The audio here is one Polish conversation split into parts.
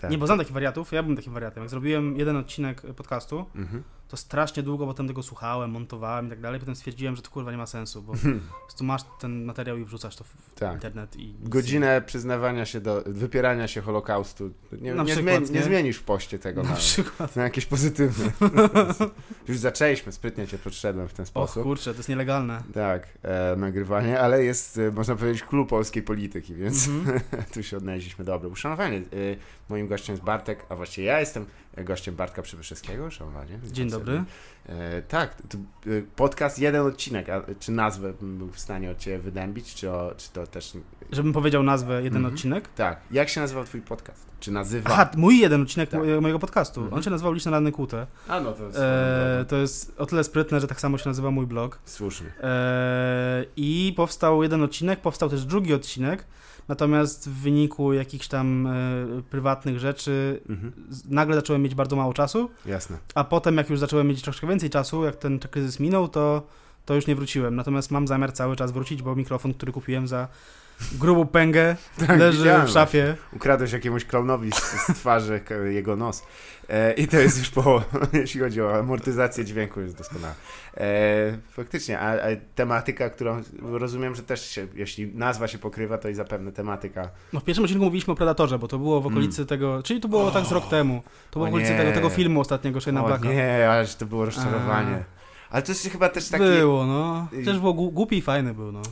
Tak. Nie, bo znam takich wariatów, ja bym takim wariatem. Jak zrobiłem jeden odcinek podcastu, Mhm. to strasznie długo potem tego słuchałem, montowałem i tak dalej. Potem stwierdziłem, że to kurwa nie ma sensu, bo po prostu masz ten materiał i wrzucasz to w Tak. internet i. Godzinę przyznawania się do, wypierania się Holokaustu. Nie, nie, przykład, zmieni, nie zmienisz w poście tego Na przykład. na jakieś pozytywne. Już zaczęliśmy, sprytnie cię podszedłem w ten O sposób. kurczę, to jest nielegalne. Tak, e, nagrywanie, ale jest, e, można powiedzieć, klub polskiej polityki, więc Mhm. tu się odnaleźliśmy dobrze. Uszanowanie. E, moim gościem jest Bartek, a właściwie ja jestem gościem Bartka Przybyszewskiego. Uszanowanie. Witam Dzień dobry. E, tak, e, podcast jeden odcinek, a czy nazwę bym był w stanie od Ciebie wydębić, czy, o, czy to też... Żebym powiedział nazwę jeden Mhm. odcinek. Tak, jak się nazywał Twój podcast? Czy nazywa? Aha, mój jeden odcinek Tak. mo- mojego podcastu. Mhm. On się nazywał Liczne Rany Kłute. A no to jest E, to jest o tyle sprytne, że tak samo się nazywa mój blog. słuszny. E, I powstał jeden odcinek, powstał też drugi odcinek. Natomiast w wyniku jakichś tam e, prywatnych rzeczy Mhm. nagle zacząłem mieć bardzo mało czasu, Jasne. a potem jak już zacząłem mieć troszkę więcej czasu, jak ten kryzys minął, to, to już nie wróciłem. Natomiast mam zamiar cały czas wrócić, bo mikrofon, który kupiłem za grubą pęgę, leży Tak, widziałem w szafie. Ukradłeś jakiemuś klaunowi z, z twarzy jego nos. E, I to jest już po, jeśli chodzi o amortyzację dźwięku, jest doskonałe. E, faktycznie, a, a tematyka, którą rozumiem, że też się, jeśli nazwa się pokrywa, to i zapewne tematyka. No w pierwszym odcinku mówiliśmy o Predatorze, bo to było w okolicy tego, czyli to było tak z rok temu. To było w Mm. Okolicy tego, tego filmu ostatniego Shane'a o Blacka. nie, aż to było rozczarowanie. Ale to jest chyba też taki... Było, no. Też było gł- głupi i fajny był, no.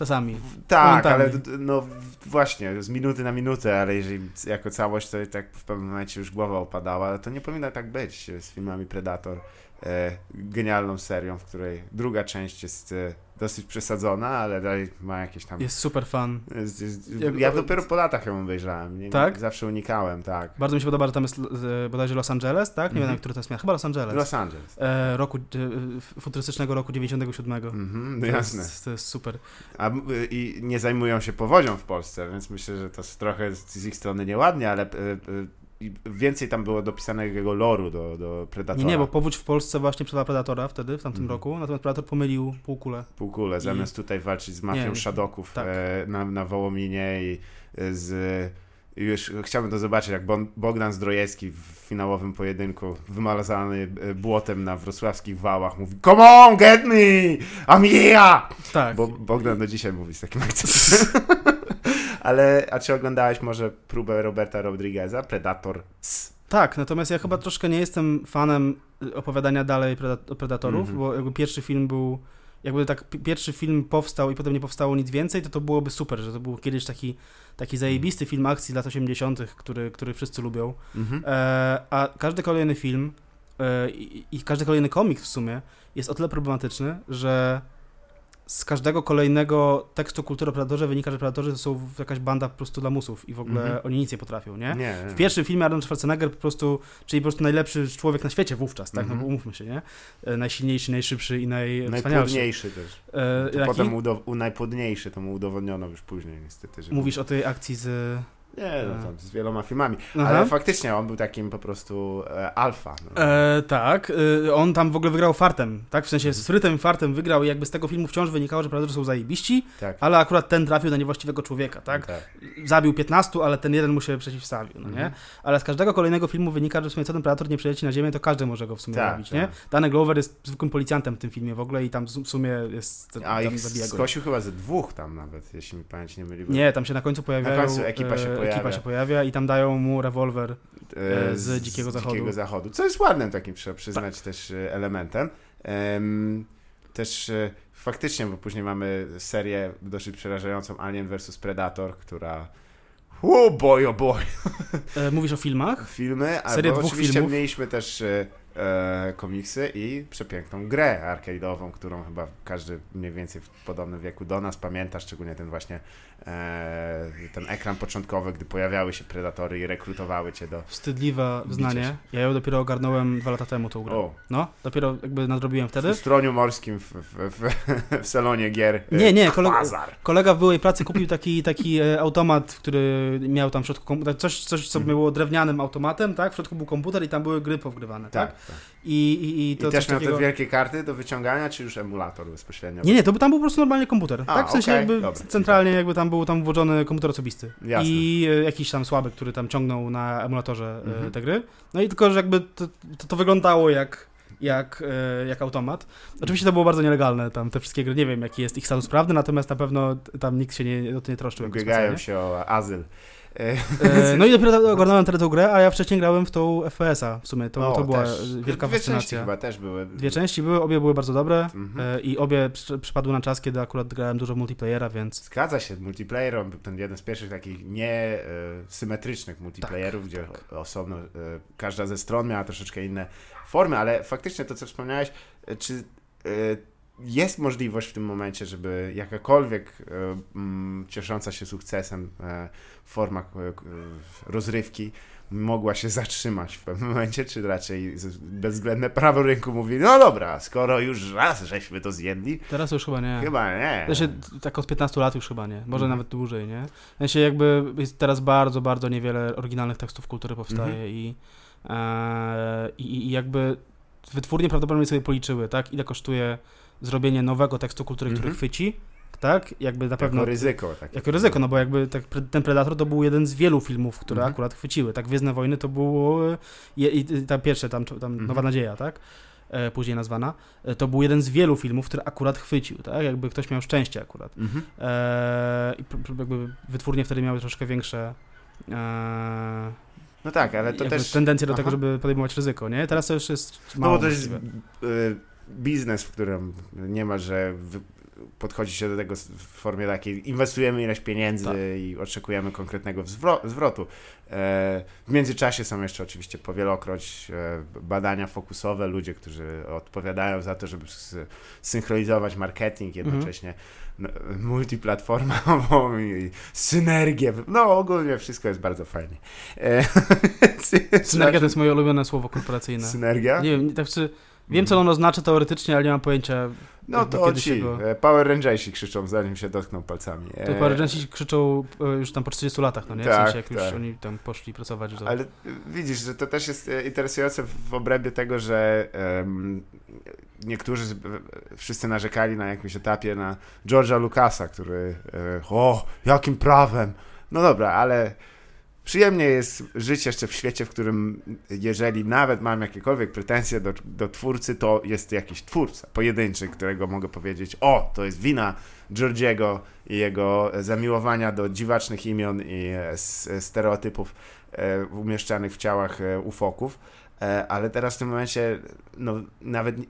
Czasami. Tak, momentami. ale no właśnie, z minuty na minutę, ale jeżeli jako całość, to tak w pewnym momencie już głowa opadała, to nie powinno tak być z filmami Predator. E, genialną serią, w której druga część jest e, dosyć przesadzona, ale dalej ma jakieś tam... Jest super fan. Jest, jest, Jak- ja dopiero po latach ją obejrzałem. Nie, Tak? Zawsze unikałem, tak. Bardzo mi się podoba, że tam jest e, bodajże Los Angeles, tak? Nie Mhm. wiem, który to jest miasto. Chyba Los Angeles. Los Angeles. E, roku, e, futurystycznego roku 97. Mhm, no To jasne. jest, to jest super. A, i nie zajmują się powodzią w Polsce, więc myślę, że to jest trochę z ich strony nieładnie, ale więcej tam było dopisanego loru do, do Predatora. Nie, nie, bo powódź w Polsce właśnie przydała Predatora wtedy, w tamtym Mhm. roku, natomiast Predator pomylił półkulę. Półkule, zamiast tutaj walczyć z mafią Nie, Szadoków tak. e, na, na Wołominie i e, z... i Już chciałbym to zobaczyć, jak Bon- Bogdan Zdrojewski w finałowym pojedynku, wymazany e, błotem na wrocławskich wałach, mówi Come on, get me! I'm here! Tak. Bo Bogdan do dzisiaj mówi z takim akcentem. Ale, a czy oglądałeś może próbę Roberta Rodrigueza, Predator S? Tak, natomiast ja chyba troszkę nie jestem fanem y, opowiadania dalej preda- Predatorów, Mhm. bo jakby pierwszy film był, jakby tak pi- pierwszy film powstał i potem nie powstało nic więcej, to to byłoby super, że to był kiedyś taki, taki zajebisty film akcji z lat 80., który, który wszyscy lubią. Mhm. E, a każdy kolejny film e, i, i każdy kolejny komik w sumie jest o tyle problematyczny, że z każdego kolejnego tekstu kultury o Predatorze wynika, że Predatorzy to są jakaś banda po prostu lamusów i w ogóle Mhm. oni nic nie potrafią, nie? Nie, W pierwszym filmie Arnold Schwarzenegger po prostu, czyli po prostu najlepszy człowiek na świecie wówczas, tak? Mhm. No bo umówmy się, nie? E, Najsilniejszy, najszybszy i najwspanialszy. najpłodniejszy też. E, potem udo- u najpłodniejszy, to mu udowodniono już później niestety. Że Mówisz o tej akcji z... Nie, no tam z wieloma filmami. Aha. Ale faktycznie on był takim po prostu e, alfa. No. E, tak, e, on tam w ogóle wygrał fartem, tak? W sensie z frytem i fartem wygrał i jakby z tego filmu wciąż wynikało, że Predatorzy są zajebiści, tak. ale akurat ten trafił na niewłaściwego człowieka, tak? Zabił 15, ale ten jeden mu się przeciwstawił, no nie? Mhm. Ale z każdego kolejnego filmu wynika, że w sumie co ten Predator nie przyleci na ziemię, to każdy może go w sumie Tak, zabić, tak. nie? Danny Glover jest zwykłym policjantem w tym filmie w ogóle i tam w sumie jest... A tam ich zabija go. skosił chyba ze dwóch tam nawet, jeśli mi pamięć nie myli. Nie, tam się na końcu pojawiają... Na końcu ekipa się e, pojawia. Ekipa się pojawia i tam dają mu rewolwer. e, e, z Dzikiego Zachodu. Dzikiego Zachodu. Co jest ładnym takim, trzeba przyznać, też e, elementem. Em, też faktycznie, bo później mamy serię dosyć przerażającą Alien vs Predator, która Oh boy, oh boy. Mówisz o filmach? Filmy, Serię albo dwóch oczywiście filmów. mieliśmy też e, komiksy i przepiękną grę arcade'ową, którą chyba każdy mniej więcej w podobnym wieku do nas pamięta, szczególnie ten właśnie ten ekran początkowy, gdy pojawiały się predatory i rekrutowały cię do... Wstydliwe wyznanie. się. Ja ją dopiero ogarnąłem dwa lata temu tą grę. O, No, dopiero jakby nadrobiłem wtedy. w stroniu morskim w, w, w, w salonie gier. e, Nie, nie, kolega-. Kolega w byłej pracy kupił taki, taki e, automat, który miał tam w środku komputer, coś, coś co Mhm. było drewnianym automatem, tak? W środku był komputer i tam były gry powgrywane, tak? Tak, I, i, i to I też miał takiego... te wielkie karty do wyciągania, czy już emulator bezpośrednio? Nie, nie, to by tam był po prostu normalnie komputer. A, tak? W sensie okej, jakby dobra. centralnie jakby tam był tam włożony komputer osobisty. Jasne. I e, jakiś tam słaby, który tam ciągnął na emulatorze e, Mhm. te gry. No i tylko, że jakby to, to, to wyglądało jak, jak, e, jak automat. Oczywiście to było bardzo nielegalne, tam te wszystkie gry, nie wiem jaki jest ich status prawny, natomiast na pewno tam nikt się nie, o to nie troszczył. Ubiegają się o azyl. E, E, no i dopiero ta- ogarnąłem tę grę, a ja wcześniej grałem w tą FPS-a w sumie, to, o, to była też. wielka Dwie części fascynacja. chyba też były. Dwie części były, obie były bardzo dobre Mhm. e, i obie przy, przypadły na czas, kiedy akurat grałem dużo multiplayera, więc Zgadza się, multiplayer, był ten jeden z pierwszych takich niesymetrycznych multiplayerów, gdzie osobno e, każda ze stron miała troszeczkę inne formy, ale faktycznie to, co wspomniałeś, e, czy e, jest możliwość w tym momencie, żeby jakakolwiek e, mm, ciesząca się sukcesem e, forma e, rozrywki mogła się zatrzymać w pewnym momencie, czy raczej bezwzględne prawo rynku mówi, no dobra, skoro już raz żeśmy to zjedli, teraz już chyba nie. chyba nie. Znaczy, tak od 15 lat już chyba nie, może Mhm. nawet dłużej, nie? Sensie jakby jest teraz bardzo, bardzo niewiele oryginalnych tekstów kultury powstaje Mhm. i, e, i, i jakby wytwórnie prawdopodobnie sobie policzyły, tak? Ile kosztuje zrobienie nowego tekstu kultury, który Mhm. chwyci, tak? Jakby na Jako pewno... ryzyko. Takie. Jako ryzyko, no bo jakby tak, ten Predator to był jeden z wielu filmów, które Mhm. akurat chwyciły. Tak, Gwiezdne Wojny to było, je, i, i ta pierwsze, tam, tam Mhm. Nowa Nadzieja, tak? E, później nazwana. E, to był jeden z wielu filmów, który akurat chwycił, tak? Jakby ktoś miał szczęście akurat. Mhm. E, I jakby wytwórnie wtedy miały troszkę większe e, No tak, ale to też. tendencje do Aha. tego, żeby podejmować ryzyko, nie? Teraz to już jest No mało bo to jest biznes, w którym niemalże wy- podchodzi się do tego w formie takiej, inwestujemy ileś pieniędzy Tak. i oczekujemy konkretnego zwro- zwrotu. E, w międzyczasie są jeszcze oczywiście powielokroć e, badania fokusowe, ludzie, którzy odpowiadają za to, żeby synchronizować marketing, jednocześnie no, multiplatformową i synergię. No ogólnie wszystko jest bardzo fajnie. E, Synergia to jest moje ulubione słowo korporacyjne. Synergia? Nie wiem, tak czy wiem co ono znaczy teoretycznie, ale nie mam pojęcia. No to kiedy ci, się go- e, Power Rangersi krzyczą, zanim się dotkną palcami. To E, parę Rangersi krzyczą e, już tam po 40 latach, no nie? W Tak, sensie jak już tak. oni tam poszli pracować. To... Ale widzisz, że to też jest interesujące w obrębie tego, że em, niektórzy, wszyscy narzekali na jakimś etapie na George'a Lucasa, który o, jakim prawem? No dobra, ale przyjemnie jest żyć jeszcze w świecie, w którym jeżeli nawet mam jakiekolwiek pretensje do, do twórcy, to jest jakiś twórca pojedynczy, którego mogę powiedzieć, o, to jest wina Georgiego i jego zamiłowania do dziwacznych imion i e, stereotypów e, umieszczanych w ciałach e, ufoków. E, Ale teraz w tym momencie no, nawet nie-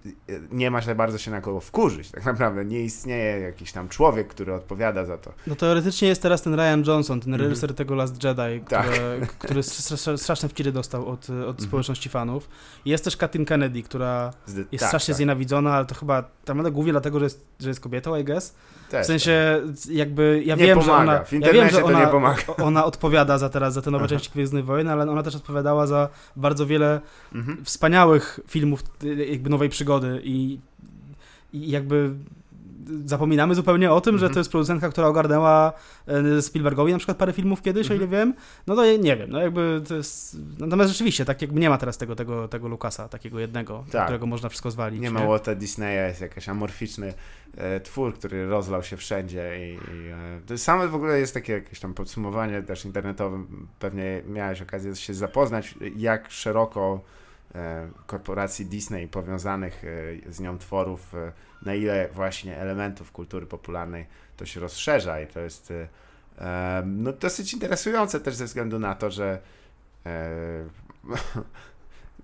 nie ma za bardzo się na kogo wkurzyć. Tak naprawdę nie istnieje jakiś tam człowiek, który odpowiada za to. No teoretycznie jest teraz ten Ryan Johnson, ten Mhm. reżyser tego Last Jedi, Tak. który str- straszne wciry dostał od, od Mhm. społeczności fanów. Jest też Kathleen Kennedy, która Zde- jest tak, strasznie tak, znienawidzona, ale to chyba tam głównie dlatego, że jest, że jest kobietą, I guess. Też, W sensie jakby ja Nie wiem, że pomaga. ona, W ja internecie wiem, że to ona, nie pomaga. ona odpowiada za teraz za te nowe Aha. części Gwiezdnych Wojen, ale ona też odpowiadała za bardzo wiele Mhm. wspaniałych filmów y, jakby nowej przygody i, i jakby zapominamy zupełnie o tym, że Mhm. to jest producentka, która ogarnęła e, Spielbergowi na przykład parę filmów kiedyś, o ile wiem. No to nie wiem, no jakby to jest... Natomiast rzeczywiście, tak jakby nie ma teraz tego, tego, tego Lukasa, takiego jednego, Tak. którego można wszystko zwalić. Nie ma Walta Disneya, jest jakiś amorficzny e, twór, który rozlał się wszędzie i, i e, to same w ogóle jest takie jakieś tam podsumowanie też internetowe, pewnie miałeś okazję się zapoznać, jak szeroko korporacji Disney powiązanych e, z nią tworów, e, na ile właśnie elementów kultury popularnej to się rozszerza i to jest e, e, no, dosyć interesujące też ze względu na to, że e,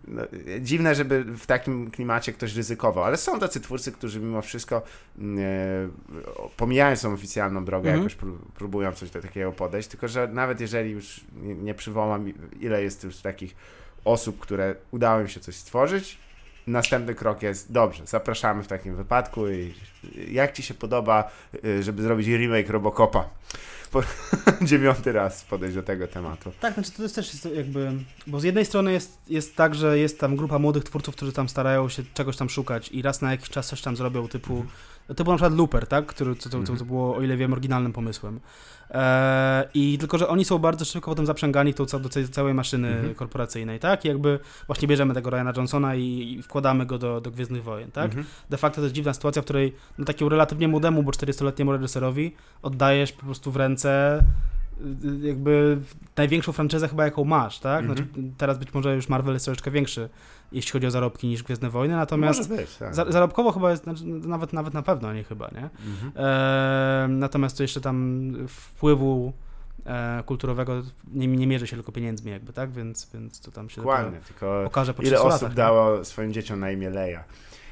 no, dziwne, żeby w takim klimacie ktoś ryzykował, ale są tacy twórcy, którzy mimo wszystko e, pomijając tą oficjalną drogę, Mhm. jakoś pró- próbują coś do takiego podejść, tylko że nawet jeżeli już nie, nie przywołam, ile jest już takich osób, które udało im się coś stworzyć, następny krok jest, dobrze, zapraszamy w takim wypadku i jak Ci się podoba, y, żeby zrobić remake Robocopa? Po, dziewiąty raz podejść do tego tematu. Tak, znaczy to jest też jest jakby, bo z jednej strony jest, jest tak, że jest tam grupa młodych twórców, którzy tam starają się czegoś tam szukać i raz na jakiś czas coś tam zrobią, typu, To był na przykład Looper, tak? Który, co, co, co Mhm. było, o ile wiem, oryginalnym pomysłem. E, I tylko, że oni są bardzo szybko potem zaprzęgani tą, do całej maszyny Mhm. korporacyjnej, tak? I jakby właśnie bierzemy tego Ryana Johnsona i, i wkładamy go do, do Gwiezdnych Wojen, tak? Mhm. De facto to jest dziwna sytuacja, w której no, takiemu relatywnie młodemu, bo 40-letniemu reżyserowi oddajesz po prostu w ręce jakby największą franczyzę chyba jaką masz, tak? Mhm. Znaczy, teraz być może już Marvel jest troszeczkę większy, jeśli chodzi o zarobki niż Gwiezdne Wojny, natomiast być, tak. za, zarobkowo chyba jest, znaczy, nawet, nawet na pewno, nie chyba, nie? Mhm. E, natomiast to jeszcze tam wpływu e, kulturowego nie, nie mierzy się tylko pieniędzmi jakby, tak? Więc, więc to tam się Dokładnie, tylko dopiero okaże po ile 30 osób latach, nie? dało swoim dzieciom na imię Leia?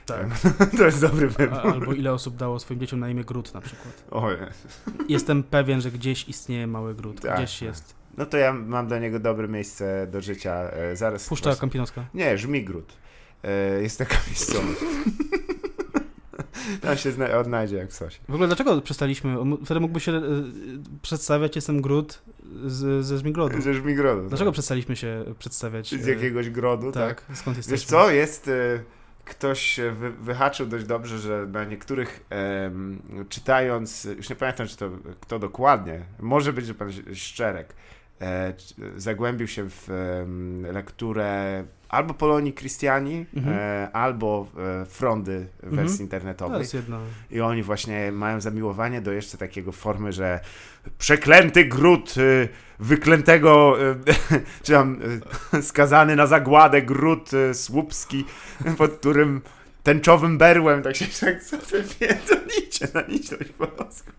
Tak. To jest dobry wybór. Albo ile osób dało swoim dzieciom na imię Grut na przykład. Oj. Jestem pewien, że gdzieś istnieje mały Grut. Tak, Gdzieś tak. jest. No to ja mam dla niego dobre miejsce do życia. E, zaraz. Puszcza właśnie- Kampinoska. Nie, Żmigród. E, jest taka miejscowość. Tam się odnajdzie jak coś. W ogóle dlaczego przestaliśmy? Wtedy mógłby się e, przedstawiać Jestem Grut z, ze Żmigrodu. Ze Żmigrodu. Dlaczego tak. przestaliśmy się przedstawiać? Z jakiegoś grodu, tak? Tak, skąd jesteśmy? Wiesz co, jest... Ktoś wy, wyhaczył dość dobrze, że na niektórych em, czytając, już nie pamiętam czy to kto dokładnie, może być, że pan Szczerek, zagłębił się w lekturę albo Polonii Christiani, Mhm. e, albo e, Frondy w Mhm. wersji To internetowej. jest jedno. I oni właśnie mają zamiłowanie do jeszcze takiego formy, że przeklęty gród y, wyklętego, y, czy tam y, skazany na zagładę gród y, słupski, pod którym tęczowym berłem, tak się tak co ty pierdolicie na litość polską.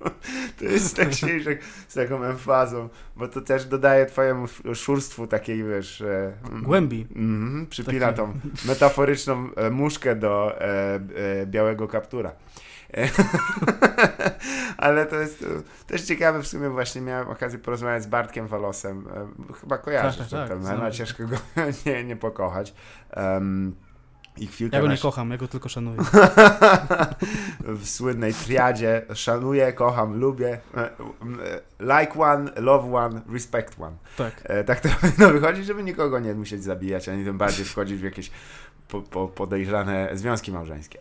To jest tak się jak z taką emfazą, bo to też dodaje twojemu sz- szurstwu takiej, wiesz... mm, Głębi. Mhm, przypina tą metaforyczną e, muszkę do e, e, białego kaptura. E, Ale to jest e, też ciekawe, w sumie właśnie miałem okazję porozmawiać z Bartkiem Walosem. Chyba kojarzysz Tak, tak, tak, gentlemana, znam. ciężko go nie, nie pokochać. Um, I chwilkę Ja go nie nasz- kocham, ja go tylko szanuję. w słynnej triadzie szanuję, kocham, lubię. Like one, love one, respect one. Tak. E, tak to powinno wychodzić, żeby nikogo nie musieć zabijać, ani tym bardziej wchodzić w jakieś po, po podejrzane związki małżeńskie.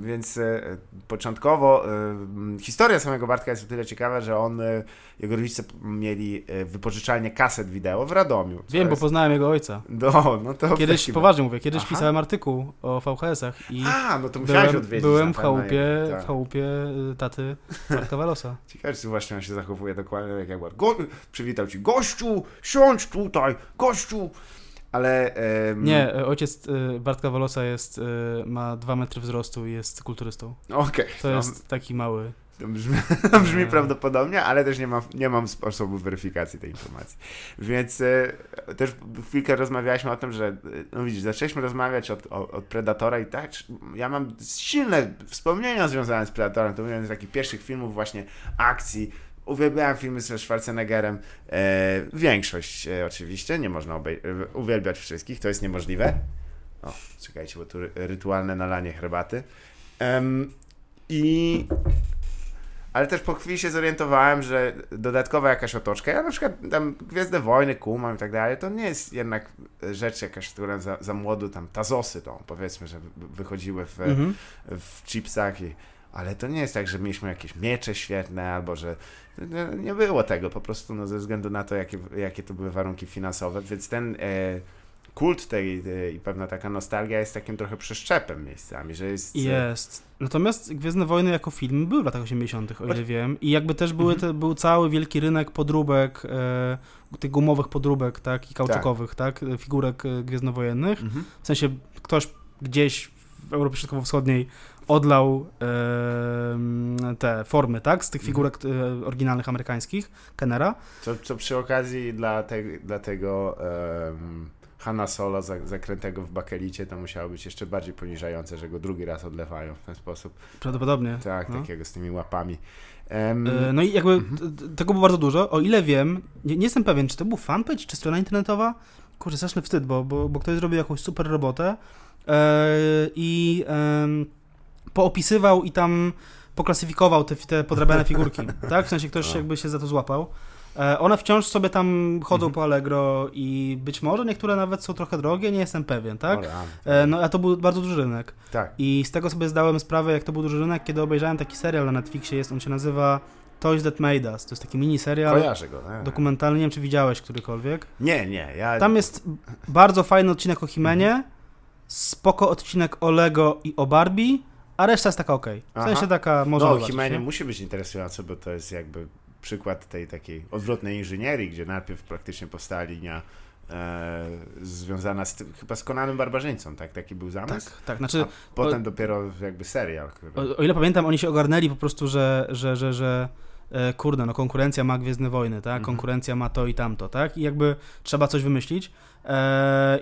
Więc e, początkowo e, historia samego Bartka jest o tyle ciekawa, że on, e, jego rodzice mieli wypożyczalnię kaset wideo w Radomiu. Wiem, bo jest- poznałem jego ojca. No, no to Kiedyś, poważnie mówię, kiedyś Aha. pisałem artykuł o VHS-ach i A, no to musiałeś byłem, odwiedzić. byłem w chałupie, je- tak. w chałupie y, taty Marka Walosa. Ciekawe, czy właśnie on się zachowuje dokładnie tak jak Bart. Go, przywitał ci, gościu, siądź tutaj, gościu. Ale... em, Nie, y, ojciec y, Bartka Walosa jest, y, ma dwa metry wzrostu i jest kulturystą. Okej. To no, jest taki mały. To brzmi, to brzmi Nie. prawdopodobnie, ale też nie mam, nie mam sposobu weryfikacji tej informacji. Więc e, też chwilkę rozmawialiśmy o tym, że e, no widzisz, zaczęliśmy rozmawiać od, o- od Predatora i tak, ja mam silne wspomnienia związane z Predatorem. To jeden z takich pierwszych filmów właśnie akcji. Uwielbiałem filmy ze Schwarzeneggerem. E, większość e, oczywiście, nie można e, uwielbiać wszystkich, to jest niemożliwe. O, czekajcie, bo tu ry- rytualne nalanie herbaty. I ale też po chwili się zorientowałem, że dodatkowa jakaś otoczka, ja na przykład tam Gwiezdne Wojny, Kumam i tak dalej, to nie jest jednak rzecz jakaś, która za, za młodu tam Tazosy, to powiedzmy, że wy- wychodziły w, Mhm. w chipsach i ale to nie jest tak, że mieliśmy jakieś miecze świetne, albo że nie- nie było tego, po prostu no, ze względu na to, jakie, jakie to były warunki finansowe, więc ten e, kult tej e, i pewna taka nostalgia jest takim trochę przeszczepem miejscami, że jest... e, Jest. Natomiast Gwiezdne Wojny jako film były w latach 80., o ile wiem. I jakby też były Mhm. te, był cały wielki rynek podróbek, e, tych gumowych podróbek, tak, i kauczukowych, tak, e, figurek e, gwiezdnowojennych. Mhm. W sensie ktoś gdzieś w Europie Środkowo-Wschodniej odlał e, te formy, tak, z tych Mhm. figurek e, oryginalnych amerykańskich, Kennera. Co, co przy okazji dla, te, dla tego um, Hanna Solo za, zakrętego w bakelicie to musiało być jeszcze bardziej poniżające, że go drugi raz odlewają w ten sposób. Prawdopodobnie. Tak, no. takiego z tymi łapami. E, No i jakby Mhm. tego było bardzo dużo. O ile wiem, nie, nie jestem pewien, czy to był fanpage, czy strona internetowa. Kurczę, straszny wstyd, bo, bo, bo ktoś zrobił jakąś super robotę e, i em, poopisywał i tam poklasyfikował te, te podrabiane figurki, tak? W sensie ktoś A. jakby się za to złapał. E, one wciąż sobie tam chodzą Mhm. po Allegro i być może niektóre nawet są trochę drogie, nie jestem pewien, tak? E, no a to był bardzo duży rynek. tak. I z tego sobie zdałem sprawę, jak to był duży rynek, kiedy obejrzałem taki serial na Netflixie, jest, on się nazywa Toys That Made Us. To jest taki mini serial Kojarzę go. Nie, dokumentalny, nie wiem czy widziałeś którykolwiek. nie, nie. Ja... Tam jest bardzo fajny odcinek o Himenie, spoko odcinek o Lego i o Barbie, a reszta jest taka okej. W Aha. sensie taka może No, Himenie nie? musi być interesujące, bo to jest jakby przykład tej takiej odwrotnej inżynierii, gdzie najpierw praktycznie powstała linia e, związana z chyba z Konanem Barbarzyńcą, tak? Taki był zamysł? Tak, tak, znaczy A potem dopiero jakby serial, który... o, o ile pamiętam, oni się ogarnęli po prostu, że, że, że, że e, kurde, no konkurencja ma Gwiezdne Wojny, tak? Mhm. Konkurencja ma to i tamto, tak? I jakby trzeba coś wymyślić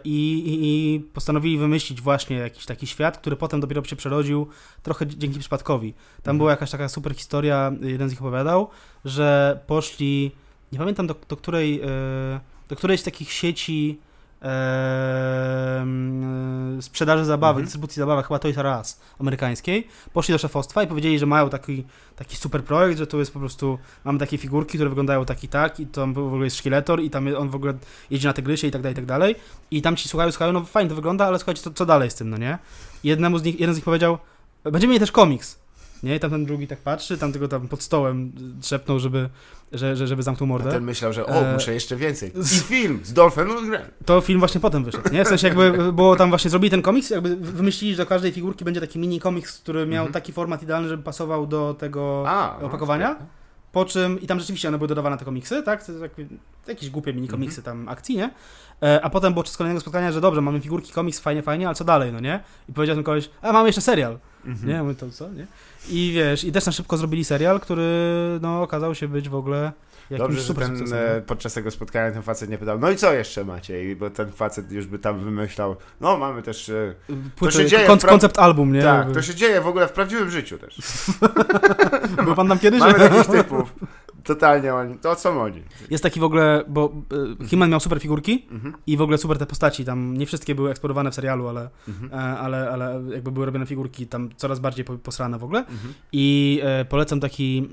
i, i, i postanowili wymyślić właśnie jakiś taki świat, który potem dopiero się przerodził trochę dzięki przypadkowi. Tam Mhm. była jakaś taka super historia, jeden z nich opowiadał, że poszli, nie pamiętam do, do której, e, do którejś z takich sieci e, mm, sprzedaży zabawek, Mhm. dystrybucji zabawek, chyba Toys R Us amerykańskiej, poszli do szefostwa i powiedzieli, że mają taki, taki super projekt, że to jest po prostu, mamy takie figurki, które wyglądają tak i tak i tam w ogóle jest szkieletor i tam on w ogóle jeździ na tygrysie i tak dalej, i tak dalej i tam ci słuchają, słuchają, no fajnie to wygląda, ale słuchajcie, co, co dalej z tym, no nie? I jednemu z nich, jeden z nich powiedział, będziemy mieli też komiks. Nie, tam ten drugi tak patrzy, tam tylko tam pod stołem szepnął, żeby, że, że, żeby zamknął A mordę. ten myślał, że o, E, muszę jeszcze więcej. I film z Dolphem Lundgren. To film właśnie potem wyszedł, nie? W sensie jakby było tam właśnie, zrobili ten komiks, jakby wymyślili, że do każdej figurki będzie taki mini komiks, który miał Mhm. taki format idealny, żeby pasował do tego A, no, opakowania. spoko. Po czym, i tam rzeczywiście one były dodawane te komiksy, tak? Jakieś głupie mini komiksy tam akcji, nie? E, a potem było czas kolejnego spotkania, że dobrze, mamy figurki, komiks, fajnie, fajnie, ale co dalej, no nie? I powiedział ten koleś, a mamy jeszcze serial, Mhm. nie? Mówię, to co, nie? I wiesz, i też na szybko zrobili serial, który, no, okazał się być w ogóle jakimś Dobrze, że super ten, sukcesem. e, podczas tego spotkania ten facet nie pytał, no i co jeszcze macie? I Bo ten facet już by tam wymyślał, no mamy też... E, Płyty, się dzieje kon- pra- koncept album, nie? tak, to się dzieje w ogóle w prawdziwym życiu też. Był pan tam kiedyś? Mamy takich typów. Totalnie oni, to o co chodzi? Jest taki w ogóle, bo y, He-Man miał super figurki Mhm. i w ogóle super te postaci, tam nie wszystkie były eksplorowane w serialu, ale, Mhm. e, ale, ale jakby były robione figurki tam coraz bardziej po- posrane w ogóle. I e, polecam taki,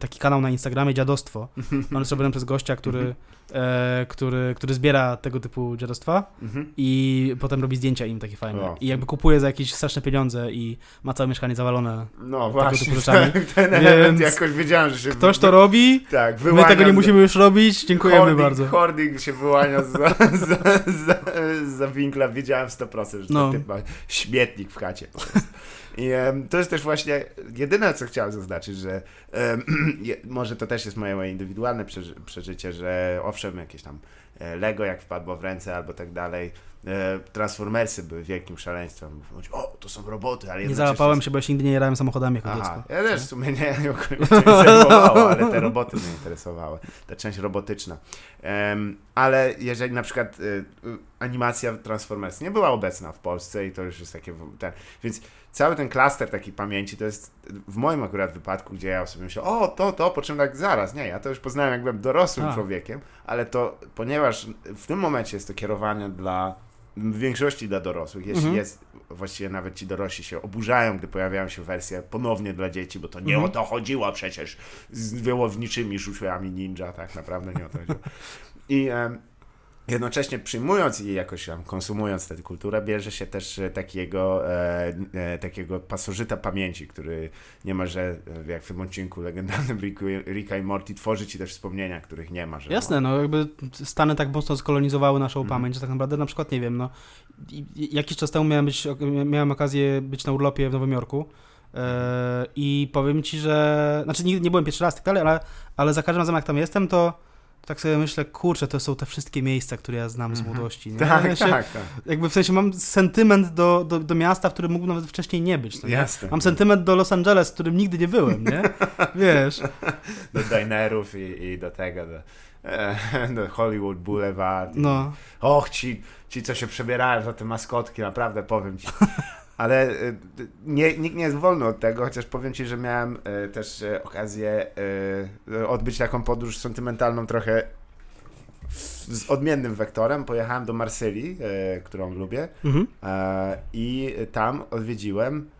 taki kanał na Instagramie Dziadostwo. On jest robiony przez gościa, który, e, który, który zbiera tego typu dziadostwa Mhm. i potem robi zdjęcia im takie fajne. O. I jakby kupuje za jakieś straszne pieniądze i ma całe mieszkanie zawalone. No właśnie, typu rzeczami. ten element Więc jakoś wiedziałem, że się... Ktoś to robi, Tak, my tego nie z- musimy już robić, dziękujemy hoarding, bardzo. Hoarding się wyłania za, za, za, za winkla. Wiedziałem 100%, że No. ten typ ma śmietnik w chacie. I to jest też właśnie jedyne, co chciałem zaznaczyć, że je, może to też jest moje, moje indywidualne przeży, przeżycie, że owszem, jakieś tam e, Lego jak wpadło w ręce albo tak dalej, e, Transformersy były wielkim szaleństwem. Mówić, o, to są roboty, ale Nie załapałem się, bo ja się nigdy nie jarałem samochodami jako Aha, dziecko. ja też w sumie nie, zajmowało, ale te roboty mnie interesowały, ta część robotyczna. Em, ale jeżeli na przykład y, y, animacja Transformers nie była obecna w Polsce i to już jest takie, ten, więc cały ten klaster takiej pamięci to jest w moim akurat wypadku, gdzie ja sobie myślę, o to, to, po czym tak zaraz, nie, ja to już poznałem jak byłem dorosłym A. człowiekiem, ale to, ponieważ w tym momencie jest to kierowanie dla w większości dla dorosłych, jeśli Mhm. jest, właściwie nawet ci dorośli się oburzają, gdy pojawiają się wersje ponownie dla dzieci, bo to nie Mhm. o to chodziło przecież z wyłowniczymi rzuciłami ninja, tak naprawdę nie o to chodziło. I jednocześnie przyjmując i jakoś tam konsumując tę kulturę, bierze się też e, takiego, e, e, takiego pasożyta pamięci, który niemalże, e, jak w tym odcinku legendarnym Ricku, Ricka i Morty, tworzy ci też wspomnienia, których nie ma. Że Jasne, no jakby Stany tak mocno skolonizowały naszą Mhm. pamięć, że tak naprawdę na przykład, nie wiem, no jakiś czas temu miałem, być, miałem okazję być na urlopie w Nowym Jorku e, i powiem ci, że, znaczy nie, nie byłem pierwszy raz tak dalej, ale, ale za każdym razem jak tam jestem, to tak sobie myślę, kurczę, to są te wszystkie miejsca, które ja znam z Mhm. młodości. Nie? Tak, Ja się, tak, tak. Jakby w sensie mam sentyment do, do, do miasta, w którym mógł nawet wcześniej nie być. No? Jasne. Mam sentyment do Los Angeles, w którym nigdy nie byłem, nie? Wiesz. do dinerów i, i do tego, do, e, do Hollywood Boulevard. No. Och, ci, ci, co się przebierają za te maskotki, naprawdę powiem ci. Ale e, nie, nikt nie jest wolny od tego, chociaż powiem ci, że miałem e, też e, okazję odbyć taką podróż sentymentalną trochę z odmiennym wektorem. Pojechałem do Marsylii, którą lubię Mhm. i tam odwiedziłem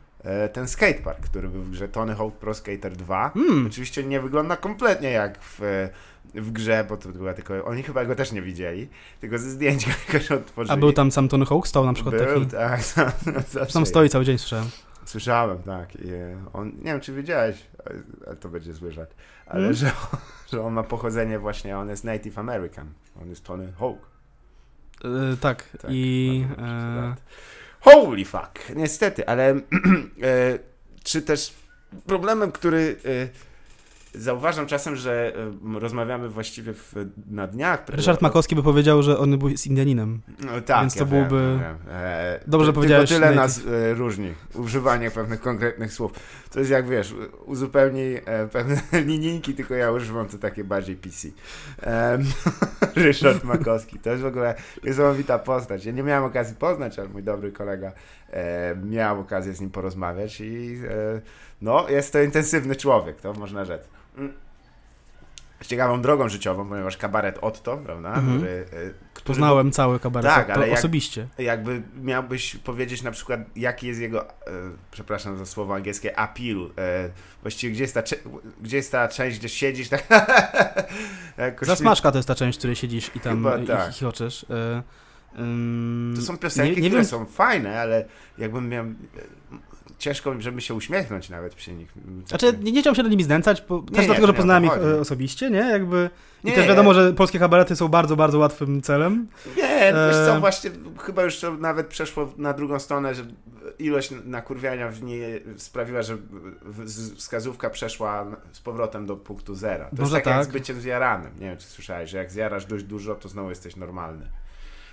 ten skatepark, który był w grze Tony Hawk Pro Skater 2. Hmm. Oczywiście nie wygląda kompletnie jak w, w grze, bo to była tylko, oni chyba go też nie widzieli, tylko ze zdjęć go jakoś otworzyli. A był tam sam Tony Hawk? Stał na przykład Był, taki... tak. zawsze Tam stoi cały dzień, słyszałem. Słyszałem, tak. I e, on, nie wiem, czy wiedziałeś, ale- to będzie zły żart, ale Mm. że, że on ma pochodzenie właśnie, on jest Native American. On jest Tony Hawk. E, tak. Tak, I... E. Holy fuck! Niestety, ale czy też problemem, który zauważam czasem, że e, rozmawiamy właściwie w, na dniach. Ryszard Makowski by powiedział, że on był z Indianinem. No, tak, Więc to ja wiem, byłoby- ja wiem. E, Dobrze ty- powiedziałeś, Tylko tyle nas e, różni. Używanie pewnych konkretnych słów. To jest jak wiesz, uzupełnij e, pewne linijki, tylko ja używam to takie bardziej PC. Em, Ryszard Makowski. To jest w ogóle niesamowita postać. Ja nie miałem okazji poznać, ale mój dobry kolega e, miał okazję z nim porozmawiać i e, no, jest to intensywny człowiek, to można rzec. Mm. Ciekawą drogą życiową, ponieważ kabaret Otto, prawda? Mhm. Który, e, który Poznałem cały kabaret Tak, to ale jak- osobiście. jakby miałbyś powiedzieć na przykład, jaki jest jego, e, przepraszam za słowo angielskie, appeal, e, właściwie gdzie jest ta, gdzie jest ta część, gdzie siedzisz, tak Zasmażka to jest ta część, w której siedzisz i tam Chyba i, tak. chichoczesz. E, To są piosenki, nie, nie które wiem, są fajne, ale jakbym miał, e, ciężko, żeby się uśmiechnąć nawet przy nich. Znaczy, nie, nie chciałem się do nimi znęcać, bo, też nie, dlatego, że nie poznałem ich chodzi. e, osobiście, nie? Jakby... I Nie, też wiadomo, że polskie kabarety są bardzo, bardzo łatwym celem. Nie, wiesz co, E, właśnie chyba już to nawet przeszło na drugą stronę, że ilość nakurwiania w niej sprawiła, że wskazówka przeszła z powrotem do punktu zera. To Może jest tak, jak tak. z byciem zjaranym. Nie wiem, czy słyszałeś, że jak zjarasz dość dużo, to znowu jesteś normalny.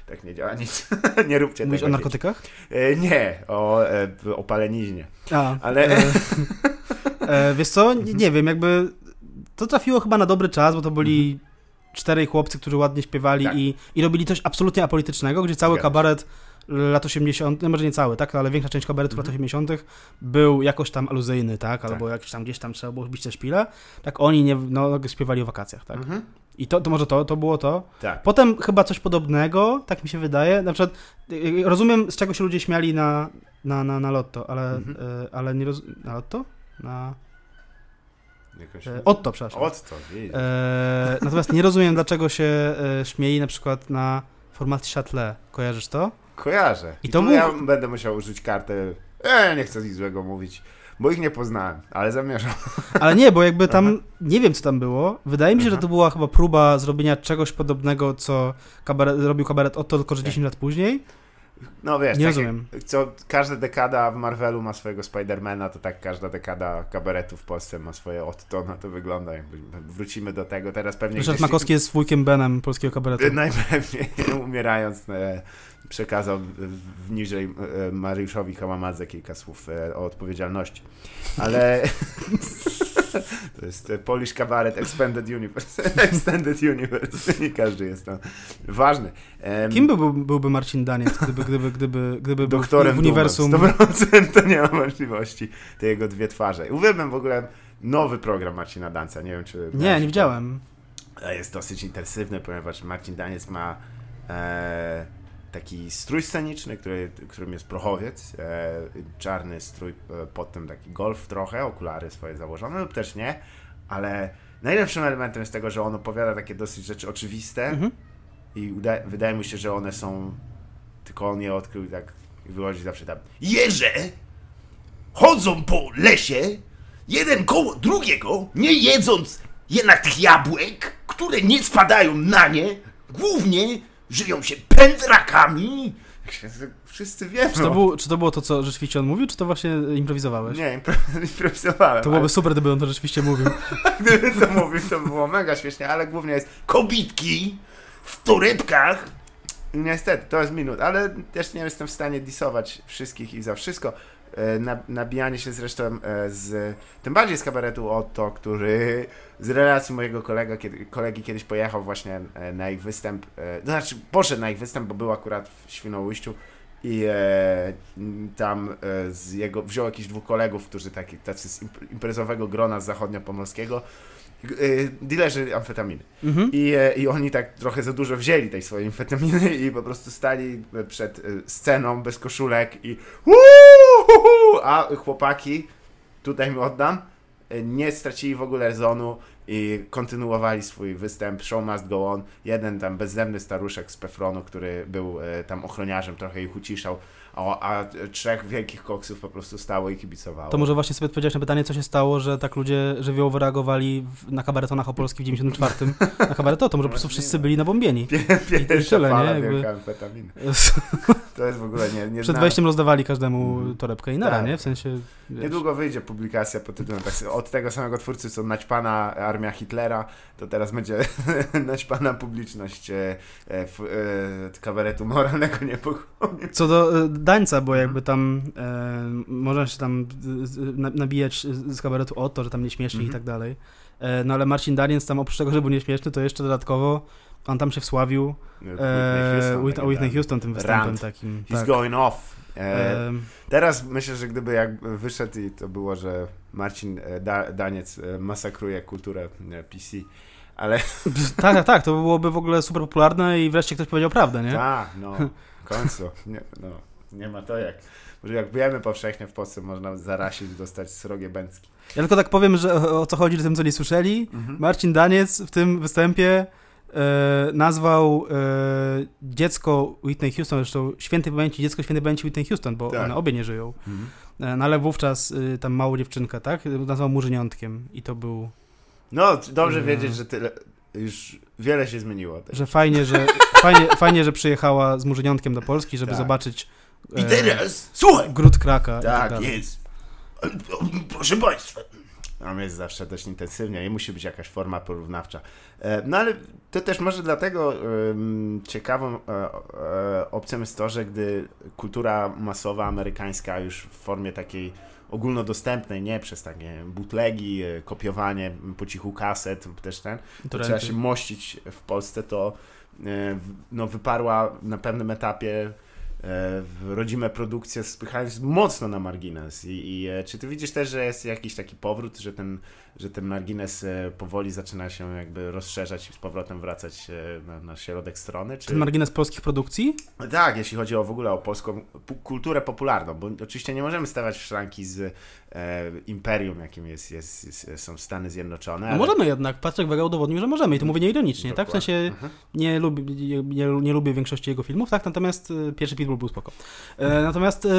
Tak nie działa nic. nie róbcie Mówisz tego. o dzieci. narkotykach? E, nie, o, e, o paleniźnie. A, Ale- E, e, wiesz co, nie, nie wiem, jakby to trafiło chyba na dobry czas, bo to byli czterej chłopcy, którzy ładnie śpiewali Tak. i, i robili coś absolutnie apolitycznego, gdzie cały Zgadza kabaret lat 80., no może nie cały, tak, ale większa część kabaretów Mhm. lat 80. był jakoś tam aluzyjny, tak, Tak. albo jakiś tam gdzieś tam trzeba było bić te szpile, tak oni nie, no, śpiewali o wakacjach, tak. Mhm. I to, to może to, to było to. Tak. Potem chyba coś podobnego, tak mi się wydaje. Na przykład y, y, rozumiem, z czego się ludzie śmiali na, na, na, na lotto, ale, Mhm. y, ale nie rozumiem. Na lotto? Na. Jakoś... E, Otto, przepraszam. Od to, widzisz. E, natomiast nie rozumiem, dlaczego się e, śmieli na przykład na formacji Châtelet. Kojarzysz to? Kojarzę. I I to był- ja będę musiał użyć kartę. E, nie chcę nic złego mówić, bo ich nie poznałem, ale zamierzam. Ale nie, bo jakby tam, Aha. nie wiem co tam było. Wydaje mi się, że Aha. to była chyba próba zrobienia czegoś podobnego, co kabaret, robił kabaret Otto, tylko że Tak. 10 lat później. No wiesz, Nie tak rozumiem. Jak, co każda dekada w Marvelu ma swojego Spidermana, to tak każda dekada kabaretu w Polsce ma swoje Otto, no to wygląda. Jakby wrócimy do tego. Teraz pewnie Ryszard gdzieś- Makowski jest wujkiem Benem polskiego kabaretu. Najpewniej umierając e, przekazał w- w- niżej e, Mariuszowi Kałamadze kilka słów e, o odpowiedzialności. Ale to jest e, Polish Cabaret Expanded Universe. Extended Universe. Nie każdy jest tam ważny. Em, Kim byłby, byłby Marcin Daniec, gdyby, gdyby, gdyby, gdyby był w, doktorem w uniwersum... Dumem. 100% to nie ma możliwości. Te jego dwie twarze. Uwielbiam w ogóle nowy program Marcina Danca. Nie wiem, czy... Nie, nie widziałem. A Jest dosyć intensywny, ponieważ Marcin Daniec ma e, taki strój sceniczny, który, którym jest prochowiec. E, czarny strój, e, pod tym taki golf trochę, okulary swoje założone lub też nie, ale najlepszym elementem jest tego, że on opowiada takie dosyć rzeczy oczywiste Mhm. i uda, wydaje mi się, że one są, tylko on je odkrył i tak wychodzi zawsze tam. Jeże chodzą po lesie, jeden koło drugiego, nie jedząc jednak tych jabłek, które nie spadają na nie, głównie żyją się pędrakami. Wszyscy wiemy. Czy to, był, czy to było to, co rzeczywiście on mówił, czy to właśnie improwizowałeś? Nie, impro- improwizowałem. To byłoby super, gdyby on to rzeczywiście mówił. ale Gdyby to mówił, to by było mega śmiesznie, ale głównie jest kobitki w torebkach. Niestety, to jest minut, ale też nie jestem w stanie disować wszystkich i za wszystko. E, Na, nabijanie się zresztą e, z, tym bardziej z kabaretu Otto, który z relacji mojego kolega, kiedy, kolegi kiedyś pojechał właśnie e, na ich występ, to znaczy poszedł na ich występ, bo był akurat w Świnoujściu i e, tam e, z jego, wziął jakichś dwóch kolegów, którzy taki, tacy z imp- imprezowego grona z zachodniopomorskiego, e, dealerzy amfetaminy. Mhm. I, e, I oni tak trochę za dużo wzięli tej swojej amfetaminy i po prostu stali przed sceną bez koszulek i Uuu! A chłopaki, tutaj mi oddam, nie stracili w ogóle rezonu i kontynuowali swój występ. Show must go on. Jeden tam bezzemny staruszek z Pefronu, który był e, tam ochroniarzem, trochę ich uciszał, a, a trzech wielkich koksów po prostu stało i kibicowało. To może właśnie sobie odpowiedziałeś na pytanie, co się stało, że tak ludzie żywiołowo reagowali w, na kabaretonach Opolski w 94 na kabareto, to może po prostu wszyscy byli nabombieni. Pierwsza tyle, nie? Jakby-. To jest w ogóle nie, nie Przed wejściem rozdawali każdemu Mhm. torebkę i nara, Tak. nie? W sensie... Wiesz, Niedługo wyjdzie publikacja pod tytułem tak, od tego samego twórcy, co naćpana armia Hitlera, to teraz będzie naćpana publiczność e, e, f, e, kabaretu moralnego niepokoju. Co do e, Dańca, bo jakby tam e, można się tam nabijać z kabaretu o to, że tam nieśmieszni Mhm. i tak dalej. E, no ale Marcin Daniec tam oprócz tego, że był nieśmieszny, to jeszcze dodatkowo on tam się wsławił e, Houston, Whitney, Whitney. Houston tym występem Rant. takim. He's tak. going off. E, E, teraz myślę, że gdyby jak wyszedł i to było, że Marcin e, da, Daniec e, masakruje kulturę PC, ale tak, tak, tak, to byłoby w ogóle super popularne i wreszcie ktoś powiedział prawdę, nie? tak, no, w końcu, nie, no, nie ma to jak. Może jak wiemy powszechnie w Polsce można zarasić, dostać srogie bęcki. Ja tylko tak powiem, że o, co chodzi, że tym co nie słyszeli, Marcin Daniec w tym występie e, nazwał e, dziecko Whitney Houston, zresztą świętej pamięci, dziecko świętej pamięci Whitney Houston, bo Tak. one obie nie żyją. Mhm. E, no ale wówczas y, tam małą dziewczynkę, tak? Nazwał murzyniątkiem i to był, No, dobrze Mm. wiedzieć, że tyle, już wiele się zmieniło. też. że fajnie, że fajnie, fajnie, że przyjechała z murzyniątkiem do Polski, żeby Tak. zobaczyć I e, teraz, słuchaj! gród kraka tak Tak, jest. Proszę Państwa. Tam jest zawsze dość intensywnie i musi być jakaś forma porównawcza. E, No ale to też może dlatego ciekawą e, opcją jest to, że gdy kultura masowa amerykańska już w formie takiej ogólnodostępnej, nie przez takie butlegi, kopiowanie po cichu kaset lub też ten, to trzeba się mościć w Polsce, to no, wyparła na pewnym etapie rodzime produkcje, spychając mocno na margines. I, i e, czy ty widzisz też, że jest jakiś taki powrót, że ten, że ten margines e, powoli zaczyna się jakby rozszerzać i z powrotem wracać e, na, na środek strony? Czy... Ten margines polskich produkcji? Tak, jeśli chodzi o w ogóle o polską kulturę popularną, bo oczywiście nie możemy stawiać w szranki z e, imperium, jakim jest, jest, jest, są Stany Zjednoczone. No ale- możemy jednak, Patryk Wega udowodnił, że możemy i to mówię nieironicznie, tak? W sensie Mhm. nie lubię, nie, nie, nie lubię większości jego filmów, tak? Natomiast e, pierwszy Pitbull był spoko. E, natomiast e,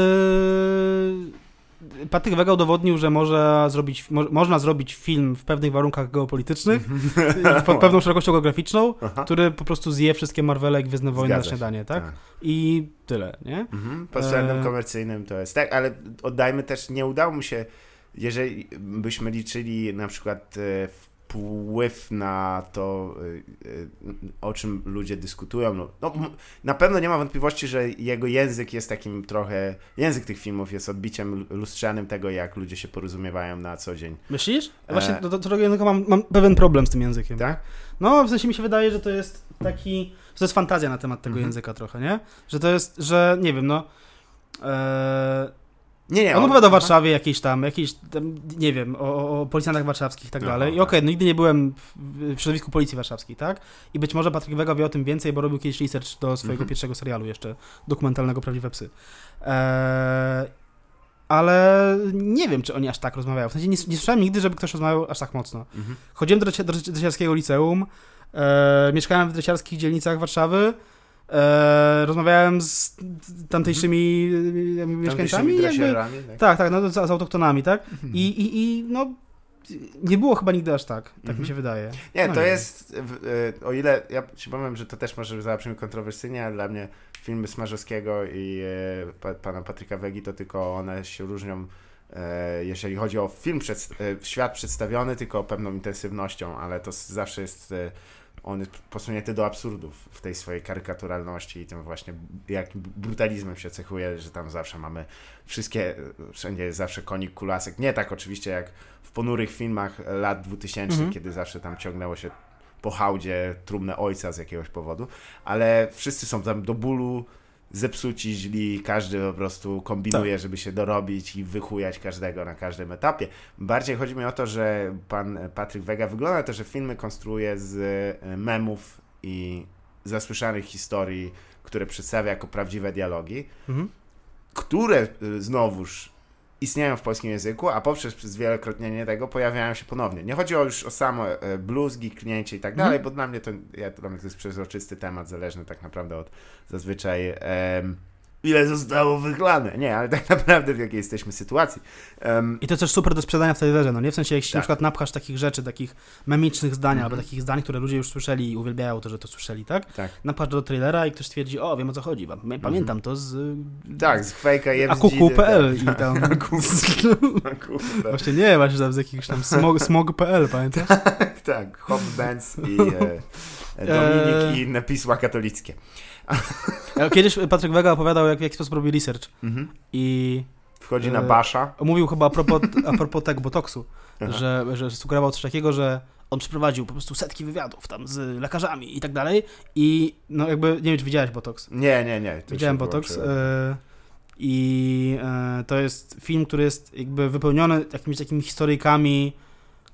Patryk Wega udowodnił, że może zrobić, mo, można zrobić film w pewnych warunkach geopolitycznych, pod pewną szerokością geograficzną, Aha. który po prostu zje wszystkie Marvele i Gwiezdne Wojny na śniadanie, tak? I tyle, nie? Mhm. Pod względem E, komercyjnym to jest tak, ale oddajmy też, nie udało mi się, jeżeli byśmy liczyli na przykład e, wpływ na to, e, e, o czym ludzie dyskutują, no, no, na pewno nie ma wątpliwości, że jego język jest takim trochę, język tych filmów jest odbiciem lustrzanym tego, jak ludzie się porozumiewają na co dzień, Myślisz? Właśnie E. do, do tego języka mam, mam pewien problem z tym językiem. tak? No, w sensie mi się wydaje, że to jest taki. że to jest fantazja na temat tego Mhm. języka trochę, nie? Że to jest, że nie wiem, no. E, Nie, nie. on opowiada o. Warszawie jakiejś tam, jakiejś tam, nie wiem, o, o- policjantach warszawskich i tak dalej. I tak. okej, no nigdy nie byłem w, w środowisku policji warszawskiej, tak? I być może Patryk Wega wie o tym więcej, bo robił kiedyś research do swojego Mhm. pierwszego serialu jeszcze, dokumentalnego Prawdziwe Psy. E, ale nie wiem, czy oni aż tak rozmawiają. W sensie nie, nie słyszałem nigdy, żeby ktoś rozmawiał aż tak mocno. Mhm. Chodziłem do, Drecia- do Dresiarskiego liceum, e, mieszkałem w dresiarskich dzielnicach Warszawy, e, rozmawiałem z tamtejszymi e, mieszkańcami. Tamtejszymi Jakby, tak? tak, tak, no, z, z autoktonami, tak? I, i, I no, nie było chyba nigdy aż tak, tak Mhm. mi się wydaje. Nie, No to nie. jest, o ile, ja powiem, że to też może zabrzmi kontrowersyjnie, ale dla mnie filmy Smarzowskiego i e, pa, pana Patryka Wegi to tylko one się różnią, e, jeżeli chodzi o film, przed, e, świat przedstawiony, tylko pewną intensywnością, ale to zawsze jest, e, on jest posunięty do absurdów w tej swojej karykaturalności i tym właśnie, jak brutalizmem się cechuje, że tam zawsze mamy wszystkie, wszędzie jest zawsze konik kulasek. Nie tak oczywiście jak w ponurych filmach lat 2000, Mhm. kiedy zawsze tam ciągnęło się po hałdzie trumnę ojca z jakiegoś powodu, ale wszyscy są tam do bólu zepsuci, źli, każdy po prostu kombinuje, Tak. żeby się dorobić i wychujać każdego na każdym etapie. Bardziej chodzi mi o to, że pan Patryk Wega wygląda to, że filmy konstruuje z e, memów i zasłyszanych historii, które przedstawia jako prawdziwe dialogi, Mhm. które y, znowuż istnieją w polskim języku, a poprzez zwielokrotnienie tego pojawiają się ponownie. Nie chodziło już o samo e, bluzgi, klnięcie i tak dalej, bo dla mnie to, ja, dla mnie to jest przezroczysty temat, zależny tak naprawdę od zazwyczaj em, ile zostało wychlane. Nie, ale tak naprawdę w jakiej jesteśmy sytuacji. Em, I to też super do sprzedania w trailerze, no nie? W sensie, jeśli Tak. na przykład napchasz takich rzeczy, takich memicznych zdań, Mhm. albo takich zdań, które ludzie już słyszeli i uwielbiają to, że to słyszeli, tak? tak. Napchasz do trailera i ktoś stwierdzi, o, wiem o co chodzi, pa- pamiętam to z... Tak, z fejka akuku.pl i tam... Akuku.pl. Właśnie nie, właśnie tam z jakiegoś tam smog, smog.pl, pamiętasz? Tak, Hop Benz i e, e, Dominik Eee. i inne pisma katolickie. Kiedyś Patryk Wega opowiadał, jak, w jaki sposób robi research Mhm. i Wchodzi na E, Basza. mówił chyba a propos, a propos tego botoksu, Aha. że, że sugerował coś takiego, że on przeprowadził po prostu setki wywiadów tam z lekarzami i tak dalej i no jakby, nie wiem czy widziałeś botoks. Nie, nie, nie. Widziałem botoks e, i e, to jest film, który jest jakby wypełniony jakimiś takimi historyjkami,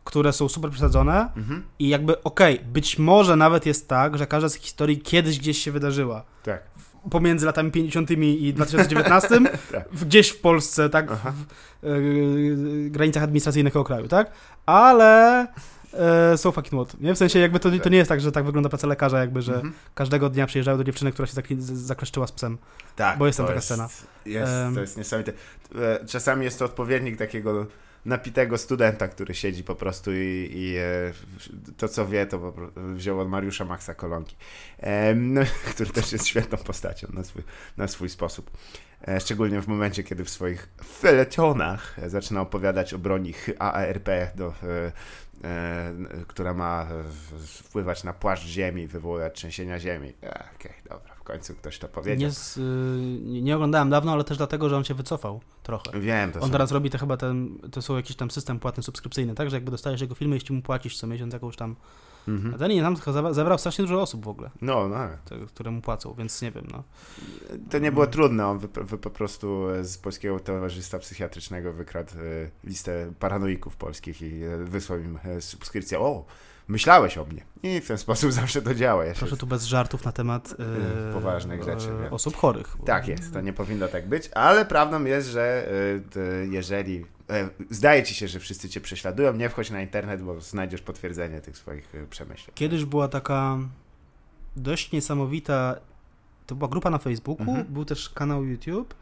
które są super przesadzone Mhm. i jakby okej, być może nawet jest tak, że każda z historii kiedyś gdzieś się wydarzyła. Tak. Pomiędzy latami 50 i 2019, Tak. gdzieś w Polsce, tak, w, Aha. w e, granicach administracyjnych tego kraju, tak? Ale e, są fucking what, nie? W sensie jakby to, to nie jest tak, że tak wygląda praca lekarza, jakby, że Mhm. każdego dnia przyjeżdżają do dziewczyny, która się zakli- z- zakleszczyła z psem. Tak, bo jest tam taka scena. Jest, Em. to jest niesamowite. E, Czasami jest to odpowiednik takiego napitego studenta, który siedzi po prostu i, i e, to, co wie, to wziął od Mariusza Maxa Kolonki, no, który też jest świetną postacią na swój, na swój sposób. E, Szczególnie w momencie, kiedy w swoich feletonach e, zaczyna opowiadać o broni AARP, do, e, e, która ma e, wpływać na płaszcz ziemi, wywoływać trzęsienia ziemi. E, Okej, dobra, w końcu ktoś to powiedział. Nie, z, y, nie, oglądałem dawno, ale też dlatego, że on się wycofał trochę. Wiem, to On są... teraz robi to chyba ten, to są jakiś tam system płatny subskrypcyjny, tak? Że jakby dostajesz jego filmy, jeśli mu płacisz co miesiąc jakąś tam... Mhm. A ten nie, tam zabrał strasznie dużo osób w ogóle, No, no. te, które mu płacą, więc nie wiem, no. To nie było trudne. On wy, wy po prostu z Polskiego Towarzystwa Psychiatrycznego wykradł e, listę paranoików polskich i e, wysłał im subskrypcję. O, myślałeś o mnie. I w ten sposób zawsze to działa. Ja. Proszę tu bez żartów na temat Yy, poważnych rzeczy, wiem. osób chorych. Tak jest, to nie powinno tak być, ale prawdą jest, że to jeżeli e, zdaje ci się, że wszyscy cię prześladują, nie wchodź na internet, bo znajdziesz potwierdzenie tych swoich przemyśleń. Kiedyś była taka dość niesamowita, to była grupa na Facebooku, Mhm. był też kanał YouTube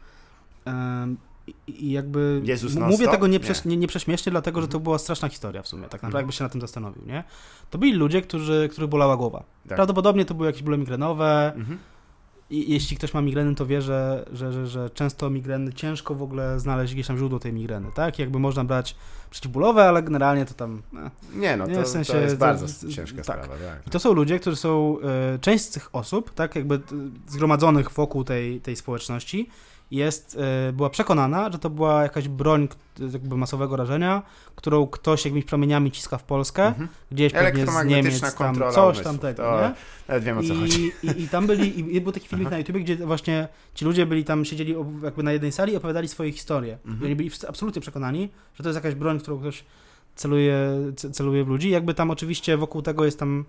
i- jakby Jezus mówię tego nie, Nie. prześ, nie, nie prześmiesznie, dlatego że to Mhm. była straszna historia w sumie, tak naprawdę Mhm. jakby się na tym zastanowił, nie? To byli ludzie, którzy, których bolała głowa. Tak. Prawdopodobnie to były jakieś bóle migrenowe Mhm. i jeśli ktoś ma migreny, to wie, że, że, że, że często migreny, ciężko w ogóle znaleźć gdzieś tam źródło tej migreny, tak? Jakby można brać przeciwbólowe, ale generalnie to tam... E. Nie, no Nie, to, w sensie to jest bardzo to- ciężka tak. sprawa. Tak. I to są ludzie, którzy są, e, część z tych osób, tak, jakby zgromadzonych wokół tej, tej społeczności, jest, e, była przekonana, że to była jakaś broń jakby masowego rażenia, którą ktoś jakimiś promieniami ciska w Polskę, Mhm. gdzieś pewnie z Niemiec, tam coś tamtego, To nie? Nawet wiem o co chodzi. I, i, I tam byli, i był taki filmik Aha. na YouTube, gdzie właśnie ci ludzie byli tam, siedzieli jakby na jednej sali i opowiadali swoje historie. Mhm. I oni byli absolutnie przekonani, że to jest jakaś broń, którą ktoś celuje, ce- celuje w ludzi. Jakby tam oczywiście wokół tego jest tam,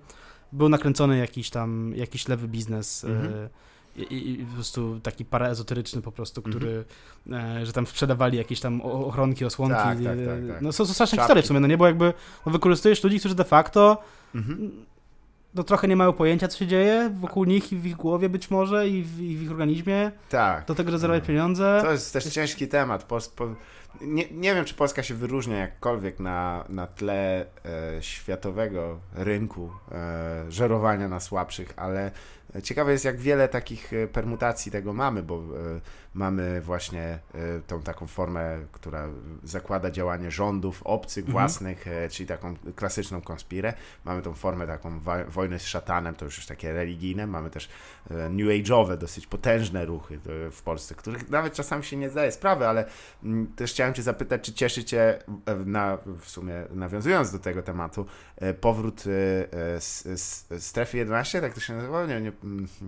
był nakręcony jakiś tam, jakiś lewy biznes. Mhm. e, I, i po prostu taki paraezoteryczny po prostu, Mhm. który, e, że tam sprzedawali jakieś tam ochronki, osłonki. Tak, tak, e, tak, tak. No są, są straszne Czapki. historie w sumie, no nie, bo jakby no, wykorzystujesz ludzi, którzy de facto Mhm. no trochę nie mają pojęcia, co się dzieje wokół nich i w ich głowie być może i w, i w ich organizmie, Tak. do tego, że zarabiać Mhm. pieniądze. To jest też Jest- ciężki temat. Pos, po, nie, nie wiem, czy Polska się wyróżnia jakkolwiek na, na tle e, światowego rynku e, żerowania na słabszych, ale ciekawe jest, jak wiele takich e, permutacji tego mamy, bo e, mamy właśnie e, tą taką formę, która zakłada działanie rządów obcych, Mhm. własnych, e, czyli taką klasyczną konspirę. Mamy tą formę taką wojny z szatanem, to już jest takie religijne. Mamy też new age'owe, dosyć potężne ruchy w Polsce, których nawet czasami się nie zdaje sprawy, ale mm, też chciałem Cię zapytać, czy cieszy Cię, na, w sumie nawiązując do tego tematu, powrót s, s, strefy 11, tak to się nazywało? Nie, nie,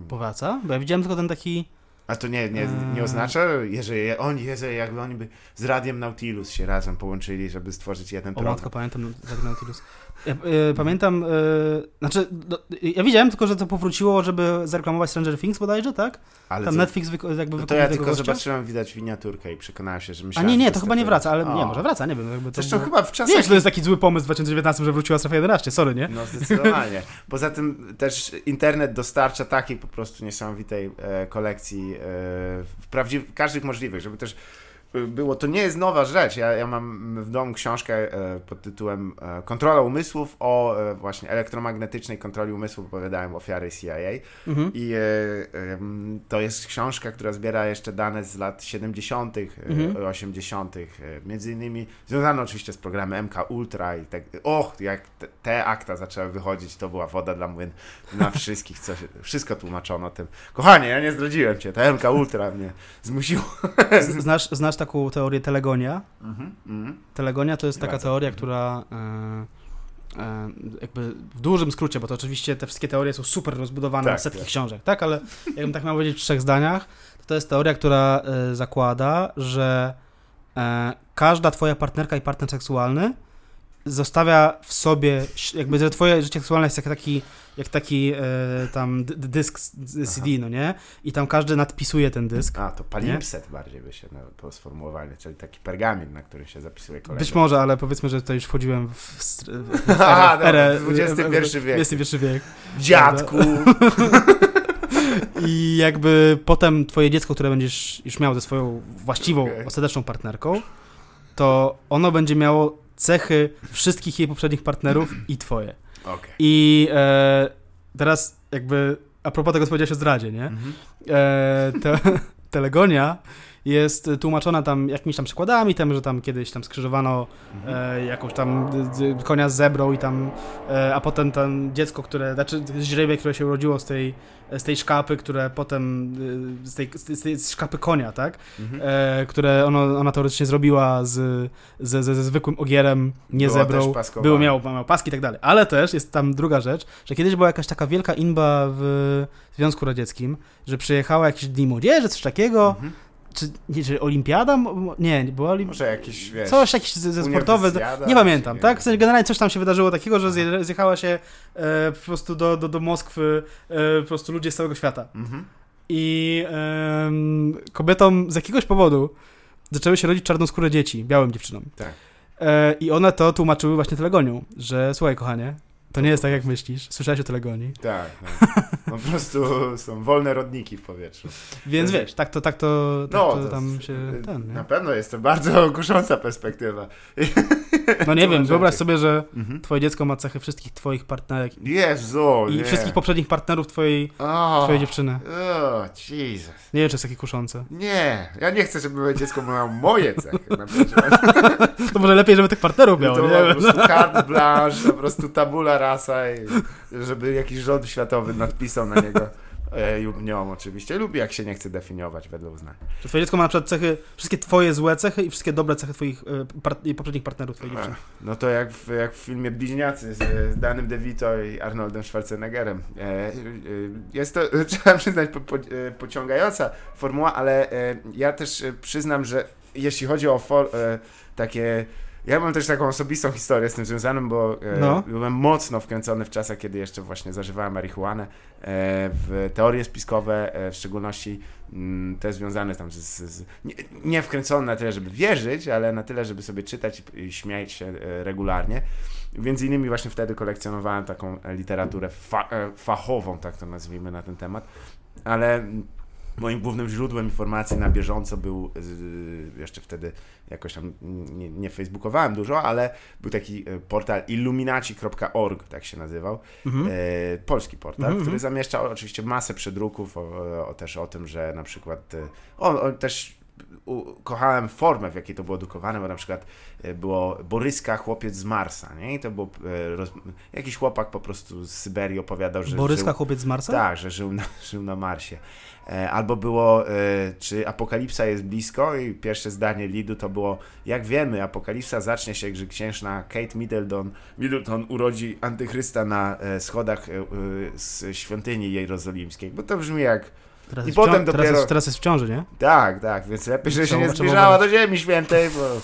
Powraca? Bo ja widziałem tylko ten taki A to nie, nie, nie Eee. oznacza, jeżeli oni, jeżeli jakby oni by z Radiem Nautilus się razem połączyli, żeby stworzyć jeden O program. matko, pamiętam Radio Nautilus. Ja, e, pamiętam, e, znaczy, no, ja widziałem tylko, że to powróciło, żeby zareklamować Stranger Things bodajże, tak? Ale Tam to, Netflix jakby no to ja tylko gościa. zobaczyłem, widać miniaturkę i przekonałem się, że A myślałem, nie, nie, że to chyba nie wraca, ale o. nie, może wraca, nie wiem. Jakby to Zresztą było... chyba w Nie czasach... czy to jest taki zły pomysł w 2019, że wróciła Strefa 11, sorry, nie? No zdecydowanie. Poza tym też internet dostarcza takiej po prostu niesamowitej e, kolekcji e, w każdych możliwych, żeby też było, to nie jest nowa rzecz. Ja, ja mam w domu książkę e, pod tytułem e, Kontrola umysłów o e, właśnie elektromagnetycznej kontroli umysłu, opowiadałem ofiary CIA. Mhm. I to jest książka, która zbiera jeszcze dane z lat 70., Mhm. e, 80., e, między innymi związane oczywiście z programem MK Ultra i tak. Och, jak te, te akta zaczęły wychodzić, to była woda dla młyn na wszystkich, co się, wszystko tłumaczono tym. Kochanie, ja nie zdradziłem cię, ta MK Ultra mnie zmusiło. Znasz, znasz taką teorię telegonia? Mhm, mhm. Telegonia to jest taka teoria, która e, e, jakby w dużym skrócie, bo to oczywiście te wszystkie teorie są super rozbudowane Tak, na setki tak. książek, tak? Ale jakbym tak miał powiedzieć w trzech zdaniach, to to jest teoria, która e, zakłada, że każda twoja partnerka i partner seksualny zostawia w sobie, jakby że twoje życie seksualne jest jak taki, jak taki e, tam dysk CD, no nie? I tam każdy nadpisuje ten dysk. A, to palimpsest bardziej by się to sformułowali, czyli taki pergamin, na którym się zapisuje kolejny. Być może, ale powiedzmy, że to już wchodziłem w, w, w, w Aha, erę, w XXI wiek. XXI wiek. Dziadku! I jakby potem twoje dziecko, które będziesz już miał ze swoją właściwą, Okej. ostateczną partnerką, to ono będzie miało cechy wszystkich jej poprzednich partnerów i twoje. Okej. I e, teraz jakby a propos tego, co powiedziałeś o zdradzie, nie? Mhm. e, te, telegonia jest tłumaczona tam jakimiś tam przykładami, tym, że tam kiedyś tam skrzyżowano Mhm. e, jakąś tam konia z zebrą i tam, e, a potem tam dziecko, które, znaczy źrebie, które się urodziło z tej, z tej szkapy, które potem, e, z tej, z tej z szkapy konia, tak? Mhm. E, które ono, ona teoretycznie zrobiła z, ze, ze, zwykłym ogierem, nie Było zebrą. Było, miało, miało paski i tak dalej. Ale też jest tam druga rzecz, że kiedyś była jakaś taka wielka inba w Związku Radzieckim, że przyjechała jakieś dni młodzieży, coś takiego, Mhm. Czy, nie, czy olimpiada? Nie, nie była olimpiada. Może jakiś, wiesz... Coś jakiś ze, uniwersjada, nie pamiętam, czy tak? nie W sensie generalnie coś tam się wydarzyło takiego, że zje, zjechała się e, po prostu do, do, do Moskwy e, po prostu ludzie z całego świata. Mhm. I em, kobietom z jakiegoś powodu zaczęły się rodzić czarnoskóre dzieci, białym dziewczynom. Tak. E, I one to tłumaczyły właśnie telegonią, że słuchaj kochanie, to nie jest tak jak myślisz, słyszałeś o telegonii. Tak, tak. Po prostu są wolne rodniki w powietrzu. Więc wiesz, tak to, tak to, tak No, to tam się ten, Na pewno jest to bardzo kusząca perspektywa. No nie wiem, wyobraź sobie, że Mhm. twoje dziecko ma cechy wszystkich twoich partnerek Jezu, i nie. wszystkich poprzednich partnerów twojej, O, twojej dziewczyny. O, Jesus. Nie wiem, czy jest takie kuszące. Nie, ja nie chcę, żeby moje dziecko miało moje cechy. To może lepiej, żeby tych partnerów miało, to nie po prostu carte blanche, po prostu tabula rasa i żeby jakiś rząd światowy nadpisał na niego e, lub nią oczywiście, lub jak się nie chce definiować wedle uznania. Że twoje dziecko ma na przykład cechy, wszystkie twoje złe cechy i wszystkie dobre cechy twoich e, par- poprzednich partnerów twojej dziewczyny. No to jak w, jak w filmie Bliźniacy z, z Danym DeVito i Arnoldem Schwarzeneggerem. E, e, jest to, trzeba przyznać, po, po, e, pociągająca formuła, ale e, ja też e, przyznam, że jeśli chodzi o e, takie... Ja mam też taką osobistą historię z tym związaną, bo e, No. byłem mocno wkręcony w czasach, kiedy jeszcze właśnie zażywałem marihuanę, e, w teorie spiskowe, e, w szczególności mm, te związane tam z... z, nie, nie wkręcony na tyle, żeby wierzyć, ale na tyle, żeby sobie czytać i, i śmiać się e, regularnie. Między innymi właśnie wtedy kolekcjonowałem taką e, literaturę fa, e, fachową, tak to nazwijmy, na ten temat, ale moim głównym źródłem informacji na bieżąco był jeszcze wtedy jakoś tam nie, nie facebookowałem dużo, ale był taki e, portal illuminaci.org, tak się nazywał, Mhm. e, polski portal, Mhm, który mhm. zamieszczał oczywiście masę przedruków, o, o, też o tym, że na przykład, e, o, o też u, kochałem formę, w jakiej to było drukowane, bo na przykład e, było Boryska, chłopiec z Marsa, nie? I to był e, roz, jakiś chłopak po prostu z Syberii opowiadał, że Boryska, żył, chłopiec z Marsa? tak, że żył na, żył na Marsie. E, Albo było, czy apokalipsa jest blisko i pierwsze zdanie Lidu to było, jak wiemy, apokalipsa zacznie się, gdy księżna Kate Middleton, Middleton urodzi antychrysta na schodach z świątyni jerozolimskiej, bo to brzmi jak Teraz I potem cią- teraz dopiero- Jest, teraz jest w ciąży, nie? Tak, tak, więc lepiej, że się nie zbliżała do. Ziemi Świętej, bo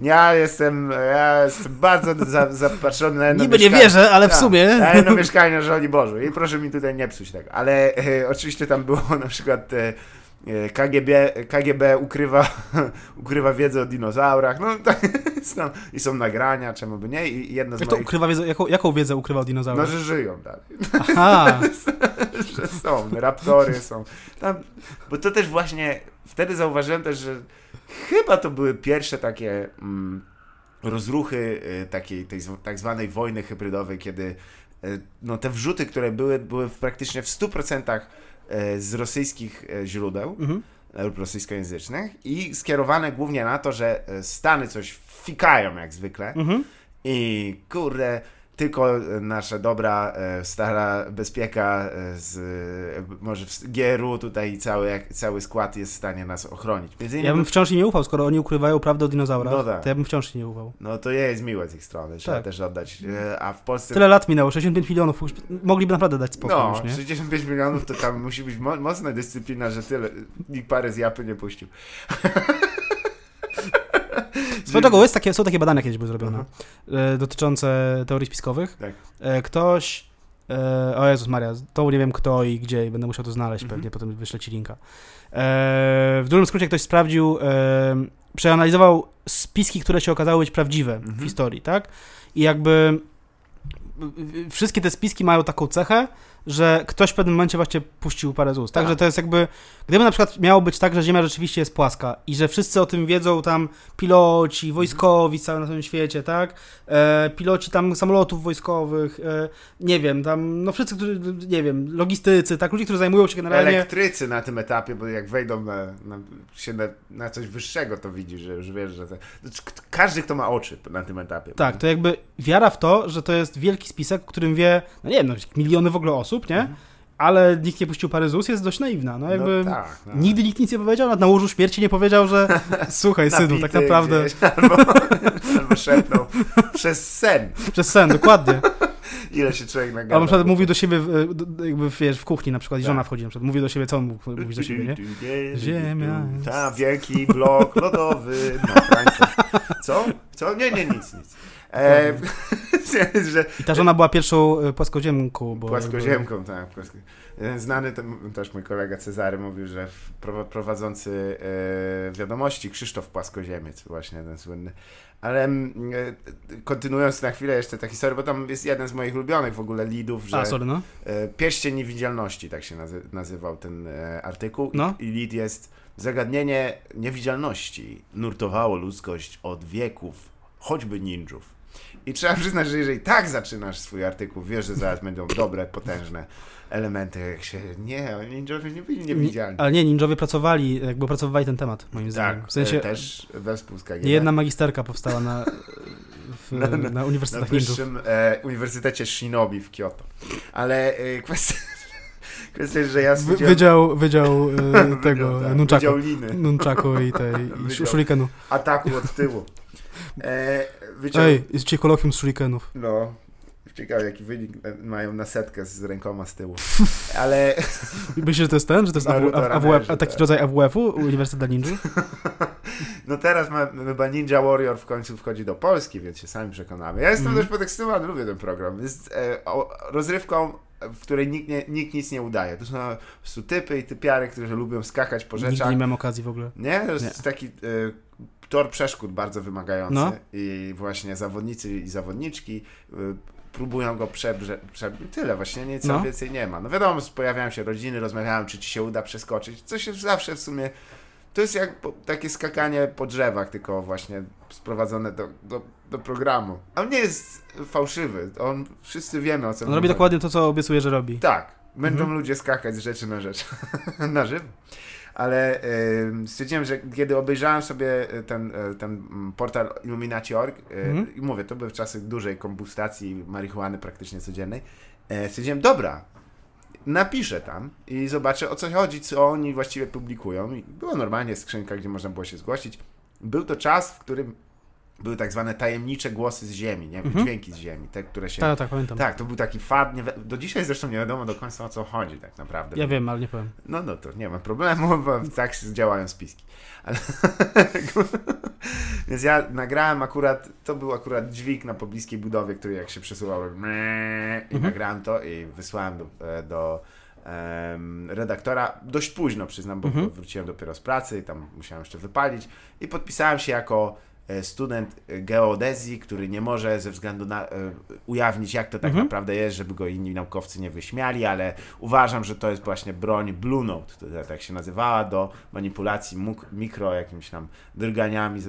ja jestem, ja jestem bardzo za, zapatrzony na jedno Niby nie mieszkanie. wierzę, ale w Tak, sumie... Na jedno mieszkanie żoli Bożu i proszę mi tutaj nie psuć tego. Ale e, oczywiście tam było na przykład e, KGB, KGB ukrywa, ukrywa wiedzę o dinozaurach, no tak, i są nagrania, czemu by nie, i jedno z Jak to moich... ukrywa wiedzę, jaką, jaką wiedzę ukrywał dinozaur? No, że żyją dalej. Aha, że są, raptory są. Tam, bo to też właśnie, wtedy zauważyłem też, że chyba to były pierwsze takie mm, rozruchy y, takiej, tej tak zwanej wojny hybrydowej, kiedy y, no, te wrzuty, które były, były praktycznie w 100% y, z rosyjskich y, źródeł mhm. lub rosyjskojęzycznych i skierowane głównie na to, że Stany coś fikają jak zwykle, Mhm. i kurde, tylko nasza dobra, e, stara bezpieka e, z e, może w GRU tutaj i cały, cały skład jest w stanie nas ochronić. Między innymi, Ja bym wciąż nie ufał, skoro oni ukrywają prawdę o dinozaurach, No tak. to ja bym wciąż nie ufał. No to jest miłe z ich strony, trzeba Tak. też oddać. A w Polsce... Tyle lat minęło, 65 milionów, mogliby naprawdę dać spokój no, już, nie? 65 milionów to tam musi być mo- mocna dyscyplina, że tyle. Nikt parę z japy nie puścił. Swoją drogą, jest takie, są takie badania kiedyś były zrobione, Aha. e, dotyczące teorii spiskowych. Tak. E, ktoś, e, o Jezus Maria, to nie wiem kto i gdzie i będę musiał to znaleźć Mhm. pewnie, potem wyślę ci linka. E, w dużym skrócie ktoś sprawdził, e, przeanalizował spiski, które się okazały być prawdziwe w Mhm. historii, tak? I jakby w- w- wszystkie te spiski mają taką cechę, że ktoś w pewnym momencie właśnie puścił parę z ust. Tak. Także to jest jakby, gdyby na przykład miało być tak, że Ziemia rzeczywiście jest płaska i że wszyscy o tym wiedzą tam piloci, wojskowi całe na całym świecie, tak? E, piloci tam samolotów wojskowych, e, nie wiem, tam, no wszyscy, którzy, nie wiem, logistycy, tak? Ludzie, którzy zajmują się generalnie... Elektrycy na tym etapie, bo jak wejdą na, na, się na, na coś wyższego, to widzi, że już wiesz, że... To, każdy, kto ma oczy na tym etapie. Tak, to jakby wiara w to, że to jest wielki spisek, w którym wie, no nie wiem, no, miliony w ogóle osób, nie? Mhm. Ale nikt nie puścił pary z ust, jest dość naiwna. No jakby No tak, no. nigdy nikt nic nie powiedział, nawet na łożu śmierci nie powiedział, że słuchaj synu, tak naprawdę Gdzieś, albo, albo szepnął przez sen, przez sen, dokładnie. ile się człowiek nagada. Albo na przykład mówił do siebie, do- jakby wiesz, w kuchni na przykład i Tak. żona wchodzi na przykład, mówi do siebie, co on mówić do siebie, nie? Ziemia jest- Ta, wielki blok lodowy na krańcach. Co? Co? Nie, nie, nic, nic. E, że I ta żona była pierwszą e, płaskoziemką, bo... Płaskoziemką, tak. Płasko... Jeden Znany ten, też mój kolega Cezary mówił, że pro- prowadzący e, wiadomości Krzysztof Płaskoziemiec, właśnie ten słynny. Ale mm, e, kontynuując na chwilę jeszcze tę historię, bo tam jest jeden z moich ulubionych w ogóle lidów, że A, sorry, no. e, Pierścień Niewidzialności, tak się nazy- nazywał ten e, artykuł. No. I, I lid jest zagadnienie niewidzialności nurtowało ludzkość od wieków, choćby ninjów. I trzeba przyznać, że jeżeli tak zaczynasz swój artykuł, wiesz, że zaraz będą dobre, potężne elementy, jak się... Nie, ninjowie nie byli niewidzialni. Ale nie, ninjowie pracowali, jakby opracowywali ten temat, moim zdaniem. Tak, W sensie, e, też wespół z KGB. nie jedna magisterka powstała na, w, Na- na, na- na uniwersytetach ninjów. wyższym e, Uniwersytecie Shinobi w Kyoto. Ale e, kwestia, kwestia jest, że ja Wy, studiowałem... wydział, wydział e, tego, Wydział, tak, nunchaku. Wydział liny. Nunchaku i tej, i. Ataku od tyłu. E, wyciął... Ej, jest dzisiaj kolokwium z shurikenów. No, ciekawe jaki wynik e, mają na setkę z rękoma z tyłu. Ale Myślisz, że to jest ten? Że to jest AW, AWF, taki tak. rodzaj AWF-u, Uniwersytet dla Ninjów? no teraz ma, chyba Ninja Warrior w końcu wchodzi do Polski, więc się sami przekonamy. Ja jestem Mhm. też podekscytowany, lubię ten program. Jest e, o, rozrywką, w której nikt, nie, nikt nic nie udaje. To są po prostu typy i typiary, którzy lubią skakać po Nigdy rzeczach. nie miałem okazji w ogóle. Nie? To jest Nie. taki e, tor przeszkód bardzo wymagający No. i właśnie zawodnicy i zawodniczki e, próbują go przebrze... Prze... Tyle, właśnie nic No. więcej nie ma. No wiadomo, pojawiają się rodziny, rozmawiają, czy ci się uda przeskoczyć. Coś jest zawsze w sumie... To jest jak po, takie skakanie po drzewach, tylko właśnie sprowadzone do, do, do programu. A on nie jest fałszywy. On, wszyscy wiemy o co On robi dokładnie to, co obiecuje, że robi. tak, będą Mhm. ludzie skakać z rzeczy na rzecz. na żywo. Ale stwierdziłem, że kiedy obejrzałem sobie y, ten, y, ten portal Illuminati.org, y, Mhm. i mówię, to były czasy dużej kombustacji marihuany praktycznie codziennej, stwierdziłem, dobra, napiszę tam i zobaczę o co chodzi, co oni właściwie publikują. I była normalnie skrzynka, gdzie można było się zgłosić. Był to czas, w którym były tak zwane tajemnicze głosy z ziemi, nie? Mhm. dźwięki z ziemi, te, które się... Tak, tak, pamiętam. Tak, to był taki fad, nie, do dzisiaj zresztą nie wiadomo do końca o co chodzi tak naprawdę. Ja wiem, ale nie powiem. No, no to nie ma problemu, bo tak działają spiski. Ale... Więc ja nagrałem akurat, to był akurat dźwig na pobliskiej budowie, który jak się przesuwał, meh, i Mhm. nagrałem to i wysłałem do, e, do redaktora dość późno, przyznam, bo Mhm. wróciłem dopiero z pracy i tam musiałem jeszcze wypalić i podpisałem się jako student e, geodezji, który nie może ze względu na e, ujawnić, jak to tak Mhm. naprawdę jest, żeby go inni naukowcy nie wyśmiali, ale uważam, że to jest właśnie broń Blue Note, która tak się nazywała, do manipulacji mikro jakimiś tam drganiami, e,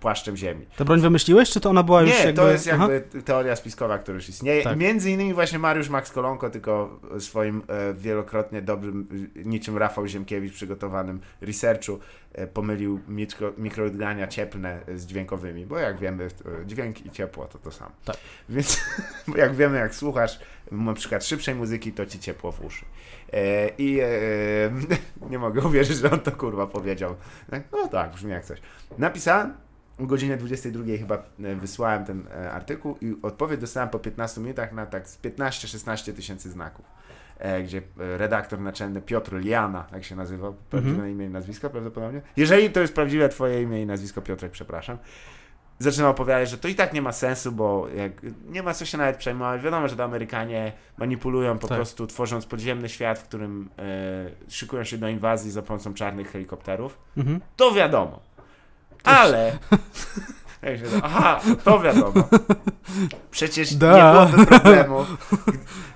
płaszczem ziemi. Tę broń wymyśliłeś, czy to ona była już Nie, jakby... to jest Aha. jakby teoria spiskowa, która już istnieje. Tak. I między innymi właśnie Mariusz Max Kolonko, tylko swoim e, wielokrotnie dobrym, niczym Rafał Ziemkiewicz przygotowanym researchu pomylił mikro, mikrodgania cieplne z dźwiękowymi, bo jak wiemy, e, dźwięk i ciepło to to samo. Tak. Więc jak wiemy, jak słuchasz na przykład szybszej muzyki, to ci ciepło w uszy. E, I e, nie mogę uwierzyć, że on to kurwa powiedział. Tak, No tak, brzmi jak coś. Napisałem, o godzinie 22 chyba e, wysłałem ten e, artykuł i odpowiedź dostałem po 15 minutach na tak z 15-16 tysięcy znaków. E, gdzie e, redaktor naczelny Piotr Liana, tak się nazywał, prawdziwe Mhm. imię i nazwisko prawdopodobnie. Jeżeli to jest prawdziwe twoje imię i nazwisko Piotrek, przepraszam. Zaczynał opowiadać, że to i tak nie ma sensu, bo jak, nie ma co się nawet przejmować. Wiadomo, że to Amerykanie manipulują po Tak. prostu, tworząc podziemny świat, w którym e, szykują się do inwazji za pomocą czarnych helikopterów. Mhm. To wiadomo. Ale. Aha, to wiadomo. Przecież Da. nie byłoby problemu,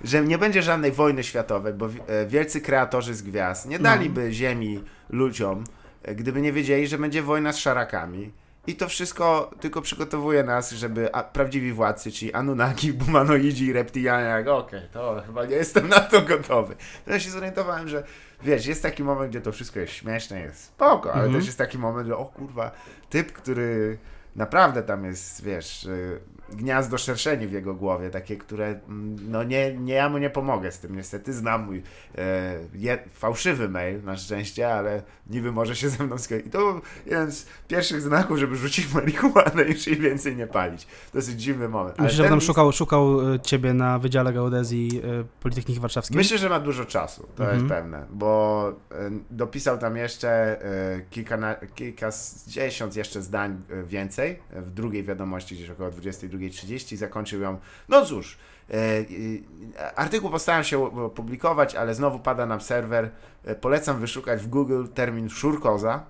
że nie będzie żadnej wojny światowej, bo e, wielcy kreatorzy z gwiazd nie daliby ziemi ludziom, e, gdyby nie wiedzieli, że będzie wojna z szarakami. I to wszystko tylko przygotowuje nas, żeby a, prawdziwi władcy, czyli Anunnaki, Bumanoidzi i reptilianie, jak okej, to chyba nie jestem na to gotowy. To ja się zorientowałem, że wiesz, jest taki moment, gdzie to wszystko jest śmieszne, jest spoko, ale Mhm. też jest taki moment, że o kurwa, typ, który naprawdę tam jest, wiesz, y, gniazdo szerszeni w jego głowie, takie, które, mm, no nie, nie ja mu nie pomogę z tym, niestety znam mój e, je, fałszywy mail, na szczęście, ale niby może się ze mną zgodzić. I to był jeden z pierwszych znaków, żeby rzucić marihuanę i już jej więcej nie palić. Dosyć dziwny moment. Ale Myślę, że tam list- szukał, szukał e, ciebie na Wydziale Geodezji e, Politechniki Warszawskiej. Myślę, że ma dużo czasu, to Mhm. jest pewne, bo e, dopisał tam jeszcze e, kilka, kilkadziesiąt jeszcze zdań więcej w drugiej wiadomości, gdzieś około 22.30 zakończył ją, no cóż, e, e, artykuł postaram się opublikować, ale znowu pada nam serwer, e, polecam wyszukać w Google termin szurkoza,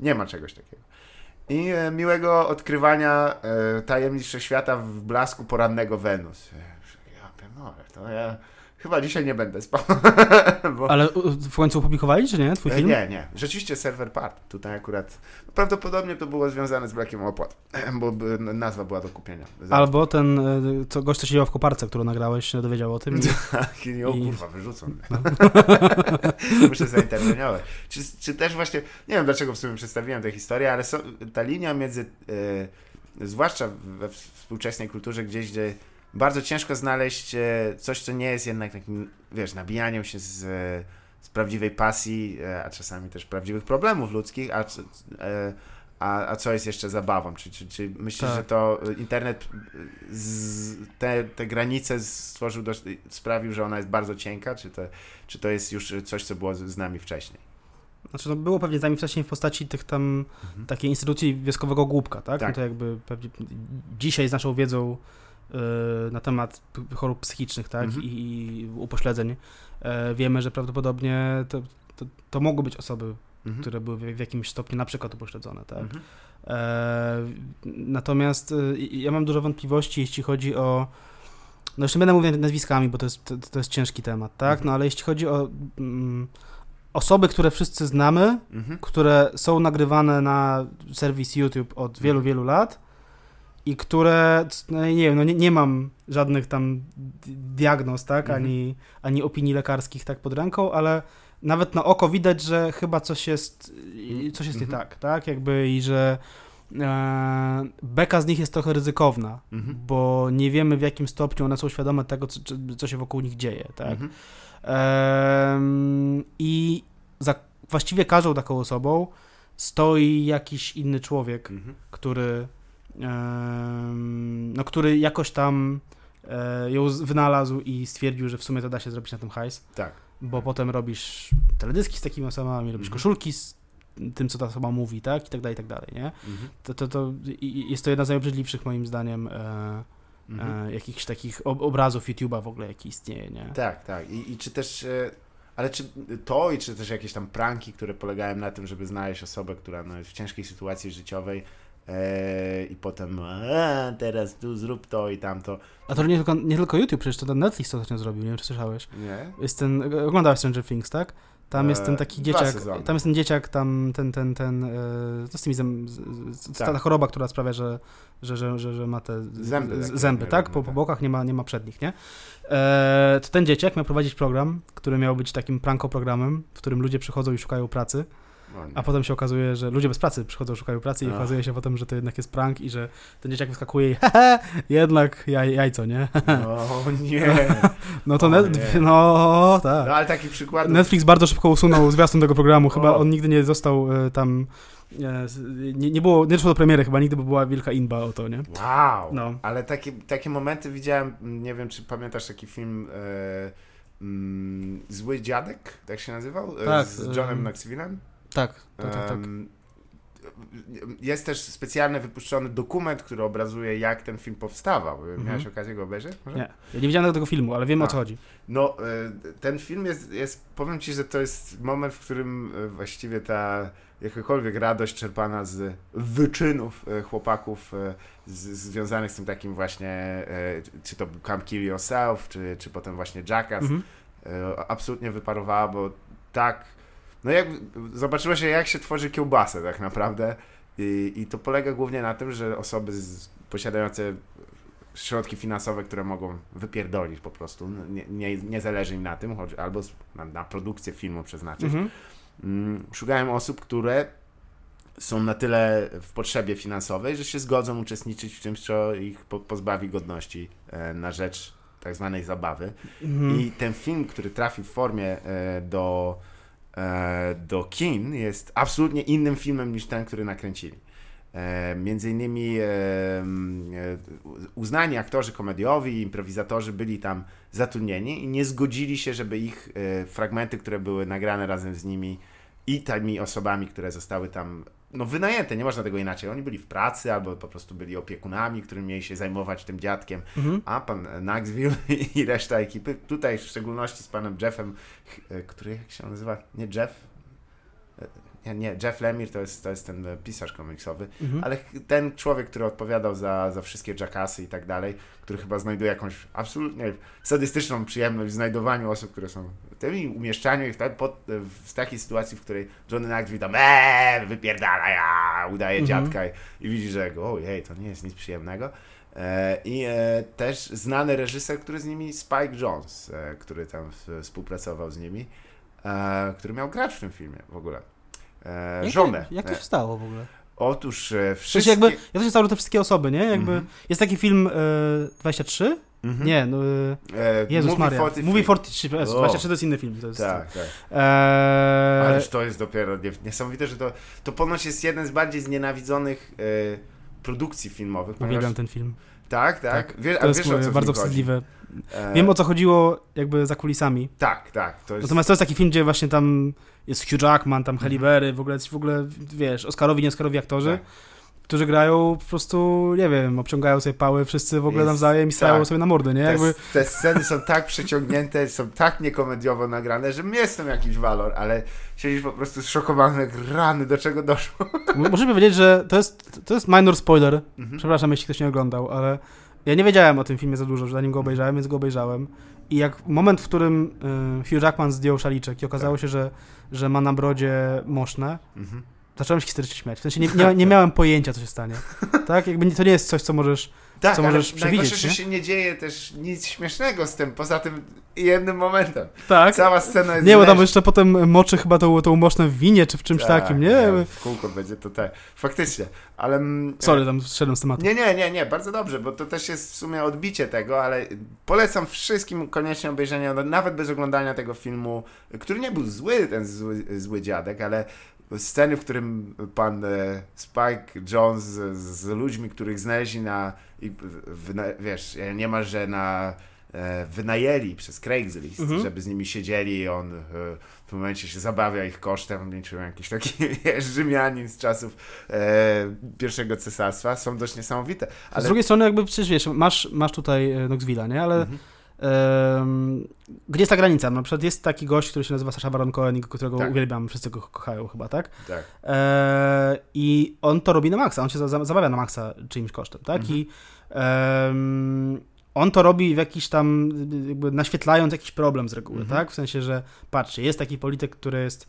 nie ma czegoś takiego. I miłego odkrywania e, tajemnic wszechświata w blasku porannego Wenus. Ja pierdolę, to ja chyba dzisiaj nie będę spał. Bo... Ale w końcu opublikowali, czy nie? Twój E, film? Nie, nie. Rzeczywiście serwer padł. Tutaj akurat prawdopodobnie to było związane z brakiem opłat, bo nazwa była do kupienia. Albo ten e, co, gość, co siedział w koparce, którą nagrałeś, się dowiedział o tym. I... Tak, i o kurwa, wyrzucą mnie. Muszę zainterweniować. Czy, czy też właśnie, nie wiem dlaczego w sumie przedstawiłem tę historię, ale ta linia między, e, zwłaszcza we współczesnej kulturze, gdzieś, gdzie bardzo ciężko znaleźć e, coś, co nie jest jednak takim, wiesz, nabijaniem się z, e, z prawdziwej pasji, e, a czasami też prawdziwych problemów ludzkich, a, a, a co jest jeszcze zabawą? Czy, czy, czy myślisz, Tak. że to internet z, te, te granice stworzył, dość, sprawił, że ona jest bardzo cienka, czy to, czy to jest już coś, co było z, nami wcześniej? Znaczy, no, było pewnie z nami wcześniej w postaci tych tam Mhm. takiej instytucji wioskowego głupka, tak? Tak. No to jakby pewnie dzisiaj z naszą wiedzą na temat chorób psychicznych, tak? Mhm. I, upośledzeń e, wiemy, że prawdopodobnie to, to, to mogły być osoby, Mhm. które były w, jakimś stopniu na przykład upośledzone, tak? Mhm. E, natomiast e, ja mam dużo wątpliwości, jeśli chodzi o. No jeszcze nie będę mówił nazwiskami, bo to jest, to, to jest ciężki temat, tak? Mhm. No ale jeśli chodzi o mm, osoby, które wszyscy znamy, Mhm. które są nagrywane na serwis YouTube od wielu, wielu lat i które, no nie wiem, no nie, nie mam żadnych tam di- diagnoz, tak, Mhm. ani, ani opinii lekarskich tak pod ręką, ale nawet na oko widać, że chyba coś jest, coś jest nie Mhm. tak, tak, jakby i że e, beka z nich jest trochę ryzykowna, Mhm. bo nie wiemy w jakim stopniu one są świadome tego, co, co się wokół nich dzieje, tak. Mhm. Em, I za właściwie każdą taką osobą stoi jakiś inny człowiek, Mhm. który no, który jakoś tam e, ją wynalazł i stwierdził, że w sumie to da się zrobić na tym hajs, Tak. bo potem robisz teledyski z takimi osobami, robisz Mhm. koszulki z tym, co ta osoba mówi, tak, i tak dalej, i tak dalej, nie? Mhm. To, to, to jest to jedna z najobrzydliwszych moim zdaniem e, Mhm. e, jakichś takich ob obrazów YouTube'a w ogóle, jaki istnieje, nie? Tak, tak. I, I czy też. e, Ale czy to i czy też jakieś tam pranki, które polegają na tym, żeby znaleźć osobę, która no, jest w ciężkiej sytuacji życiowej e, i potem e, teraz tu zrób to i tamto. A to nie tylko, nie tylko YouTube, przecież to ten Netflix to ostatnio zrobił, nie wiem, czy słyszałeś. Nie? Jest ten, oglądałeś Stranger Things, tak? Tam jest ten E, taki dzieciak, sezony. tam jest ten dzieciak, tam ten, ten, ten, e, to z tymi zęb, z, Tak. ta choroba, która sprawia, że, że, że, że, ma te Zęby z- zęby tak? Po, po bokach nie ma, nie ma przednich, nie? E, to ten dzieciak miał prowadzić program, który miał być takim pranko programem, w którym ludzie przychodzą i szukają pracy. A potem się okazuje, że ludzie bez pracy przychodzą, szukają pracy i Ach. okazuje się potem, że to jednak jest prank i że ten dzieciak wyskakuje i hehe, jednak jaj, jajco, nie? O nie. No to O net, nie. no tak. No ale takich przykładów. Netflix bardzo szybko usunął zwiastun tego programu. Chyba O. on nigdy nie został e, tam. E, nie, nie było, nie doszło do premiery chyba nigdy, bo była wielka inba o to, nie? Wow! No. Ale takie, takie momenty widziałem, m, nie wiem czy pamiętasz taki film e, mm, Zły Dziadek, tak się nazywał? Tak, Z em, Johnem Knoxville'em? Tak, tak, tak. tak. Jest też specjalnie wypuszczony dokument, który obrazuje, jak ten film powstawał. Miałeś okazję go obejrzeć? Może? Nie, ja nie widziałem tego filmu, ale wiem o A. co chodzi. No, e, ten film jest, jest, powiem Ci, że to jest moment, w którym e, właściwie ta jakakolwiek radość czerpana z wyczynów e, chłopaków z, związanych z tym takim właśnie, czy to był Come Kill Yourself, czy, czy potem właśnie Jackass, Mhm. absolutnie wyparowała, bo tak, no jak, zobaczyło się jak się tworzy kiełbasę tak naprawdę i, i to polega głównie na tym, że osoby z, posiadające środki finansowe, które mogą wypierdolić po prostu, no, nie, nie, nie zależy im na tym, choć albo na, na produkcję filmu przeznaczyć, Mhm. mm, szukają osób, które są na tyle w potrzebie finansowej, że się zgodzą uczestniczyć w czymś, co ich po, pozbawi godności e, na rzecz tak zwanej zabawy. Mhm. I ten film, który trafi w formie e, do, do kin, jest absolutnie innym filmem niż ten, który nakręcili. E, między innymi e, e, uznani aktorzy komediowi, improwizatorzy byli tam zatrudnieni i nie zgodzili się, żeby ich e, fragmenty, które były nagrane razem z nimi i tymi osobami, które zostały tam no, wynajęte, nie można tego inaczej. Oni byli w pracy albo po prostu byli opiekunami, którymi mieli się zajmować tym dziadkiem Mhm. a pan Knoxville i reszta ekipy, tutaj w szczególności z panem Jeffem, ch- który jak się nazywa? Nie Jeff? E, Nie, nie, Jeff Lemire to jest, to jest ten e, pisarz komiksowy, Mhm. ale ten człowiek, który odpowiadał za, za wszystkie Jackassy i tak dalej, który chyba znajduje jakąś absolutnie sadystyczną przyjemność w znajdowaniu osób, które są tymi, umieszczaniu ich tak pod, w takiej sytuacji, w której Johnny Knoxville tam eee, wypierdala, ja, udaje Mhm. dziadka i, i widzi, że ojej, to nie jest nic przyjemnego. E, I e, też znany reżyser, który z nimi, Spike Jones, e, który tam w, współpracował z nimi, e, który miał grać w tym filmie w ogóle. E, Jak, żonę. Jak to E, się stało w ogóle? Otóż e, wszystkie... jakby, jak to się stało, że te wszystkie osoby, nie? Jakby, Mhm. jest taki film e, 23? Mhm. Nie, no, e, Jezus Movie Maria. 43. Mówi 43, Jezu, O. 23 to jest inny film. To jest, Tak, tak. E, Ależ to jest dopiero nie- niesamowite, że to, to ponoć jest jeden z bardziej znienawidzonych e, produkcji filmowych. Uwielbiam ten film. Tak, tak. Wie, To jest wiesz, bardzo wstydliwe. E, Wiem o co chodziło jakby za kulisami. Tak, tak. To jest... Natomiast to jest taki film, gdzie właśnie tam jest Hugh Jackman, tam Halle Mhm. Berry, w ogóle, w ogóle, wiesz, Oscarowi, nie Oscarowi aktorzy, Tak. Którzy grają po prostu, nie wiem, obciągają sobie pały wszyscy w ogóle Jest- nawzajem i stają tak. sobie na mordę, nie? Te, Jakby, te sceny są tak przeciągnięte, są tak niekomediowo nagrane, że jest tam jakiś walor, ale siedzisz po prostu zszokowany, jak rany, do czego doszło. muszę powiedzieć, że to jest, to jest minor spoiler, Mhm. przepraszam, jeśli ktoś nie oglądał, ale ja nie wiedziałem o tym filmie za dużo, zanim go obejrzałem, więc go obejrzałem. I jak moment, w którym y, Hugh Jackman zdjął szaliczek i okazało Tak. się, że, że ma na brodzie moszne, Mhm. Zacząłem się historycznie śmiać. W sensie nie, nie, nie miałem pojęcia, co się stanie. Tak? Jakby nie- to nie jest coś, co możesz... Tak, Co ale możesz przewidzieć, że nie? się nie dzieje też nic śmiesznego z tym, poza tym jednym momentem. Tak. Cała scena jest Nie, bo tam jeszcze potem moczy chyba tą, tą moszne w winie, czy w czymś Tak, takim, nie? W kółko będzie to tak. Faktycznie, ale... mm, Sorry, tam zszedłem z tematu. Nie, nie, nie, nie, bardzo dobrze, bo to też jest w sumie odbicie tego, ale polecam wszystkim koniecznie obejrzenie, nawet bez oglądania tego filmu, który nie był zły, ten zły, zły dziadek, ale sceny, w którym pan e, Spike Jones z, z ludźmi, których znaleźli na, i, wiesz, niemalże na e, wynajęli przez Craigslist, Mhm. żeby z nimi siedzieli i on e, w tym momencie się zabawia ich kosztem, niczym jakiś taki Rzymianin z czasów e, pierwszego cesarstwa, są dość niesamowite. A Z drugiej strony jakby przecież wiesz, masz, masz tutaj e, Knoxville'a, nie? Ale Mhm. Gdzie jest ta granica? Na przykład jest taki gość, który się nazywa Sacha Baron Cohen, którego Tak. uwielbiam, wszyscy go kochają chyba, tak? Tak. E, I on to robi na maksa, on się za, za- zabawia na maksa czyimś kosztem, tak? Mhm. I on to robi w jakiś tam, jakby naświetlając jakiś problem z reguły, Mhm. tak? W sensie, że patrzcie, jest taki polityk, który jest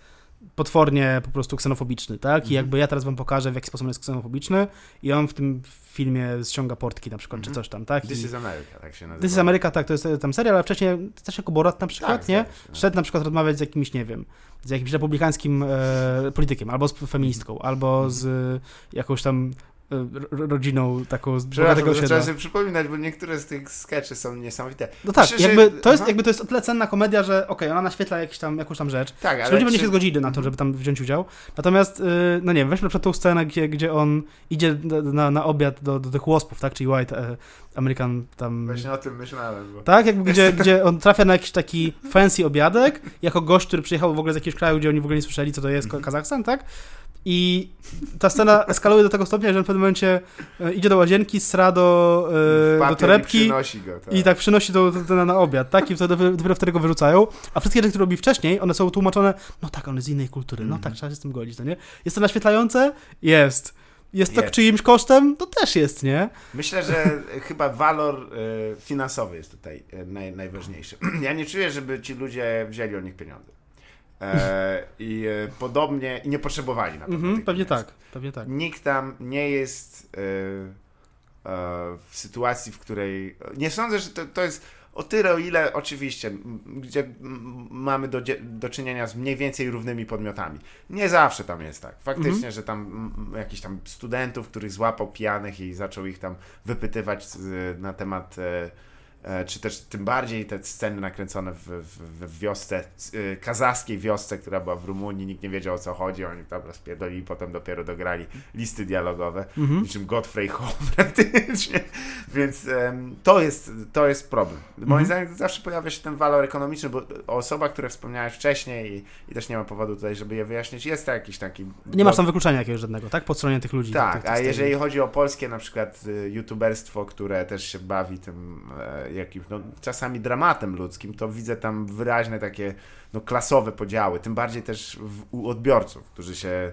potwornie po prostu ksenofobiczny, tak? I Mhm. jakby ja teraz wam pokażę, w jaki sposób on jest ksenofobiczny i on w tym filmie ściąga portki na przykład, Mhm. czy coś tam, tak? This I, is America, tak się nazywa. This is America, tak, to jest tam serial, ale wcześniej też jako Borat na przykład, Tak, nie? zdaje się. Szedł na przykład rozmawiać z jakimś, nie wiem, z jakimś republikańskim e, politykiem, albo z feministką, albo z e, jakąś tam rodziną taką z Przepraszam, trzeba sobie przypominać, bo niektóre z tych skeczy są niesamowite. No tak, Myślę, że- jakby to, jest, aha. jakby to jest o tyle cenna komedia, że okej, ona naświetla jakiś tam, jakąś tam rzecz, Tak, ale ludzie czy- się zgodzili na to, Mhm. żeby tam wziąć udział. Natomiast, yy, no nie wiem, weźmy przykład tą scenę, gdzie, gdzie on idzie na, na, na obiad do, do tych łospów, tak? Czyli White e, American tam... Właśnie o tym myślałem. Bo... Tak, jakby gdzie, gdzie on trafia na jakiś taki fancy obiadek, jako gość, który przyjechał w ogóle z jakiegoś kraju, gdzie oni w ogóle nie słyszeli, co to jest Mhm. Kazachstan, tak? I ta scena eskaluje do tego stopnia, że w pewnym momencie e, idzie do łazienki, sra do, e, do i torebki przynosi go, tak. i tak przynosi to, to, to na, na obiad, tak? I wtedy dopiero wtedy go wyrzucają. A wszystkie rzeczy, które robi wcześniej, one są tłumaczone, no tak, on jest z innej kultury, no Mhm. tak, trzeba się z tym godzić, no nie? Jest to naświetlające? Jest. Jest to Jest. czyimś kosztem? To też jest, nie? Myślę, że chyba walor e, finansowy jest tutaj e, naj, najważniejszy. Ja nie czuję, żeby ci ludzie wzięli od nich pieniądze. E, I e, podobnie, i nie potrzebowali na pewno Mhm, pewnie pieniędzy. tak, pewnie tak. Nikt tam nie jest e, e, w sytuacji, w której. Nie sądzę, że to, to jest o tyle, o ile oczywiście, gdzie mamy do, do czynienia z mniej więcej równymi podmiotami. Nie zawsze tam jest tak. Faktycznie, Mhm. że tam m, jakiś tam studentów, których złapał pijanych i zaczął ich tam wypytywać z, na temat. E, e, czy też tym bardziej te sceny nakręcone w, w, w wiosce, e, kazachskiej wiosce, która była w Rumunii, nikt nie wiedział o co chodzi, oni tam rozpierdolili, potem dopiero dograli listy dialogowe, Mhm. niczym Godfrey Hall praktycznie, więc em, to, jest, to jest problem. Moim Mhm. zdaniem zawsze pojawia się ten walor ekonomiczny, bo o osobach, które wspomniałeś wcześniej i, i też nie ma powodu tutaj, żeby je wyjaśnić, jest to jakiś taki... Nie masz tam wykluczenia jakiegoś żadnego, tak? Po stronie tych ludzi. Tak, tych, tych a jeżeli chodzi o polskie na przykład y, youtuberstwo, które też się bawi tym e, jakimś, no, czasami dramatem ludzkim, to widzę tam wyraźne takie no, klasowe podziały, tym bardziej też w, u odbiorców, którzy się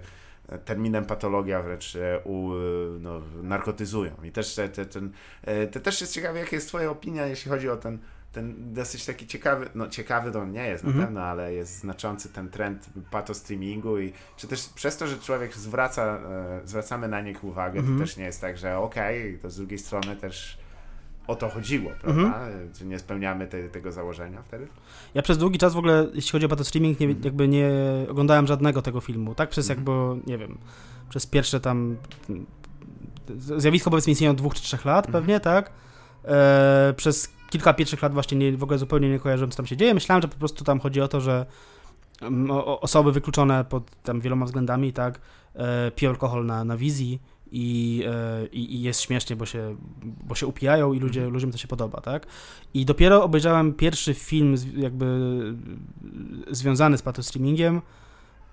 e, terminem patologia wręcz u, e, no, narkotyzują. I też, te, te, ten, e, to też jest ciekawe, jaka jest twoja opinia, jeśli chodzi o ten ten dosyć taki ciekawy, no ciekawy to on nie jest na Mhm. pewno, ale jest znaczący ten trend pato streamingu i czy też przez to, że człowiek zwraca, e, zwracamy na nich uwagę, Mhm. to też nie jest tak, że okej, to z drugiej strony też o to chodziło, prawda? Mhm. Czy nie spełniamy te, tego założenia wtedy? Ja przez długi czas w ogóle, jeśli chodzi o pato streaming, nie, Mhm. jakby nie oglądałem żadnego tego filmu, tak? Przez Mhm. jakby, nie wiem, przez pierwsze tam zjawisko powiedzmy istnieje od dwóch czy trzech lat Mhm. pewnie, tak? E, przez kilka pierwszych lat właśnie nie, w ogóle zupełnie nie kojarzyłem, co tam się dzieje. Myślałem, że po prostu tam chodzi o to, że mm, osoby wykluczone pod tam wieloma względami, tak, e, piją alkohol na, na wizji i, e, i, i jest śmiesznie, bo się, bo się upijają i ludzie, Mhm. ludziom to się podoba, tak? I dopiero obejrzałem pierwszy film z, jakby związany z patostreamingiem,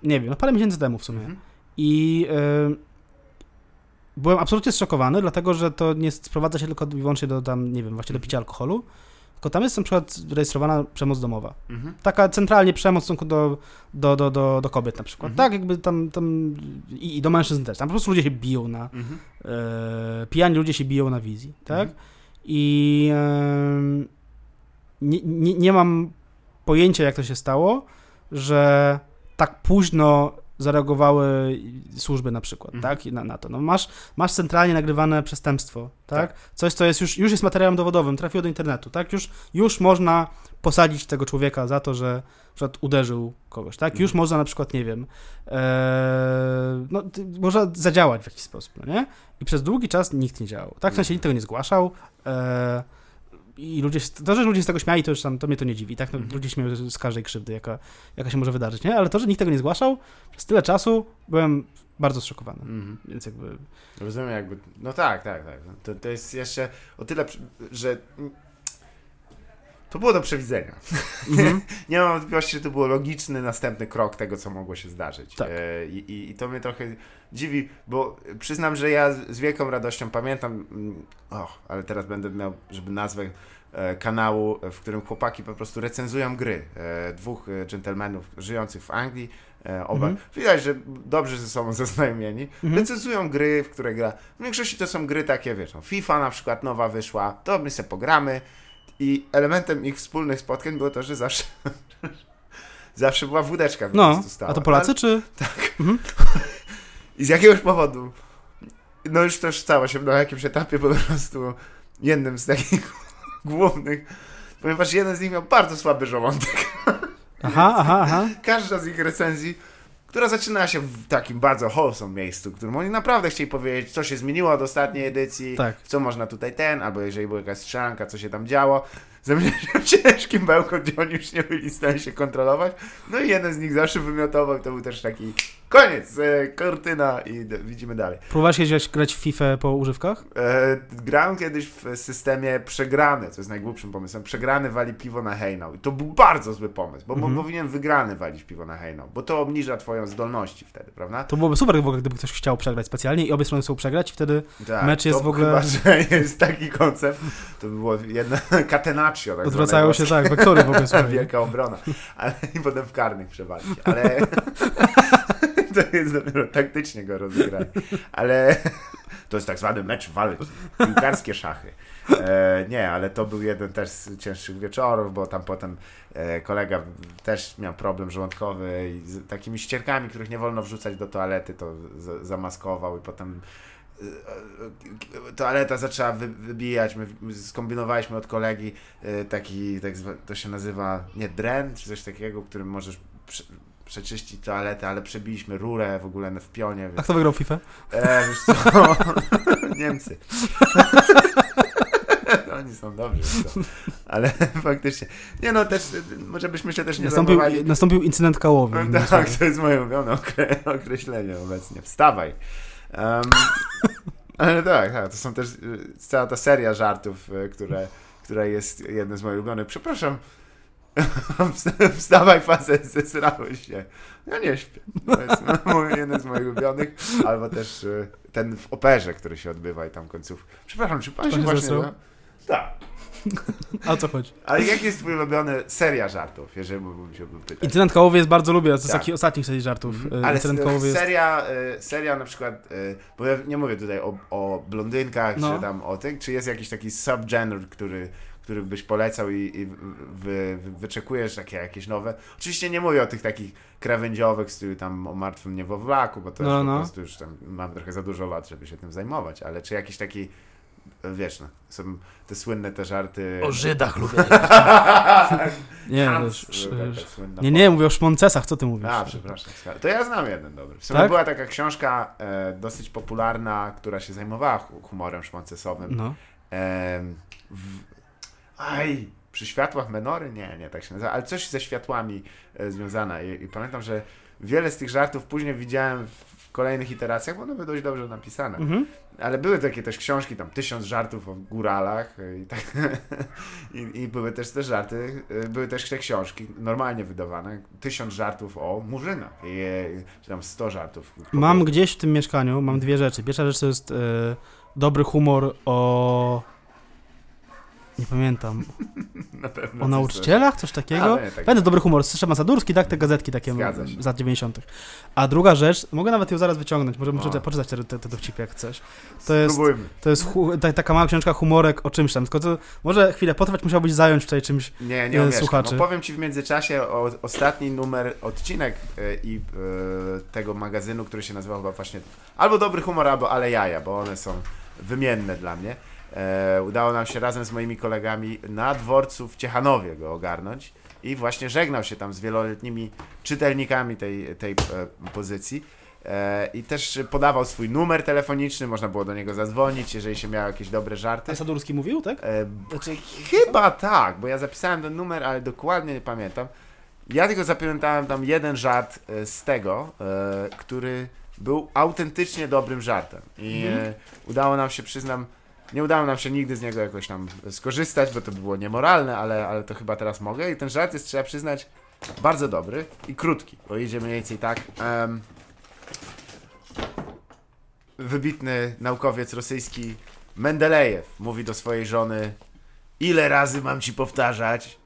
nie wiem, no parę miesięcy temu w sumie. Mhm. I e, byłem absolutnie zszokowany, dlatego że to nie sprowadza się tylko i wyłącznie do tam, nie wiem, właśnie do picia alkoholu, tylko tam jest na przykład rejestrowana przemoc domowa. Mhm. Taka centralnie przemoc w stosunku do, do, do, do, do kobiet na przykład. Mhm. Tak, jakby tam, tam i, i do mężczyzn też. Tam po prostu ludzie się biją na, Mhm. e, pijani ludzie się biją na wizji, tak? Mhm. I em, nie, nie, nie mam pojęcia, jak to się stało, że tak późno zareagowały służby na przykład, Mhm. tak? Na, na to. No masz, masz centralnie nagrywane przestępstwo, tak? Tak. Coś, co jest już, już jest materiałem dowodowym, trafiło do internetu, tak? Już, już można posadzić tego człowieka za to, że przykład uderzył kogoś, tak? Już Mhm. można na przykład, nie wiem, e, no, można zadziałać w jakiś sposób, no nie? I przez długi czas nikt nie działał, tak? W sensie nikt tego nie zgłaszał e, i ludzie, to, że ludzie z tego śmiali, to już tam, to mnie to nie dziwi, tak? No, Mhm. Ludzie śmieją z każdej krzywdy, jaka, jaka się może wydarzyć, nie? Ale to, że nikt tego nie zgłaszał, przez tyle czasu byłem bardzo zszokowany, Mhm. więc jakby... Rozumiem jakby, no tak, tak, tak. To, to jest jeszcze o tyle, że to było do przewidzenia. Mhm. Nie mam wątpliwości, że to był logiczny następny krok tego, co mogło się zdarzyć. Tak. E, I, i, I to mnie trochę dziwi, bo przyznam, że ja z wielką radością pamiętam, mm, och, ale teraz będę miał, żeby nazwę e, kanału, w którym chłopaki po prostu recenzują gry. E, dwóch dżentelmenów żyjących w Anglii, oba, Mhm. widać, że dobrze ze sobą zaznajomieni, Mhm. recenzują gry, w które gra. W większości to są gry takie, wiesz, no, FIFA na przykład nowa wyszła, to my sobie pogramy i elementem ich wspólnych spotkań było to, że zawsze zawsze była wódeczka po No, stała. a to Polacy, czy... I z jakiegoś powodu, no już też stało się na jakimś etapie po prostu jednym z takich głównych, ponieważ jeden z nich miał bardzo słaby żołądek. Aha, aha, aha. Każda z ich recenzji, która zaczyna się w takim bardzo wholesome miejscu, w którym oni naprawdę chcieli powiedzieć, co się zmieniło od ostatniej edycji, Tak. co można tutaj ten, albo jeżeli była jakaś strzelanka, co się tam działo. Zamieniał się ciężkim bełkot, gdzie oni już nie byli w stanie się kontrolować. No i jeden z nich zawsze wymiotował, to był też taki koniec, e, kurtyna i d- widzimy dalej. Próbowałeś kiedyś grać w FIFA po używkach? E, grałem kiedyś w systemie przegrany, co jest najgłupszym pomysłem. Przegrany wali piwo na hejnał. I to był bardzo zły pomysł, bo, Mhm. bo powinien wygrany walić piwo na hejnał, bo to obniża twoją zdolności wtedy, prawda? To byłoby super w ogóle, gdyby ktoś chciał przegrać specjalnie i obie strony chcą przegrać, wtedy Tak, Mecz jest w ogóle- Chyba, że jest taki koncept, to by było jedna catenaccio. Tak odwracają się tak, wektory w ogóle. Wielka obrona. Ale i potem w karnych przewalić. Ale to jest dopiero taktycznie go rozegrać. Ale to jest tak zwany mecz walki. Piłkarskie szachy. E, nie, ale to był jeden też z cięższych wieczorów, bo tam potem e, kolega też miał problem żołądkowy i z takimi ścierkami, których nie wolno wrzucać do toalety, to z, zamaskował i potem e, e, toaleta zaczęła wy, wybijać, my my skombinowaliśmy od kolegi e, taki, tak to się nazywa, nie dren, czy coś takiego, którym możesz przeczyścić toaletę, ale przebiliśmy rurę w ogóle w pionie, A kto wygrał FIFA? e, wiesz co, Niemcy. Oni są dobrzy, to. ale faktycznie, nie no, też, może byśmy się też nie Nastąpił, nastąpił incydent kałowy. innymi tak, to jest moje ulubione okre- określenie obecnie. Wstawaj. Em, ale tak, tak, to są też y, cała ta seria żartów, y, które, która jest jednym z moich ulubionych. Przepraszam. Wstawaj, facet, zesrałeś się. Ja nie śpię. To jest mój, jeden z moich ulubionych. Albo też y, ten w operze, który się odbywa i tam końców. Przepraszam, czy pan Pan się właśnie... zesrał? Tak. A o co chodzi? Ale jaki jest twój ulubiony seria żartów, jeżeli mógłbym się pytać? Incydent kałowy jest bardzo lubię, to jest Tak. taki ostatnich serii żartów. E, Ale Incydent seria, y, seria na przykład, bo ja nie mówię tutaj o, o blondynkach, No. czy tam o tych, czy jest jakiś taki subgenre, który, który byś polecał i, i wy, wy, wyczekujesz takie jakieś nowe. Oczywiście nie mówię o tych takich krawędziowych, stylu tam o martwym niewowlaku, bo to No, już no. po prostu już tam mam trochę za dużo lat, żeby się tym zajmować, ale czy jakiś taki, wiesz no, są te słynne te żarty... O Żydach lubię. Nie, Hans, nie, nie, mówię o szmoncesach, co ty mówisz? a, przepraszam. To ja znam jeden dobry. W sumie Tak? była taka książka e, dosyć popularna, która się zajmowała hu- humorem szmoncesowym. No. Em, w, aj, przy światłach menory? Nie, nie, tak się nazywa, ale coś ze światłami e, związane. I, I pamiętam, że wiele z tych żartów później widziałem w, kolejnych iteracjach, bo one były dość dobrze napisane. Mhm. Ale były takie też książki, tam tysiąc żartów o góralach e, i, tak, i, i były też te żarty, e, były też te książki normalnie wydawane, tysiąc żartów o murzynach, i, czy tam sto żartów. Mam gdzieś w tym mieszkaniu, mam dwie rzeczy. Pierwsza rzecz to jest e, dobry humor o... Nie pamiętam. Na pewno O nauczycielach? Coś takiego? Ale tak. Będę dobry humor. Szema Sadurski, tak? Te gazetki takie z lat 90. A druga rzecz, mogę nawet ją zaraz wyciągnąć, może muszę O. poczytać te, te, te dowcipy jak chcesz. To jest, Spróbujmy. to jest hu, ta, taka mała książka humorek o czymś tam, tylko to może chwilę potrwać, musiałbyś zająć tutaj czymś. Nie, e, nie umiesz. słuchaczy. No, powiem Ci w międzyczasie o ostatni numer, odcinek e, i e, tego magazynu, który się nazywał chyba właśnie albo Dobry Humor, albo Ale Jaja, bo one są wymienne dla mnie. E, udało nam się razem z moimi kolegami na dworcu w Ciechanowie go ogarnąć i właśnie żegnał się tam z wieloletnimi czytelnikami tej, tej e, pozycji. E, I też podawał swój numer telefoniczny, można było do niego zadzwonić, jeżeli się miało jakieś dobre żarty. Ten Sadurski mówił, tak? Znaczy, chyba tak, bo ja zapisałem ten numer, ale dokładnie nie pamiętam. Ja tylko zapamiętałem tam jeden żart z tego, który był autentycznie dobrym żartem. I e, udało nam się, przyznam, nie udało nam się nigdy z niego jakoś tam skorzystać, bo to by było niemoralne, ale, ale to chyba teraz mogę. I ten żart jest, trzeba przyznać, bardzo dobry i krótki, bo idzie mniej więcej tak. em, wybitny naukowiec rosyjski Mendelejew mówi do swojej żony: Ile razy mam ci powtarzać,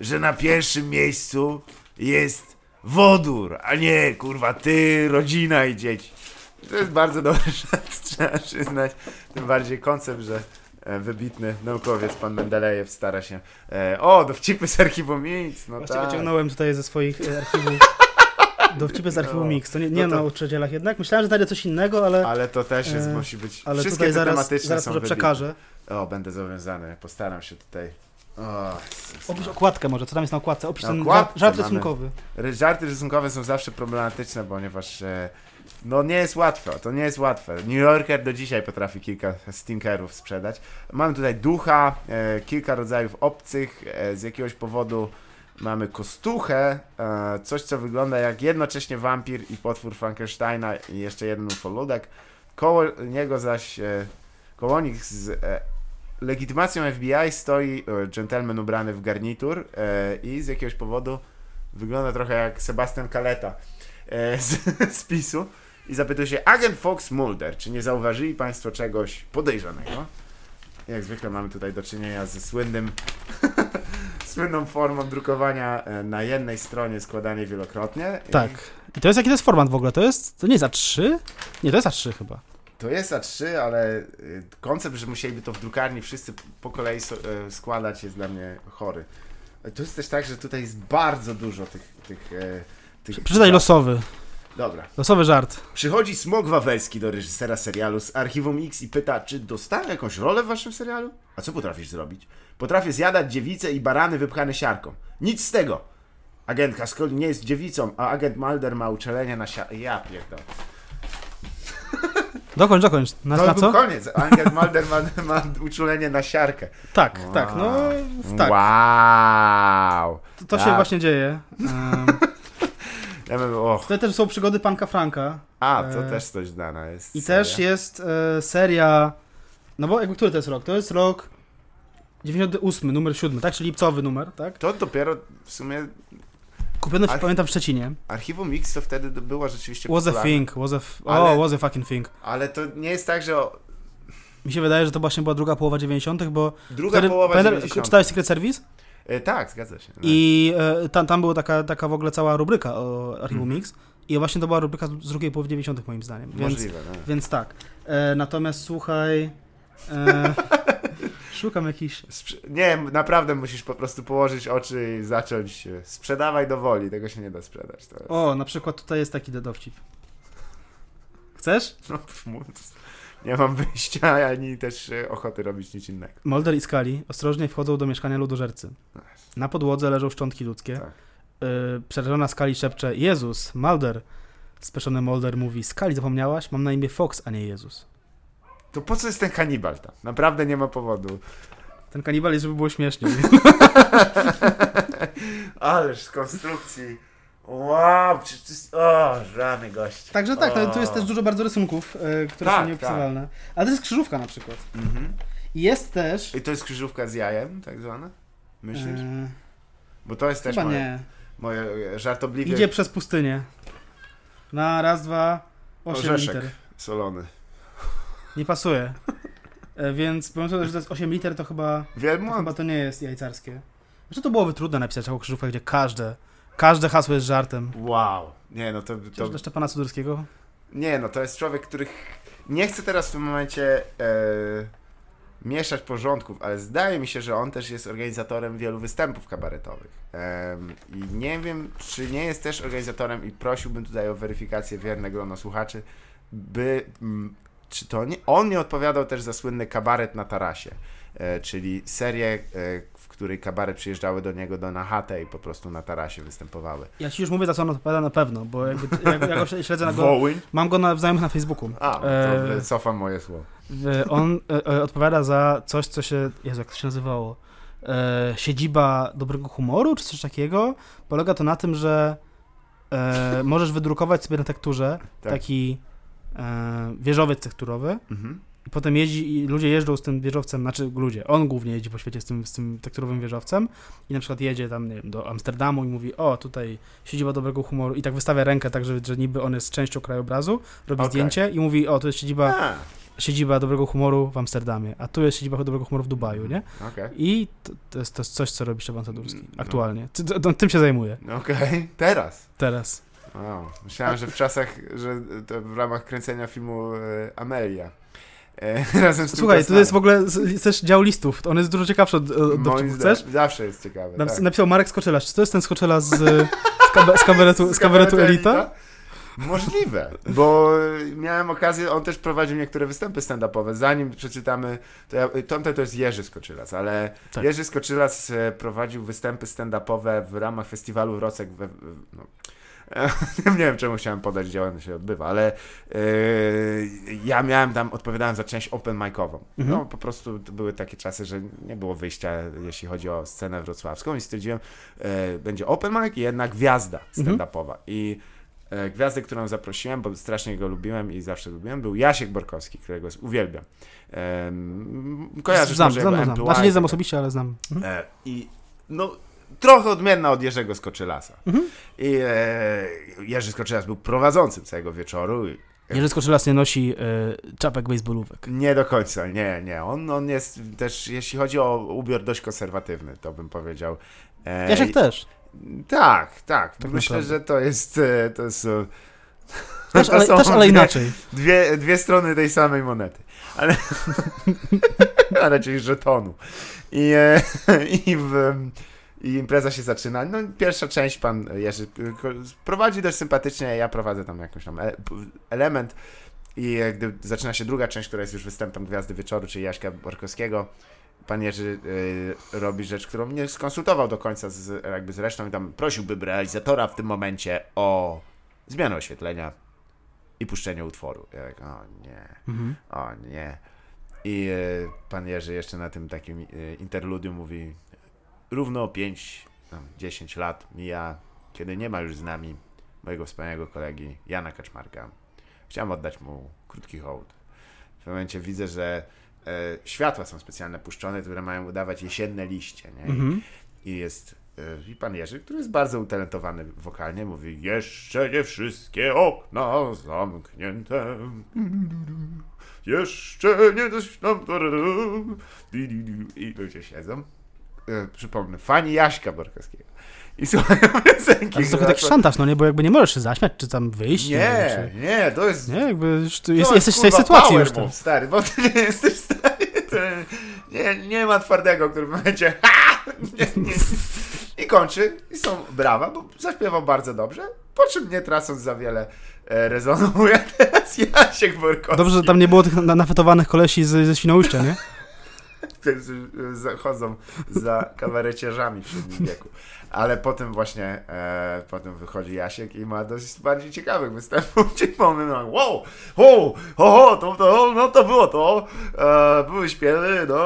że na pierwszym miejscu jest wodór, a nie kurwa ty, rodzina i dzieci. To jest bardzo dobry żart, trzeba przyznać. Tym bardziej koncept, że e, wybitny naukowiec, pan Mendelejew, stara się. E, o, dowcipy z archiwum Mix, no Właśnie tak. wyciągnąłem tutaj ze swoich e, archiwów. Dowcipy z archiwum No. Mix. To nie, nie No to- na nauczycielach jednak. Myślałem, że znajdę coś innego, ale, Ale to też jest, E, musi być. ale Wszystkie tutaj zaraz, tematyczne zaraz są może wybitne. przekażę. O, będę zobowiązany, postaram się tutaj. O, Opisz okładkę może, co tam jest na okładce. Opisz Na ten żart, żart rysunkowy. Ry- Żarty rysunkowe są zawsze problematyczne, ponieważ e, no nie jest łatwo, to nie jest łatwe. New Yorker do dzisiaj potrafi kilka stinkerów sprzedać. Mamy tutaj ducha, e, kilka rodzajów obcych, e, z jakiegoś powodu mamy kostuchę, e, coś co wygląda jak jednocześnie wampir i potwór Frankensteina i jeszcze jeden ufoludek. Koło niego zaś, e, koło nich z e, legitymacją FBI stoi e, gentleman ubrany w garnitur e, i z jakiegoś powodu wygląda trochę jak Sebastian Kaleta z, z PiSu i zapytuje się agent Fox Mulder, czy nie zauważyli Państwo czegoś podejrzanego? Jak zwykle mamy tutaj do czynienia ze słynnym słynną formą drukowania e, na jednej stronie składanej wielokrotnie. Tak. I to jest jaki to jest format w ogóle? To jest, to nie jest A3? Nie, to jest A3 chyba. To jest A3, ale y, koncept, że musieliby to w drukarni wszyscy po kolei e, składać jest dla mnie chory. E, To jest też tak, że tutaj jest bardzo dużo tych... tych, tych Przeczytaj losowy. Dobra. Losowy żart. Przychodzi Smok Wawelski do reżysera serialu z Archiwum X i pyta, czy dostałem jakąś rolę w waszym serialu? A co potrafisz zrobić? Potrafię zjadać dziewice i barany wypchane siarką. Nic z tego! Agentka Scully nie jest dziewicą, a agent Mulder ma uczelenie na siarkę. Ja pierdolę. Dokończ, dokończ. Na, To na był co? koniec. Agent Mulder ma, ma uczulenie na siarkę. Tak, tak, no tak. Wow! To, to się Tak. właśnie dzieje. Um, Och. tutaj też są przygody Panka Franka. A, to E, też coś znana jest. I seria. też jest e, seria. No bo jakby który to jest rok? To jest rok 98, numer 7, tak? Czyli lipcowy numer, tak? To dopiero w sumie Kupiony, Arch- pamiętam, w Szczecinie. Archiwum X to wtedy było rzeczywiście Was a popularne. thing, was a, f- Ale- o, was a fucking thing. Ale to nie jest tak, że Mi się wydaje, że to właśnie była druga połowa 90., bo druga wtedy, połowa pamiętam, 90. czytałeś Secret Service? E, tak, zgadza się. No. I e, tam, tam była taka, taka w ogóle cała rubryka o Archiwum Mhm. Mix. I właśnie to była rubryka z drugiej połowy 90. moim zdaniem. Więc, Możliwe, no. więc tak. E, natomiast słuchaj. E, szukam jakiś. Nie, naprawdę musisz po prostu położyć oczy i zacząć e, sprzedawaj do woli. Tego się nie da sprzedać. O, na przykład tutaj jest taki dowcip. Chcesz? no, mów. Nie mam wyjścia ani też e, ochoty robić nic innego. Mulder i Scully ostrożnie wchodzą do mieszkania ludożercy. Na podłodze leżą szczątki ludzkie. Tak. Yy, przerażona Scully szepcze Jezus, Mulder. Speszony Mulder mówi Scully, zapomniałaś? Mam na imię Fox, a nie Jezus. To po co jest ten kanibal tam? Naprawdę nie ma powodu. Ten kanibal jest, żeby było śmiesznie. Ależ z konstrukcji. Wow, przecież to jest... O, rany gość. Także tak, O. tu jest też dużo bardzo rysunków, yy, które Tak, są nieopisywalne. Ale to jest krzyżówka na przykład. Mhm. I jest też... I to jest krzyżówka z jajem, tak zwana? Myślisz? yy, Bo to jest też chyba moje, nie. moje e, żartobliwie Idzie przez pustynię. Na raz, dwa, osiem Orzeszek. liter. solony. Nie pasuje. E, Więc pomimo, że to jest 8 liter, to chyba, to Wielbłąd. chyba to nie jest jajcarskie. Znaczy to byłoby trudne napisać taką krzyżówkę, gdzie każde, każde hasło jest żartem. Wow. Nie, no to, to... dla Szczepana Cudurskiego. Nie, no to jest człowiek, który... Nie chcę teraz w tym momencie e, mieszać porządków, ale zdaje mi się, że on też jest organizatorem wielu występów kabaretowych. I nie wiem, czy nie jest też organizatorem i prosiłbym tutaj o weryfikację wierne grono słuchaczy, by mm, czy to nie, on nie odpowiadał też za słynny kabaret na tarasie, e, czyli serię, e, której kabaret przyjeżdżały do niego do na chatę i po prostu na tarasie występowały. Ja ci już mówię, za co on odpowiada na pewno, bo jakby, jak, ja go śledzę na go, Wołyń? mam go na, znajomych na Facebooku. A, to E, cofam moje słowo. on e, e, odpowiada za coś, co się, Jezu, jak to się nazywało, e, siedziba dobrego humoru, czy coś takiego. Polega to na tym, że e, możesz wydrukować sobie na tekturze Tak. taki e, wieżowiec tekturowy Mhm. I potem jeździ i ludzie jeżdżą z tym wieżowcem, znaczy ludzie, on głównie jeździ po świecie z tym, z tym tekturowym wieżowcem i na przykład jedzie tam, nie wiem, do Amsterdamu i mówi, o, tutaj siedziba dobrego humoru i tak wystawia rękę tak, że, że niby on jest częścią krajobrazu, robi Okej. zdjęcie i mówi, o, to jest siedziba, A, siedziba dobrego humoru w Amsterdamie, a tu jest siedziba dobrego humoru w Dubaju, nie? Okej. I to, to, jest, to jest coś, co robi Szczepan Sadurski No. aktualnie. Ty- to- Tym się zajmuje Okej, teraz. teraz. Wow. Myślałem, że w czasach, że to w ramach kręcenia filmu e, Amelia. Razem z Słuchaj, to jest w ogóle też dział listów, on jest dużo ciekawszy od, od dowcipów. Chcesz? Zawsze jest ciekawe. Naps- tak. Napisał Marek Skoczylarz. Czy to jest ten Skoczylarz z, z, kabe- z, kabaretu, z kabaretu Elita? Możliwe, bo miałem okazję, on też prowadził niektóre występy stand-upowe. Zanim przeczytamy, to ja, to jest Jerzy Skoczylas, ale Tak. Jerzy Skoczylas e, prowadził występy stand-upowe w ramach festiwalu Rocek we, no. nie wiem, czemu chciałem podać, gdzie on się odbywa, ale e, ja miałem tam, odpowiadałem za część open micową. Mhm. No po prostu były takie czasy, że nie było wyjścia, jeśli chodzi o scenę wrocławską i stwierdziłem, e, będzie open mic i jedna gwiazda Mhm. stand-upowa. I e, gwiazdę, którą zaprosiłem, bo strasznie go lubiłem i zawsze lubiłem, był Jasiek Borkowski, którego uwielbiam. Um, kojarzysz znam, może znam, znam. MPY, Znaczy nie znam tak. osobiście, ale znam. Mhm. E, I no, trochę odmienna od Jerzego Skoczylasa. Mhm. I e, Jerzy Skoczylas był prowadzącym całego wieczoru. Jerzy Skoczylas nie nosi e, czapek baseballówek. Nie do końca, nie, nie. On, on jest też, jeśli chodzi o ubiór, dość konserwatywny, to bym powiedział. E, Jasiek też. Tak, tak. Tak Myślę, naprawdę. że to jest, e, to są, Też, to ale, są też, ale dwie- inaczej. Dwie, dwie strony tej samej monety. Ale a raczej żetonu. I, e, i, w, I impreza się zaczyna. No, pierwsza część pan Jerzy prowadzi dość sympatycznie, ja prowadzę tam jakąś tam e- element. I gdy zaczyna się druga część, która jest już występem Gwiazdy Wieczoru, czyli Jaśka Borkowskiego, pan Jerzy e, robi rzecz, którą nie skonsultował do końca z, jakby z resztą i tam prosiłby realizatora w tym momencie o zmianę oświetlenia i puszczenie utworu. Ja tak, o nie, Mhm. o nie. I e, pan Jerzy jeszcze na tym takim e, interludium mówi równo 5, tam 10 lat mija, kiedy nie ma już z nami mojego wspaniałego kolegi Jana Kaczmarka. Chciałem oddać mu krótki hołd. W tym momencie widzę, że e, światła są specjalne puszczone, które mają udawać jesienne liście. Nie? I Mhm. i jest y, i pan Jerzy, który jest bardzo utalentowany wokalnie, mówi jeszcze nie wszystkie okna zamknięte. Jeszcze nie i ludzie siedzą. Y, Przypomnę, fani Jaśka Borkowskiego. I słuchają piosenki. Ale to jest trochę która- tak szantaż, no nie? Bo jakby nie możesz się zaśmiać, czy tam wyjść. Nie, wiem, nie, to jest czy... Nie, jakby już to jest, jesteś w tej sytuacji już. Move, stary, bo ty nie jesteś stary. To nie, nie ma twardego, który będzie ha! Nie, nie. I kończy. I są brawa, bo zaśpiewał bardzo dobrze. Po czym nie tracąc za wiele e, rezonuje teraz Jasiek Borkowski. Dobrze, że tam nie było tych na- nafetowanych kolesi z, ze Świnoujścia, nie? Którzy e, zachodzą za kabareciarzami w średnim wieku. Ale potem właśnie, e, potem wychodzi Jasiek i ma dość bardziej ciekawych występów, gdzie mamy no, wow, o, o, to, to, no to było to, e, były śpiewy, no,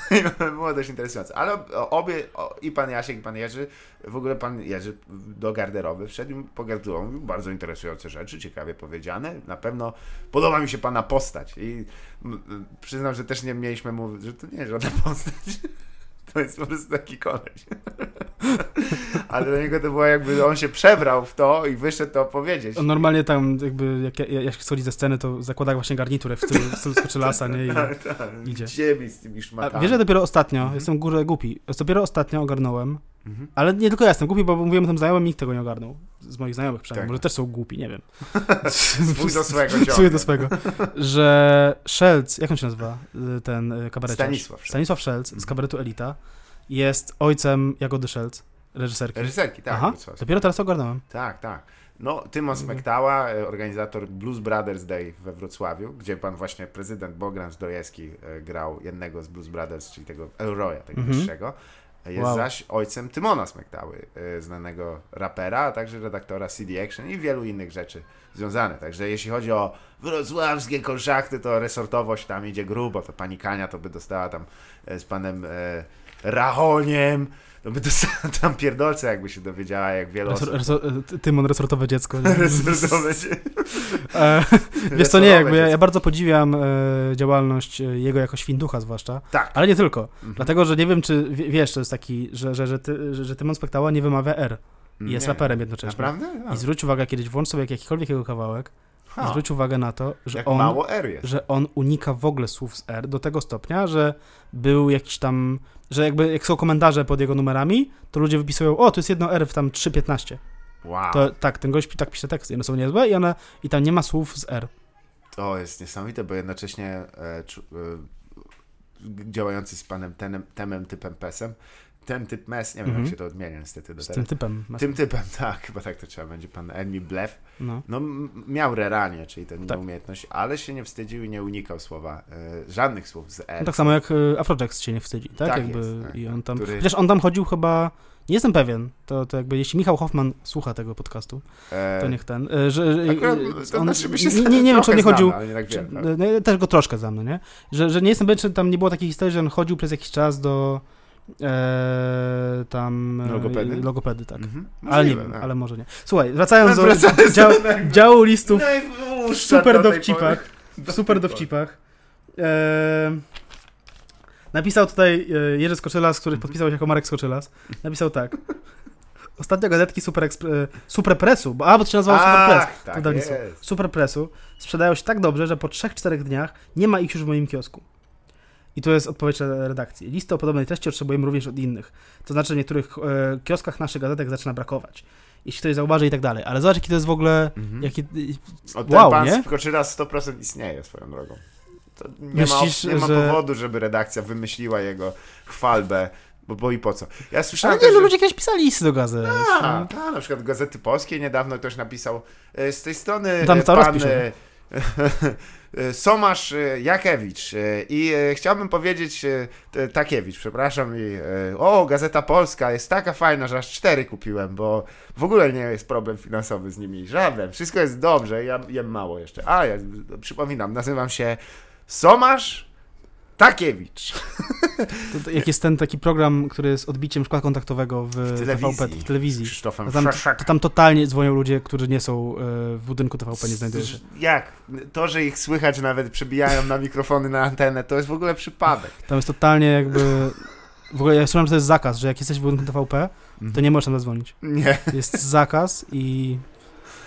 było dość interesujące. Ale obie, o, i pan Jasiek, i pan Jerzy, w ogóle pan Jerzy do garderoby wszedł i pogardował, mówił bardzo interesujące rzeczy, ciekawie powiedziane, na pewno podoba mi się pana postać i przyznam, że też nie mieliśmy mówić, że to nie jest żadna postać. To jest po prostu taki koleś. Ale dla niego to było jakby, on się przebrał w to i wyszedł to opowiedzieć. On normalnie tam jakby, jak, jak, jak schodzi ze sceny, to zakłada właśnie garniturę w stylu, w stylu skoczylasa, nie? I, Tak, tak. idzie. Gdzie mi z tymi a szmatami? wiesz, że dopiero ostatnio, Mhm. jestem górę głupi, dopiero ostatnio ogarnąłem, Mhm. ale nie tylko ja jestem głupi, bo mówiłem o tym znajomym, nikt tego nie ogarnął. Z moich znajomych przynajmniej, Tak. może też są głupi, nie wiem. Swój do swego. Swój do swego. Że Szelc, jak on się nazywa, y, ten y, kabareciarz? Stanisław. Stanisław Szelc z Mhm. kabaretu Elita jest ojcem Jagody Szelc, reżyserki. Reżyserki, tak. Aha, dopiero teraz ogarnąłem. Tak, tak. No, Tymon Mhm. Smektała, e, organizator Blues Brothers Day we Wrocławiu, gdzie pan właśnie prezydent Bogdan Zdrojewski e, grał jednego z Blues Brothers, czyli tego Elroya, tego Mhm. wyższego. Jest Wow. zaś ojcem Tymona Smektały, e, znanego rapera, a także redaktora CD Action i wielu innych rzeczy związanych. Także jeśli chodzi o wrocławskie konszachty, to resortowość tam idzie grubo. To pani Kania to by dostała tam e, z panem e, Rachoniem, to by dostała tam pierdolce, jakby się dowiedziała, jak wiele osób... resor, Tymon, resortowe dziecko. Resortowe się- E, Wiesz co, nie, jakby ja, ja dziecko. bardzo podziwiam e, działalność e, jego jako świnducha zwłaszcza, Tak. ale nie tylko. Mhm. Dlatego, że nie wiem, czy wie- wiesz, to jest taki, że, że, że, ty, że, że Tymon Spektała nie wymawia R i jest Nie. raperem jednocześnie. Naprawdę? A. I zwróć uwagę, kiedyś włącz sobie jakikolwiek jego kawałek Ha, zwróć uwagę na to, że jak on, że on unika w ogóle słów z R do tego stopnia, że był jakiś tam, że jakby jak są komentarze pod jego numerami, to ludzie wypisują, o, tu jest jedno R w tam 3.15. Wow. To tak, ten gość tak pisze teksty, one są niezłe i one, i tam nie ma słów z R. To jest niesamowite, bo jednocześnie e, czu, e, działający z panem tenem, temem typem pesem, ten typ mes, nie wiem Mhm. jak się to odmienia niestety do Z teraz. tym typem. Tym typem, tak, chyba tak to trzeba będzie, pan Enmi Blef. No. No miał reranie, czyli tę Tak. umiejętność, ale się nie wstydził i nie unikał słowa, e, żadnych słów z R. No tak samo jak y, Afrojax się nie wstydzi, tak? Tak jakby, jest, tak, I tak. on tam, Który- Chociaż on tam chodził chyba, nie jestem pewien, to, to jakby jeśli Michał Hoffman słucha tego podcastu, E, to niech ten, y, że... Akurat, on, znaczy, nie, nie, nie wiem, czy on nie chodził, znamy, ale nie tak czy, wiele, tak? no, też go troszkę znam, no nie? Że, że nie jestem pewien, czy tam nie było takiej historii, że on chodził przez jakiś czas do e, tam... e, Logopedy? Logopedy, tak. Mhm. Ale nie wiem, tak. ale może nie. Słuchaj, wracając do dział, działu listów No włóż super dowcipach. w super dowcipach. E, napisał tutaj e, Jerzy Skoczylas, który podpisał się jako Marek Skoczylas. Napisał tak. Ostatnio gazetki Super, Expre- Super Pressu, bo, a, bo to się nazywało Super Press. Tak. Super Pressu sprzedają się tak dobrze, że po 3-4 dniach nie ma ich już w moim kiosku. I to jest odpowiedź redakcji. Listy o podobnej treści otrzymujemy również od innych. To znaczy, w niektórych e, kioskach naszych gazetek zaczyna brakować. Jeśli ktoś zauważy i tak dalej. Ale zobacz, jaki to jest w ogóle. Mhm. Jaki, O, ten wow, pan nie? z Skoczyra 100% istnieje swoją drogą. To nie, Myślisz, ma, nie ma że- powodu, żeby redakcja wymyśliła jego chwalbę, bo, bo i po co. Ja Ale słyszałem nie, też, no że... ludzie kiedyś pisali listy do gazet. A, a, na przykład Gazety Polskie niedawno ktoś napisał e, z tej strony Tam pan Somasz e, Jakiewicz e, i e, chciałbym powiedzieć e, Takiewicz, przepraszam i e, o, Gazeta Polska jest taka fajna, że aż cztery kupiłem, bo w ogóle nie jest problem finansowy z nimi, żaden, wszystko jest dobrze, ja jem mało jeszcze. A, ja przypominam, nazywam się Somasz Takiewicz. To, to, jak jest ten taki program, który jest odbiciem szkła kontaktowego w, telewizji. TVP, w telewizji. Krzysztofem To tam, to tam totalnie dzwonią ludzie, którzy nie są e, w budynku TVP, nie znajdują się. Jak? To, że ich słychać nawet przebijają na mikrofony, na antenę, to jest w ogóle przypadek. Tam jest totalnie jakby... W ogóle ja słyszałem, że to jest zakaz, że jak jesteś w budynku TVP, to nie możesz tam zadzwonić. Nie. Jest zakaz i...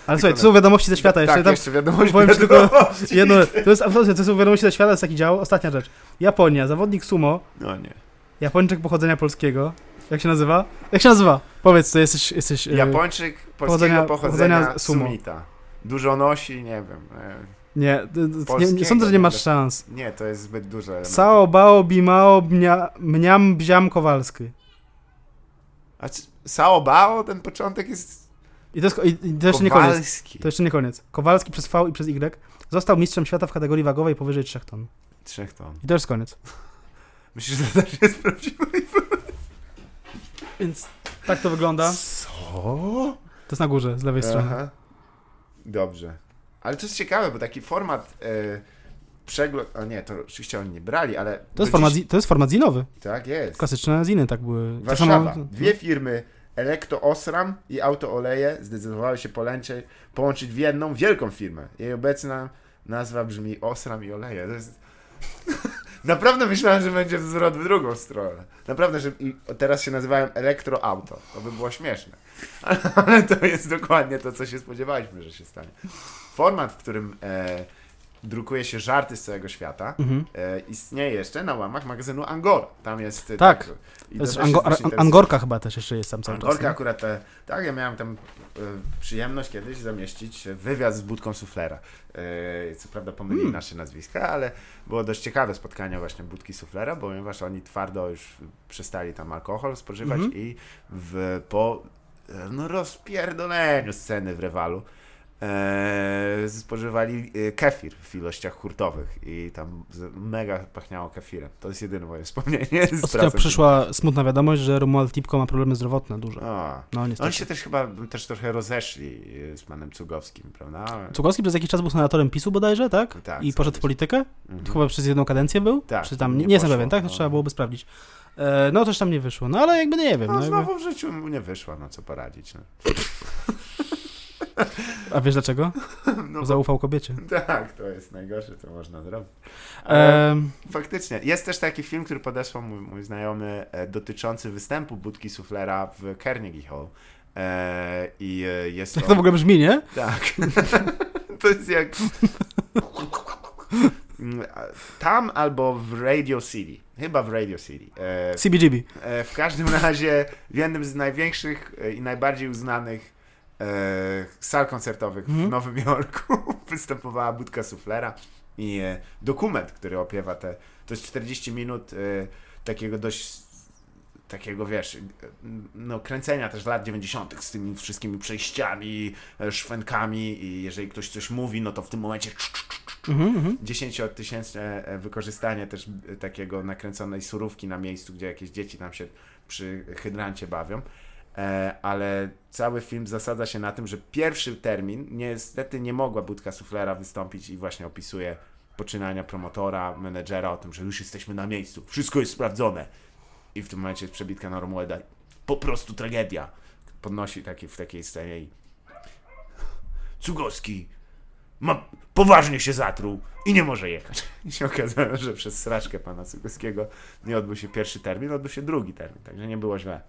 Ale słuchaj, to są wiadomości ze świata jeszcze. Tak, tam, jeszcze wiadomość. powiem ci tylko wiadomości. jedno, to jest absolutnie, to są wiadomości ze świata, to jest taki dział. Ostatnia rzecz. Japonia, zawodnik sumo, No nie. Japończyk pochodzenia polskiego. Jak się nazywa? Jak się nazywa? Powiedz, to jesteś... jesteś e, Japończyk polskiego pochodzenia- pochodzenia, pochodzenia sumo. sumita. Dużo nosi, nie wiem. e, Nie, nie, nie sądzę, że nie masz szans. Nie, to jest zbyt duże. Sao, bao, bimao, mnia, mniam, bziam, Kowalski. A Sao Bao, ten początek jest I to, jest, i, to jeszcze nie koniec. Kowalski. To jeszcze nie koniec. Kowalski przez V i przez Y został mistrzem świata w kategorii wagowej powyżej 3 ton. Trzech ton. I to już jest koniec. Myślisz, że to też jest prawdziwe? Więc tak to wygląda. Co? To jest na górze, z lewej strony. Aha. Dobrze. Ale to jest ciekawe, bo taki format e, przegląd... O nie, to oczywiście oni nie brali, ale... To jest, format, dziś- zi- to jest format zinowy. Tak jest. Klasyczne ziny tak były. Warszawa. samo- Dwie firmy, Elektro Osram i Auto Oleje, zdecydowały się połączyć w jedną wielką firmę. Jej obecna nazwa brzmi Osram i Oleje. To jest... Naprawdę myślałem, że będzie zwrot w drugą stronę. Naprawdę, że teraz się nazywają Elektro Auto. To by było śmieszne. Ale to jest dokładnie to, co się spodziewaliśmy, że się stanie. Format, w którym e, drukuje się żarty z całego świata, Mhm. e, istnieje jeszcze na łamach magazynu Angora. Tam jest... e, Tak. To jest Ango- interesujące. Angorka chyba też jeszcze jest tam cały czas. Angorka akurat, te, tak, ja miałem tam e, przyjemność kiedyś zamieścić wywiad z Budką Suflera. E, co prawda pomylili Hmm. nasze nazwiska, ale było dość ciekawe spotkanie właśnie Budki Suflera, ponieważ oni twardo już przestali tam alkohol spożywać Mhm. i w, po e, no rozpierdoleniu sceny w rewalu e, spożywali e, kefir w ilościach hurtowych i tam mega pachniało kefirem. To jest jedyne moje wspomnienie Ostatnio przyszła smutna wiadomość, że Romuald Tipko ma problemy zdrowotne duże. O. No niestety. Oni się też chyba też trochę rozeszli e, z panem Cugowskim, prawda? Cugowski przez jakiś czas był senatorem PiSu bodajże, tak? Tak, I poszedł w politykę? Mhm. Chyba przez jedną kadencję był? Tak, Czy tam, nie nie, jestem pewien, tak? To no. trzeba byłoby sprawdzić. E, no też tam nie wyszło. No ale jakby nie wiem. No, No, jakby... znowu w życiu mu nie wyszła, no co poradzić. No, A wiesz dlaczego? no Bo zaufał kobiecie. tak, to jest najgorsze, co można zrobić. Faktycznie, jest też taki film, który podesłał mój, mój znajomy, e, dotyczący występu Budki Suflera w Carnegie Hall. E, I e, jest jak to w ogóle brzmi, nie? Tak. to jest jak... Tam albo w Radio City. Chyba w Radio City. E, CBGB. E, W każdym razie w jednym z największych i najbardziej uznanych sal koncertowych w Mhm. Nowym Jorku występowała Budka Suflera i e, dokument, który opiewa te, to jest 40 minut e, takiego dość takiego, wiesz, e, no kręcenia też lat 90. z tymi wszystkimi przejściami, e, szwenkami i jeżeli ktoś coś mówi, no to w tym momencie Mhm, mhm. 10-tysięczne e, wykorzystanie też e, takiego nakręconej surówki na miejscu, gdzie jakieś dzieci tam się przy hydrancie bawią. E, ale cały film zasadza się na tym, że pierwszy termin niestety nie mogła Budka Suflera wystąpić i właśnie opisuje poczynania promotora, menedżera o tym, że już jesteśmy na miejscu, wszystko jest sprawdzone. I w tym momencie jest przebitka na Romualda. Po prostu tragedia. Podnosi taki, w takiej scenie i Cugowski ma, poważnie się zatruł i nie może jechać. I się okazało, że przez strażkę pana Cugowskiego nie odbył się pierwszy termin, odbył się drugi termin, także nie było źle.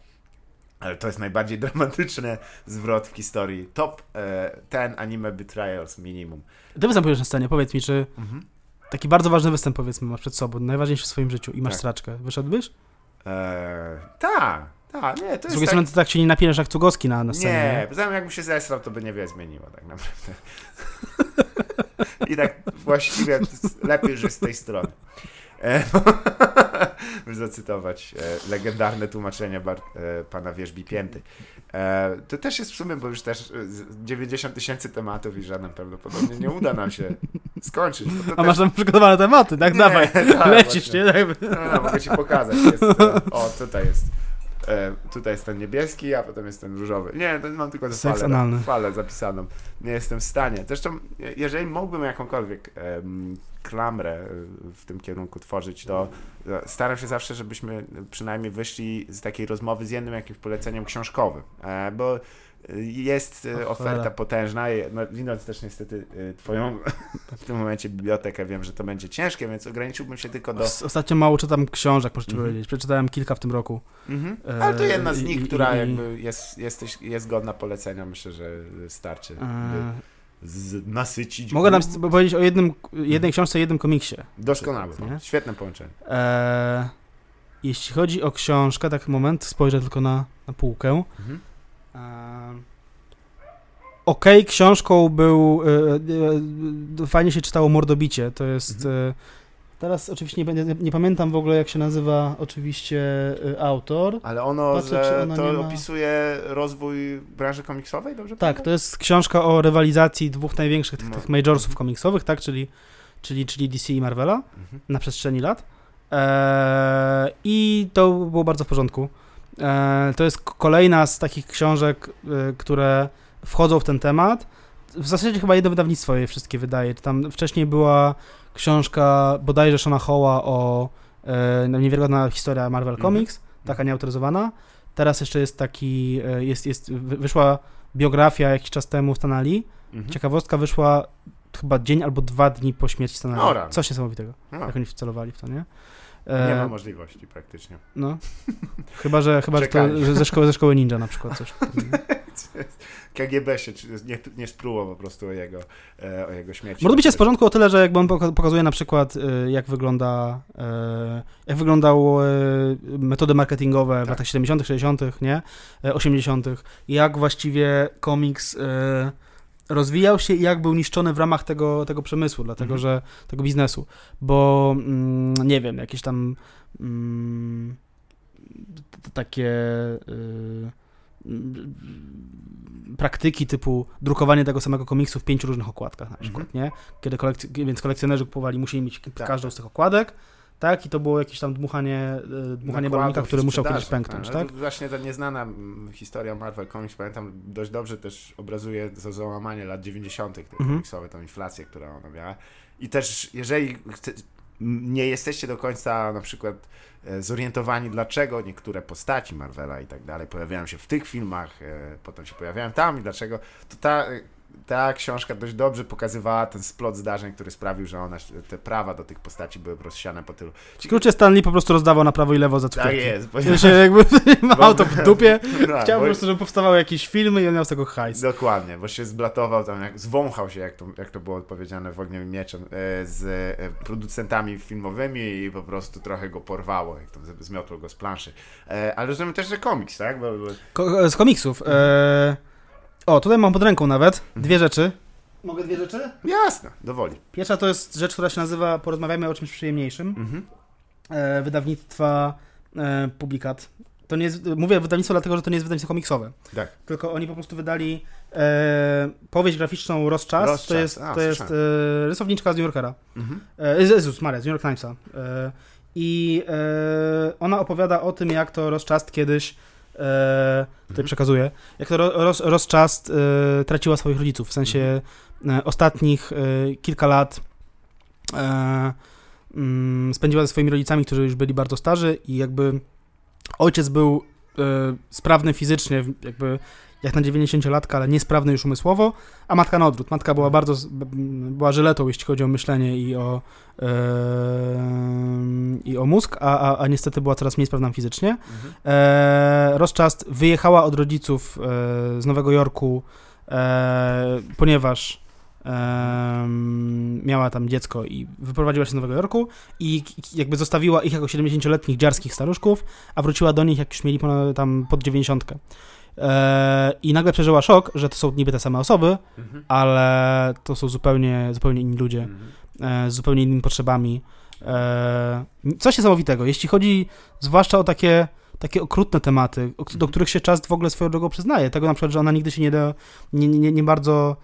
Ale to jest najbardziej dramatyczny zwrot w historii. Top e, 10 anime betrayals minimum. Ty występujesz na scenie, powiedz mi, czy taki bardzo ważny występ powiedzmy masz przed sobą, najważniejszy w swoim życiu i masz Tak. straczkę. Wyszedłbyś? E, tak, tak, nie, to Z drugiej tak, strony ty tak się nie napinasz jak Cugowski na, na scenie. Nie, Nie. tym jakbym się zesrał, to by niewiele zmieniło tak naprawdę. I tak właściwie lepiej, że z tej strony. E, zacytować e, legendarne tłumaczenie Bar- e, pana Wierzbi Pięty. E, to też jest w sumie, bo już też e, z- 90 tysięcy tematów i żaden prawdopodobnie nie uda nam się skończyć. A też- masz tam przygotowane tematy, tak? Nie, Dawaj, tak, lecisz, właśnie. nie? Tak. No, no, mogę ci pokazać. Jest, o, tutaj jest. E, tutaj jest ten niebieski, a potem jest ten różowy. Nie, to mam tylko tę falę, analny. falę zapisaną. Nie jestem w stanie. Zresztą, e, jeżeli mógłbym jakąkolwiek em, klamrę e, w tym kierunku tworzyć, to e, staram się zawsze, żebyśmy przynajmniej wyszli z takiej rozmowy z jednym jakimś poleceniem książkowym. E, bo jest e, O oferta cholera. potężna. No, widząc też niestety e, twoją w tym momencie bibliotekę, wiem, że to będzie ciężkie, więc ograniczyłbym się tylko do Os- Ostatnio mało czytam książek, muszę ci Mhm. powiedzieć. Przeczytałem kilka w tym roku. Mhm. E, Ale to jedna z nich, i- która i- jakby jest, jesteś, jest godna polecenia, myślę, że starczy. E, Z, nasycić. mogę nam powiedzieć o jednym, jednej książce, jednym komiksie. Doskonałe. Świetne połączenie. E, jeśli chodzi o książkę, tak moment, spojrzę tylko na, na półkę. Mhm. E, Okej, książką był. E, e, fajnie się czytało Mordobicie. To jest. Mhm. E, teraz oczywiście nie, nie, nie pamiętam w ogóle, jak się nazywa oczywiście e, autor. Ale ono, Patrzę, że ono to ma- opisuje rozwój branży komiksowej, dobrze Tak, pamiętam? to jest książka o rywalizacji dwóch największych tych, No. tych majorsów komiksowych, tak? Czyli, czyli, czyli DC i Marvela Mhm. na przestrzeni lat. Eee, I to było bardzo w porządku. Eee, to jest kolejna z takich książek, y, które wchodzą w ten temat. W zasadzie chyba jedno wydawnictwo je wszystkie wydaje. Tam wcześniej była książka bodajże Shona Hoła o e, niewiarygodna historia Marvel Mhm. Comics, taka nieautoryzowana. Teraz jeszcze jest taki, e, jest, jest, wy- wyszła biografia jakiś czas temu Stanali. Mhm. Ciekawostka wyszła chyba dzień albo dwa dni po śmierci Stanali. Coś niesamowitego, No, jak oni wcelowali w to, nie? Nie E, ma możliwości praktycznie. no. Chyba, że, chyba, że to że ze, szkoły, ze szkoły ninja na przykład coś. KGB się nie, nie spruło po prostu o jego, e, o jego śmierci. Mordobicie jest w porządku o tyle, że jakby on poka- pokazuje na przykład y, jak wygląda y, jak wyglądały metody marketingowe w Tak. latach 70., 60., nie? Y, 80., jak właściwie komiks rozwijał się i jak był niszczony w ramach tego, tego przemysłu, dlatego Mhm. że tego biznesu, bo mm, nie wiem, jakieś tam mm, takie y, praktyki typu drukowanie tego samego komiksu w pięciu różnych okładkach na przykład, Mhm. nie? Kiedy kolekc- więc kolekcjonerzy kupowali, musieli mieć Tak, każdą tak. z tych okładek, tak? I to było jakieś tam dmuchanie, e, dmuchanie i który musiał kiedyś pęknąć, ale tak? to Właśnie ta nieznana mm, historia Marvel Comics, pamiętam, dość dobrze też obrazuje to załamanie lat 90. te Mhm. komiksowe, tą inflację, która ona miała. I też, jeżeli chce, nie jesteście do końca na przykład e, zorientowani, dlaczego niektóre postaci Marvela i tak dalej pojawiają się w tych filmach, e, potem się pojawiają tam i dlaczego, to ta, ta książka dość dobrze pokazywała ten splot zdarzeń, który sprawił, że ona, te prawa do tych postaci były rozsiane po tylu. W skrócie Stanley po prostu rozdawał na prawo i lewo za Tak cukierki. jest. Ja się jakby mał to w dupie. Tak, Chciał po bo- prostu, żeby powstawały jakieś filmy i on miał z tego hajs. Dokładnie, bo się zblatował tam, jak, zwąchał się, jak to, jak to było powiedziane w Ogniem i Mieczem, e, z e, producentami filmowymi i po prostu trochę go porwało, jak to z- zmiotło go z planszy. E, ale rozumiem też, że komiks, tak? Bo, bo... Ko- z komiksów. E... O, tutaj mam pod ręką nawet dwie rzeczy. Mogę dwie rzeczy? Jasne, dowoli. Pierwsza to jest rzecz, która się nazywa Porozmawiamy o czymś przyjemniejszym. Mhm. E, wydawnictwa e, Publikat. To nie jest, mówię wydawnictwo dlatego, że to nie jest wydawnictwo komiksowe. Tak. Tylko oni po prostu wydali e, powieść graficzną Rozczas. Rozczas, To jest, a, to jest e, rysowniczka z New Yorkera. Mhm. E, Jezus Maria, z New York Timesa. E, I e, ona opowiada o tym, jak to Rozczast kiedyś, e, tutaj Mhm. przekazuję, jak to ro, roz, Rozczast e, traciła swoich rodziców. W sensie e, ostatnich e, kilka lat e, mm, spędziła ze swoimi rodzicami, którzy już byli bardzo starzy i jakby ojciec był e, sprawny fizycznie, jakby jak na 90-latka, ale niesprawny już umysłowo, a matka na odwrót. Matka była bardzo, była żyletą, jeśli chodzi o myślenie i o, e, i o mózg, a, a, a niestety była coraz mniej sprawna fizycznie. Mhm. E, Rozczast wyjechała od rodziców e, z Nowego Jorku, e, ponieważ miała tam dziecko i wyprowadziła się z Nowego Jorku i jakby zostawiła ich jako 70-letnich dziarskich staruszków, a wróciła do nich jak już mieli ponad, tam pod 90. E, I nagle przeżyła szok, że to są niby te same osoby, Mhm. ale to są zupełnie, zupełnie inni ludzie Mhm. e, z zupełnie innymi potrzebami. E, coś niesamowitego, jeśli chodzi zwłaszcza o takie, takie okrutne tematy, do których się czas w ogóle swoją drogą przyznaje. Tego na przykład, że ona nigdy się nie, do, nie, nie, nie bardzo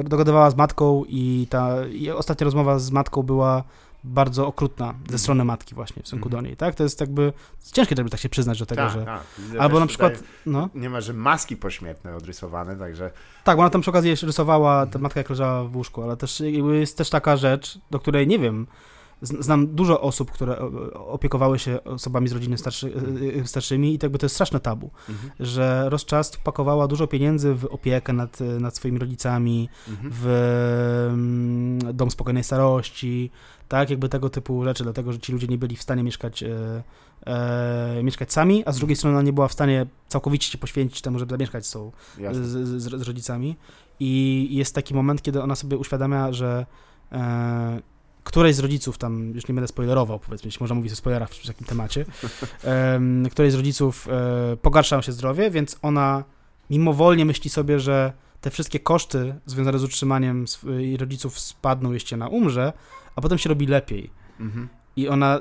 e, dogadywała z matką i ta i ostatnia rozmowa z matką była bardzo okrutna ze strony matki właśnie w stosunku Mhm. do niej, tak? To jest jakby ciężkie, żeby tak się przyznać do tego, Tak, że... tak. Albo na przykład, no... Nie ma, że maski pośmiertne odrysowane, także Tak, bo ona tam przy okazji jeszcze rysowała tę matkę, jak leżała w łóżku, ale też jakby jest też taka rzecz, do której nie wiem. Znam dużo osób, które opiekowały się osobami z rodziny starszy, y, starszymi i to jakby to jest straszne tabu, mhm. że Rozczast pakowała dużo pieniędzy w opiekę nad, nad swoimi rodzicami, Mhm. w mm, dom spokojnej starości, tak, jakby tego typu rzeczy, dlatego, że ci ludzie nie byli w stanie mieszkać, e, e, mieszkać sami, a z drugiej strony ona nie była w stanie całkowicie się poświęcić temu, żeby zamieszkać z tą z, z, z rodzicami. I jest taki moment, kiedy ona sobie uświadamia, że e, któreś z rodziców, tam już nie będę spoilerował, powiedzmy, można mówić o spoilerach w takim temacie, em, któreś z rodziców e, pogarsza się zdrowie, więc ona mimowolnie myśli sobie, że te wszystkie koszty związane z utrzymaniem rodziców spadną, jeśli ona umrze, a potem się robi lepiej. Mhm. I ona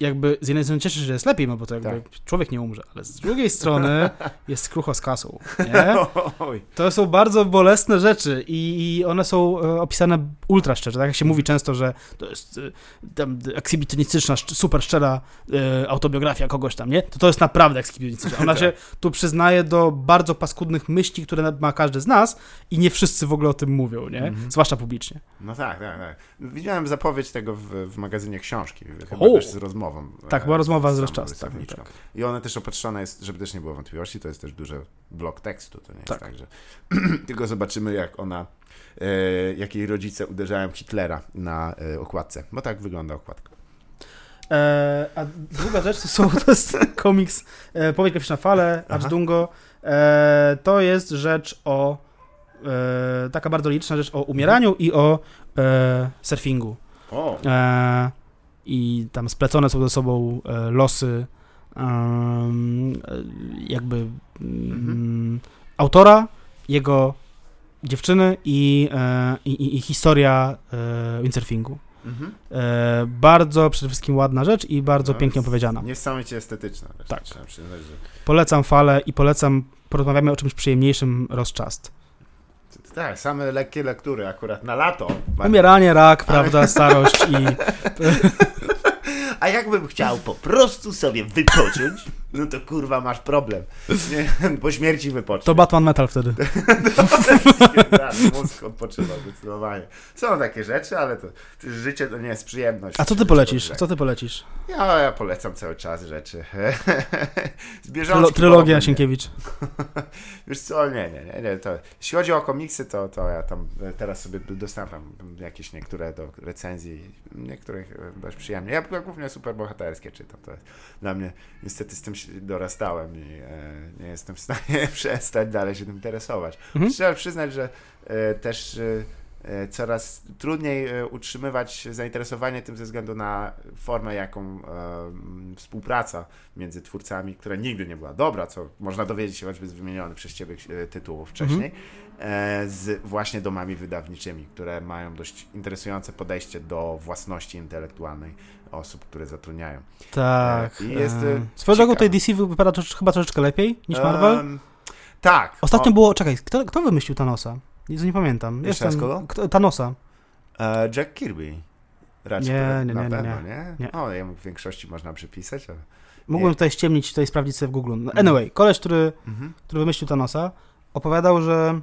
jakby z jednej strony cieszy się, że jest lepiej, no bo to jakby Tak. człowiek nie umrze, ale z drugiej strony jest krucho z kasą, nie? To są bardzo bolesne rzeczy i, i one są e, opisane ultra szczerze. Tak jak się mówi często, że to jest e, tam ekshibitynistyczna, szcz- super szczera e, autobiografia kogoś tam, nie? To to jest naprawdę ekshibitynistyczna. Ona się tu przyznaje do bardzo paskudnych myśli, które ma każdy z nas i nie wszyscy w ogóle o tym mówią, nie? Mhm. Zwłaszcza publicznie. No tak, tak, tak. Widziałem zapowiedź tego w, w magazynie książki, chyba O! też z rozmową. Tak, e, była rozmowa z samą Rozczas, tak, rysowniczką. tak. I ona też opatrzona jest, żeby też nie było wątpliwości, to jest też duży blok tekstu, to nie jest Tak. tak, że tylko zobaczymy jak ona, e, jak jej rodzice uderzają Hitlera na e, okładce, bo tak wygląda okładka. E, a druga rzecz to, są, to jest komiks e, Powieść graficzna Fale. Achdungo. E, to jest rzecz o e, taka bardzo liczna rzecz o umieraniu i o e, surfingu. O! I tam splecone są ze sobą e, losy e, jakby mm, Mhm. autora, jego dziewczyny i, e, i, i, historia windsurfingu. Mhm. Bardzo przede wszystkim ładna rzecz i bardzo No, pięknie opowiedziana. Niesamowicie estetyczna. Tak. Przyznać, że... Polecam falę i polecam, porozmawiamy o czymś przyjemniejszym rozczast. Tak, same lekkie lektury akurat na lato. Umieranie, rak, prawda, starość i... A jakbym chciał po prostu sobie wypocząć, no to kurwa masz problem. Nie, po śmierci wypocznij. To Batman Metal wtedy. tak, mózg odpoczywa zdecydowanie. Są takie rzeczy, ale to, życie to nie jest przyjemność. A co ty polecisz? Co ty polecisz? Ja, ja polecam cały czas rzeczy. Trylo, trylogia. Sienkiewicz. Wiesz co, nie, nie, nie, nie to, jeśli chodzi o komiksy, to, to ja tam e, teraz sobie dostałem tam jakieś niektóre do recenzji, niektórych e, dość przyjemnie. Ja, ja głównie superbohaterskie czytam, to jest dla mnie, niestety z tym się dorastałem i e, nie jestem w stanie przestać dalej się tym interesować. Mhm. Trzeba przyznać, że e, też e, coraz trudniej utrzymywać zainteresowanie tym ze względu na formę, jaką e, m, współpraca między twórcami, która nigdy nie była dobra, co można dowiedzieć się choćby z wymienionych przez Ciebie tytułów wcześniej, e, z właśnie domami wydawniczymi, które mają dość interesujące podejście do własności intelektualnej osób, które zatrudniają. Tak. I jest, e, e, Swoją drogą tutaj DC wypada trosz, chyba troszeczkę lepiej niż Marvel. Tak. Ostatnio O, było, czekaj, kto, kto wymyślił Thanosa? Nie pamiętam. Jeszcze raz kogo? Kto, Thanosa. e, Jack Kirby. Raczej Nie, na nie, nie, pewno, nie. nie? Nie. O, jemu w większości można przypisać, ale... Mógłbym Nie. tutaj ściemnić, tutaj sprawdzić sobie w Google. No, Anyway, koleś, który, Mhm. który wymyślił Thanosa, opowiadał, że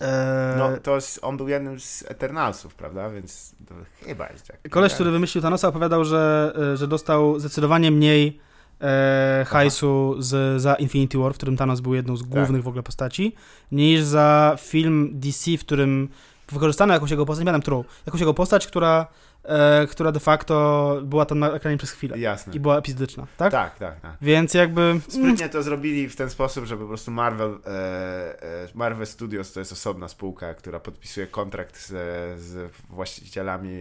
e, No, to jest, on był jednym z Eternalsów, prawda? Więc to chyba jest Jack. koleś, który wymyślił Thanosa, opowiadał, że, e, że dostał zdecydowanie mniej e, hajsu z, za Infinity War, w którym Thanos był jedną z głównych w ogóle postaci, niż za film DC, w którym wykorzystano jakąś jego postać, nie pamiętam którą, jakąś jego postać, która, e, która de facto była tam na ekranie przez chwilę Jasne. i była epizodyczna, tak? Tak, tak, tak. Więc jakby... mm, Sprytnie to zrobili w ten sposób, że po prostu Marvel, e, e, Marvel Studios to jest osobna spółka, która podpisuje kontrakt z, z właścicielami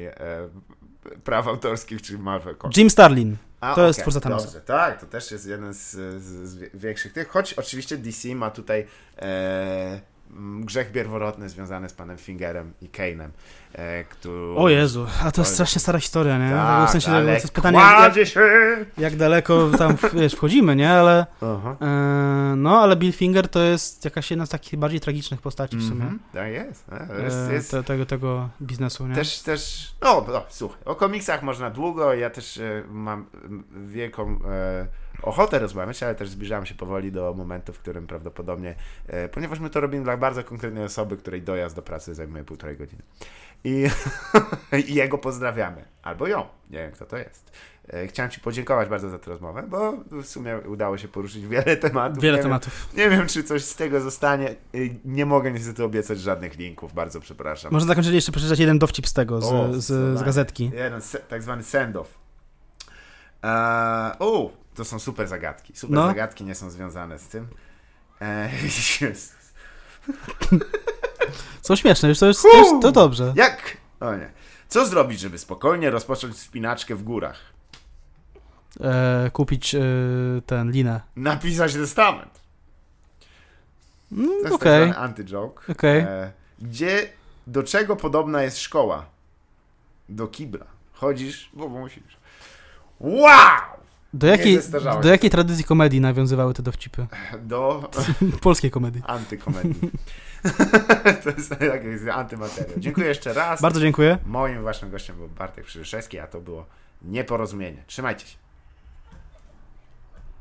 praw autorskich, czyli Marvel Comics. Jim Starlin. A, To jest okej, twórca Thanosa. Dobrze, tak, to też jest jeden z, z, z większych tych, choć oczywiście DC ma tutaj e, grzech pierworodny związany z panem Fingerem i Kane'em, e, który... O Jezu, a to jest strasznie stara historia, nie? Tak, w sensie, ale to jest pytanie, jak, się! jak daleko tam wiesz, wchodzimy, nie? Ale e, no, ale Bill Finger to jest jakaś jedna z takich bardziej tragicznych postaci w sumie. Mhm, Tak jest. e, jest, e, jest te, tego, tego biznesu, nie? Też, też, no, no słuchaj, o komiksach można długo, ja też e, mam wielką e, ochotę rozmawiać, ale też zbliżam się powoli do momentu, w którym prawdopodobnie, e, ponieważ my to robimy dla bardzo konkretnej osoby, której dojazd do pracy zajmuje półtorej godziny. I, I jego pozdrawiamy. Albo ją. Nie wiem, kto to jest. E, Chciałem Ci podziękować bardzo za tę rozmowę, bo w sumie udało się poruszyć wiele tematów. Wiele nie tematów. Wiem, nie wiem, czy coś z tego zostanie. Y, Nie mogę niestety obiecać żadnych linków, bardzo przepraszam. Można zakończyć jeszcze przeczytać jeden dowcip z tego, z, O, z, z gazetki. Jeden se, tak zwany send-off. Eee, o, to są super zagadki. Super No. zagadki nie są związane z tym. Jezus. Są śmieszne, już to jest, to, jest, to dobrze. Jak? O nie. Co zrobić, żeby spokojnie rozpocząć wspinaczkę w górach? E, kupić e, ten, linę. Napisać testament. Mm, To jest Okej, tak anty-joke. okej. Eee, gdzie, do czego podobna jest szkoła? Do kibla. Chodzisz, bo musisz. Wow! Do jakiej, do jakiej tradycji komedii nawiązywały te dowcipy? Do Polskiej komedii. antykomedii. to jest jakiś antymateriał. Dziękuję jeszcze raz. Bardzo dziękuję. Moim waszym gościem był Bartek Przyszewski, a to było nieporozumienie. Trzymajcie się.